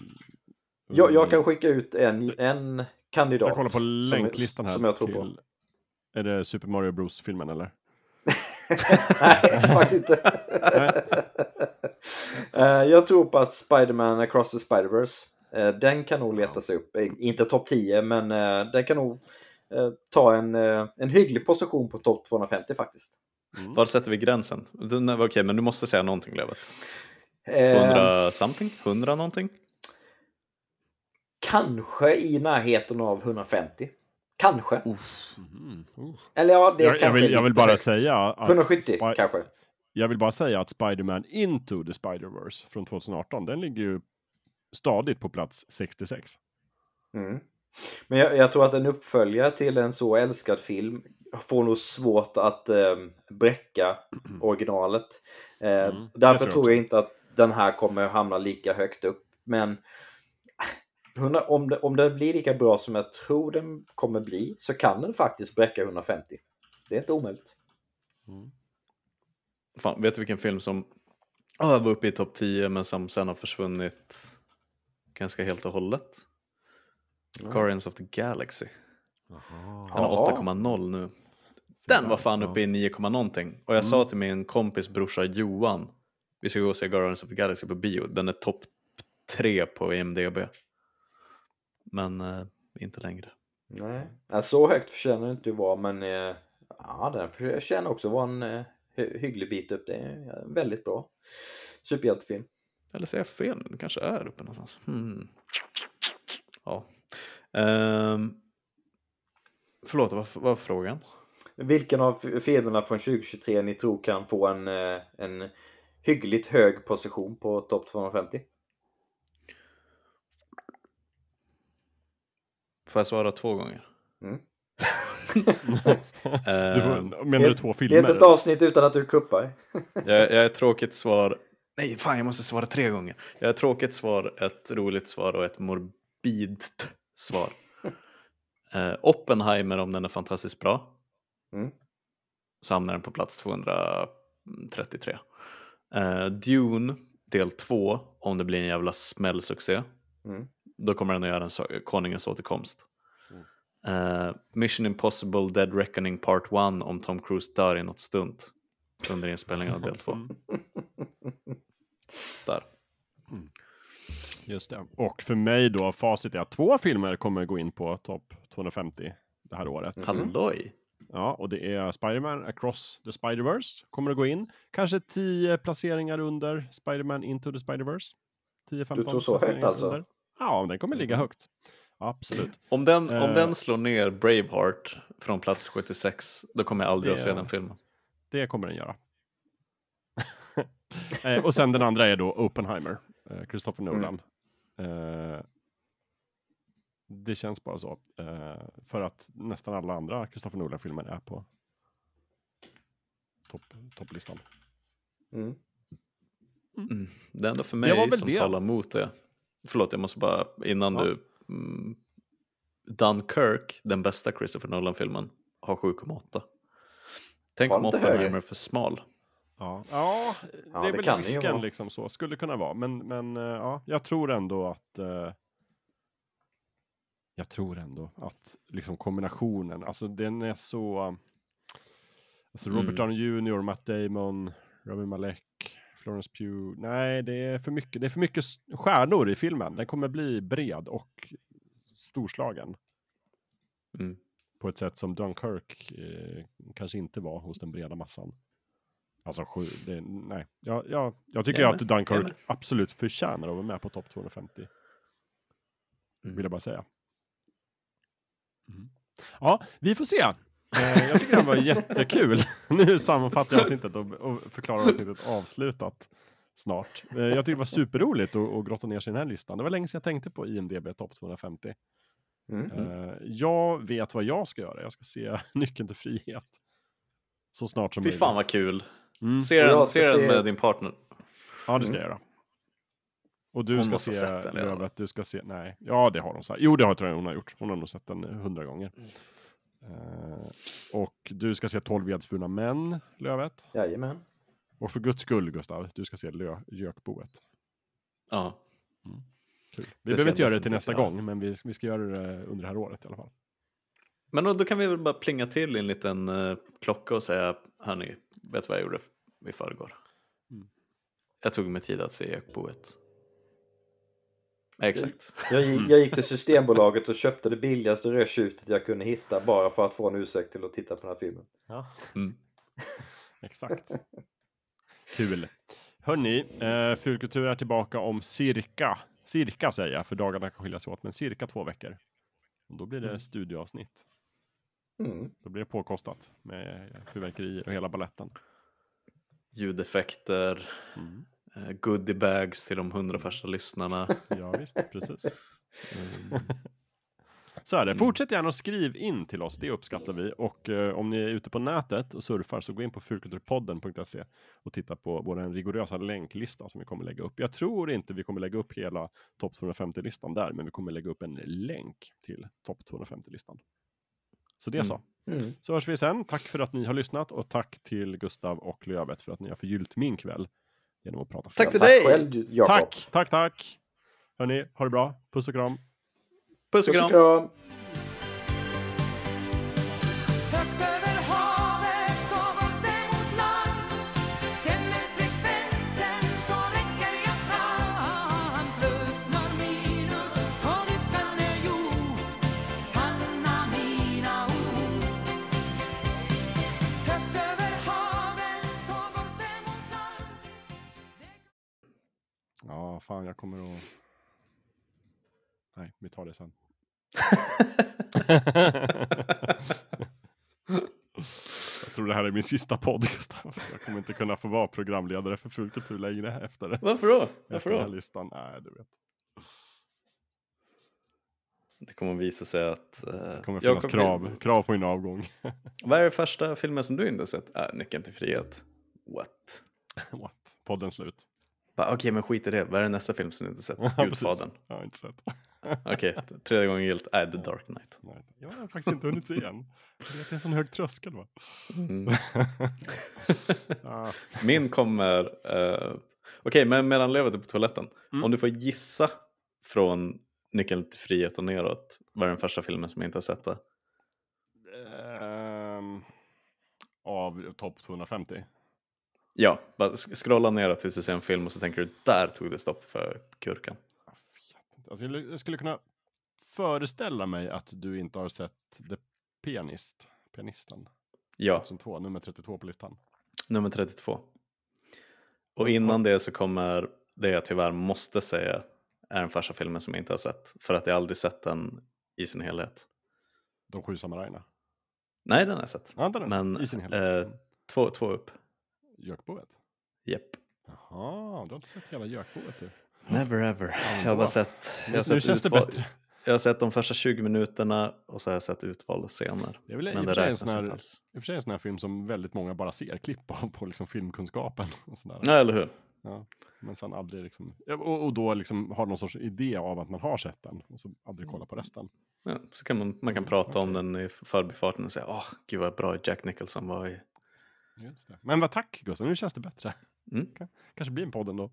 Jag, jag kan skicka ut en, en kandidat. Jag kollar på länklistan här Som jag tror på. till... Är det Super Mario Bros-filmen eller? Nej, faktiskt inte. Eh, jag tror på att Spider-Man Across the Spider-Verse, eh, den kan nog leta sig upp. Inte topp 10, men den kan nog ta en, en hygglig position på topp 250 faktiskt. Var sätter vi gränsen? Okej, men du måste säga någonting Lövet. Eh, 200 something? 100 någonting? Kanske i närheten av 150. Kanske. Mm. Oh. Eller ja, det Jag, jag, kanske vill, är jag vill bara högt. säga att 170 Spi- kanske. Jag vill bara säga att Spider-Man Into the Spider-Verse från 2018, den ligger ju stadigt på plats 66. Mm. Men jag, jag tror att en uppföljare till en så älskad film får nog svårt att eh, bräcka originalet. Eh, Mm, därför tror jag tror också. jag inte att den här kommer hamna lika högt upp. Men 100, om, det, om den blir lika bra som jag tror den kommer bli så kan den faktiskt bräcka 150. Det är inte omöjligt. Fan, vet du vilken film som ah, var uppe i topp 10 men som sen har försvunnit ganska helt och hållet? Guardians of the Galaxy. Den har Jaha. 8,0 nu. Den var fan uppe i 9, någonting. Och jag sa till min kompis brorsa Johan, vi ska gå och se Guardians of the Galaxy på bio. Den är topp 3 på IMDB. Men eh, inte längre. Nej. Så högt förtjänar det inte att vara men eh, ja, den förtjänar också att vara en eh, hy- hygglig bit upp. Det är en väldigt bra superhjältefilm. Eller säger jag fel? Den kanske är uppe någonstans. Hmm. Ja. Ehm, förlåt, vad vad var frågan? Vilken av filmerna från 2023 ni tror kan få en, eh, en hyggligt hög position på topp 250? Får jag svara två gånger? Mm. Du får, Ehm, menar du två Det filmer? är inte ett avsnitt utan att du kuppar. jag, jag är ett tråkigt svar. Nej, fan jag måste svara tre gånger. Jag är ett tråkigt svar, ett roligt svar och ett morbidt svar. Eh, Oppenheimer om den är fantastiskt bra. Mm. Så hamnar den på plats 233. Eh, Dune del 2, om det blir en jävla smällsuccé, Mm. då kommer den att göra en konungens återkomst. Mm. Eh, Mission Impossible Dead Reckoning Part 1 om Tom Cruise dör i något stunt under inspelningen av del 2. Mm. Där. Just det. Och för mig då, facit är att två filmer kommer gå in på topp 250 det här året. Halloj! Ja, och det är Spider-Man Across the Spider-Verse kommer att gå in. Kanske 10 placeringar under Spider-Man Into the Spider-Verse. 10-15 Du tror så högt alltså? under. Ja, den kommer ligga högt. Absolut. Om den, om Eh. den slår ner Braveheart från plats 76, då kommer jag aldrig Det- att se den filmen. Det kommer den göra. eh, och sen den andra är då Oppenheimer, eh, Christopher Mm. Nolan. Eh, det känns bara så. Eh, för att nästan alla andra Christopher Nolan-filmer är på topp, topplistan. Mm. Mm. Det är ändå för Det mig som det. talar mot det. Förlåt, jag måste bara, innan Ja. du... Mm, Dunkirk, den bästa Christopher Nolan-filmen, har 7,8. Tänk om Oppenheimer är för smal. Ja, ja det Ja, är det väl det risken liksom så. Skulle kunna vara. Men, men eh, ja, jag tror ändå att eh, jag tror ändå att liksom kombinationen, alltså den är så Alltså Robert Mm. Downey Jr, Matt Damon, Rami Malek, Florence Pugh. Nej, det är för mycket, det är för mycket stjärnor i filmen. Den kommer bli bred och storslagen Mm. på ett sätt som Dunkirk eh, kanske inte var hos den breda massan. Alltså, sju, det, nej. Ja, ja, jag tycker Jag att Dunkirk jag absolut förtjänar att vara med på topp 250. Mm. Vill jag bara säga. Mm. Ja, vi får se. Eh, jag tycker det här var jättekul. Nu sammanfattar jag avsnittet och, och förklarar avsnittet avslutat snart. Eh, jag tycker det var superroligt att, att grotta ner sig i den här listan. Det var länge sedan jag tänkte på IMDB topp 250. Mm. Jag vet vad jag ska göra. Jag ska se Nyckeln till frihet. Så snart som Fy möjligt. fan vad kul. Mm. Se den, se den se- med din partner. Ja, det ska Mm. jag göra. Och du Hon ska se. Lövet, du ska se, nej, ja det har hon sagt. Jo det har tror jag hon har gjort. Hon har nog sett den hundra gånger. Mm. Eh, och du ska se 12 vedsvurna män, Lövet. Jajamän. Och för guds skull Gustav, du ska se lö, Gökboet. Ja. Kul. Vi ska behöver inte göra det till nästa gång, men vi, vi ska göra det under det här året i alla fall. Men då, då kan vi väl bara plinga till i en liten eh, klocka och säga, hörni, vet du vad jag gjorde i förrgår? Mm. Jag tog mig tid att se Ekboet. Exakt. Jag, gick- jag gick till Systembolaget och köpte det billigaste rödtjutet jag kunde hitta bara för att få en ursäkt till att titta på den här filmen. Ja, Mm. exakt. Kul. Hörni, eh, Fulkultur är tillbaka om cirka, cirka säger jag, för dagarna kan skilja sig åt, men cirka två veckor. Och då blir det studioavsnitt. Mm. Då blir det påkostat med fyrverkerier och hela balletten. Ljudeffekter, Mm. Eh, goodiebags till de hundra första lyssnarna. Ja, visst, precis. Så är det. Fortsätt gärna och skriv in till oss, det uppskattar vi. Och eh, om ni är ute på nätet och surfar så gå in på fulkulturpodden.se och titta på vår rigorösa länklista som vi kommer lägga upp. Jag tror inte vi kommer lägga upp hela topp 250-listan där, men vi kommer lägga upp en länk till topp 250-listan. Så det är så. Mm. Så hörs vi sen. Tack för att ni har lyssnat och tack till Gustav och Lövet för att ni har förgyllt min kväll genom att prata Tack till Tack dig! själv. Tack, tack, tack! Hörni, ha det bra. Puss och kram. Puss och Puss och kram! Ja, fan jag kommer att... Nej, vi tar det sen. jag tror det här är min sista podd, Gustav. Jag kommer inte kunna få vara programledare för Fulkultur längre efter, Varför då? efter Varför den här då? listan. Nej, du vet. Det kommer visa sig att... Uh, Det kommer finnas krav, krav på min avgång. Vad är det första filmen som du inte sett? Äh, Nyckeln till frihet. What? What? Podden slut. Okej, men skit i det. Vad är det nästa film som du inte sett? Ja. Gudfadern. Jag har inte sett. Okej, tredje gången gillt. Nej, The Dark Knight. Jag har faktiskt inte hunnit se än. Det är en sån hög tröskel va? Mm. Min kommer... eh, Okej, men medan lever på toaletten. Mm. Om du får gissa från Nyckeln till frihet och neråt. Vad är den första filmen som jag inte har sett? Då? ehm, av topp 250. Ja, bara scrolla neråt tills du ser en film och så tänker du där tog det stopp för inte. Alltså, jag skulle kunna föreställa mig att du inte har sett The Pianist. Pianisten. Ja, 2002, nummer 32 på listan. nummer 32. Och innan det så kommer det jag tyvärr måste säga är den första filmen som jag inte har sett. För att jag aldrig sett den i sin helhet. De sju samurajerna. Nej, den har jag sett. Ja, den har Men sett. I sin helhet. eh, två, två upp. Gökboet. Japp. Jaha, du har inte sett hela Gökboet du. Never ever. Jag har bara sett, jag Nu, har nu sett, känns det bättre. jag har sett de första 20 minuterna och så har jag sett utvalda scener. Det är väl Men en i och för sig en sån här film som väldigt många bara ser klipp av på liksom filmkunskapen. Och sådär. Ja, eller hur? Ja, men sen aldrig liksom, och, och då liksom har någon sorts idé av att man har sett den och så aldrig kolla på resten. Ja, så kan man, man kan Mm, prata om okej. den i förbifarten och säga åh, gud vad bra Jack Nicholson var i. Just det. Men vad tack Gustav, nu känns det bättre. Mm. Kanske blir en podd ändå.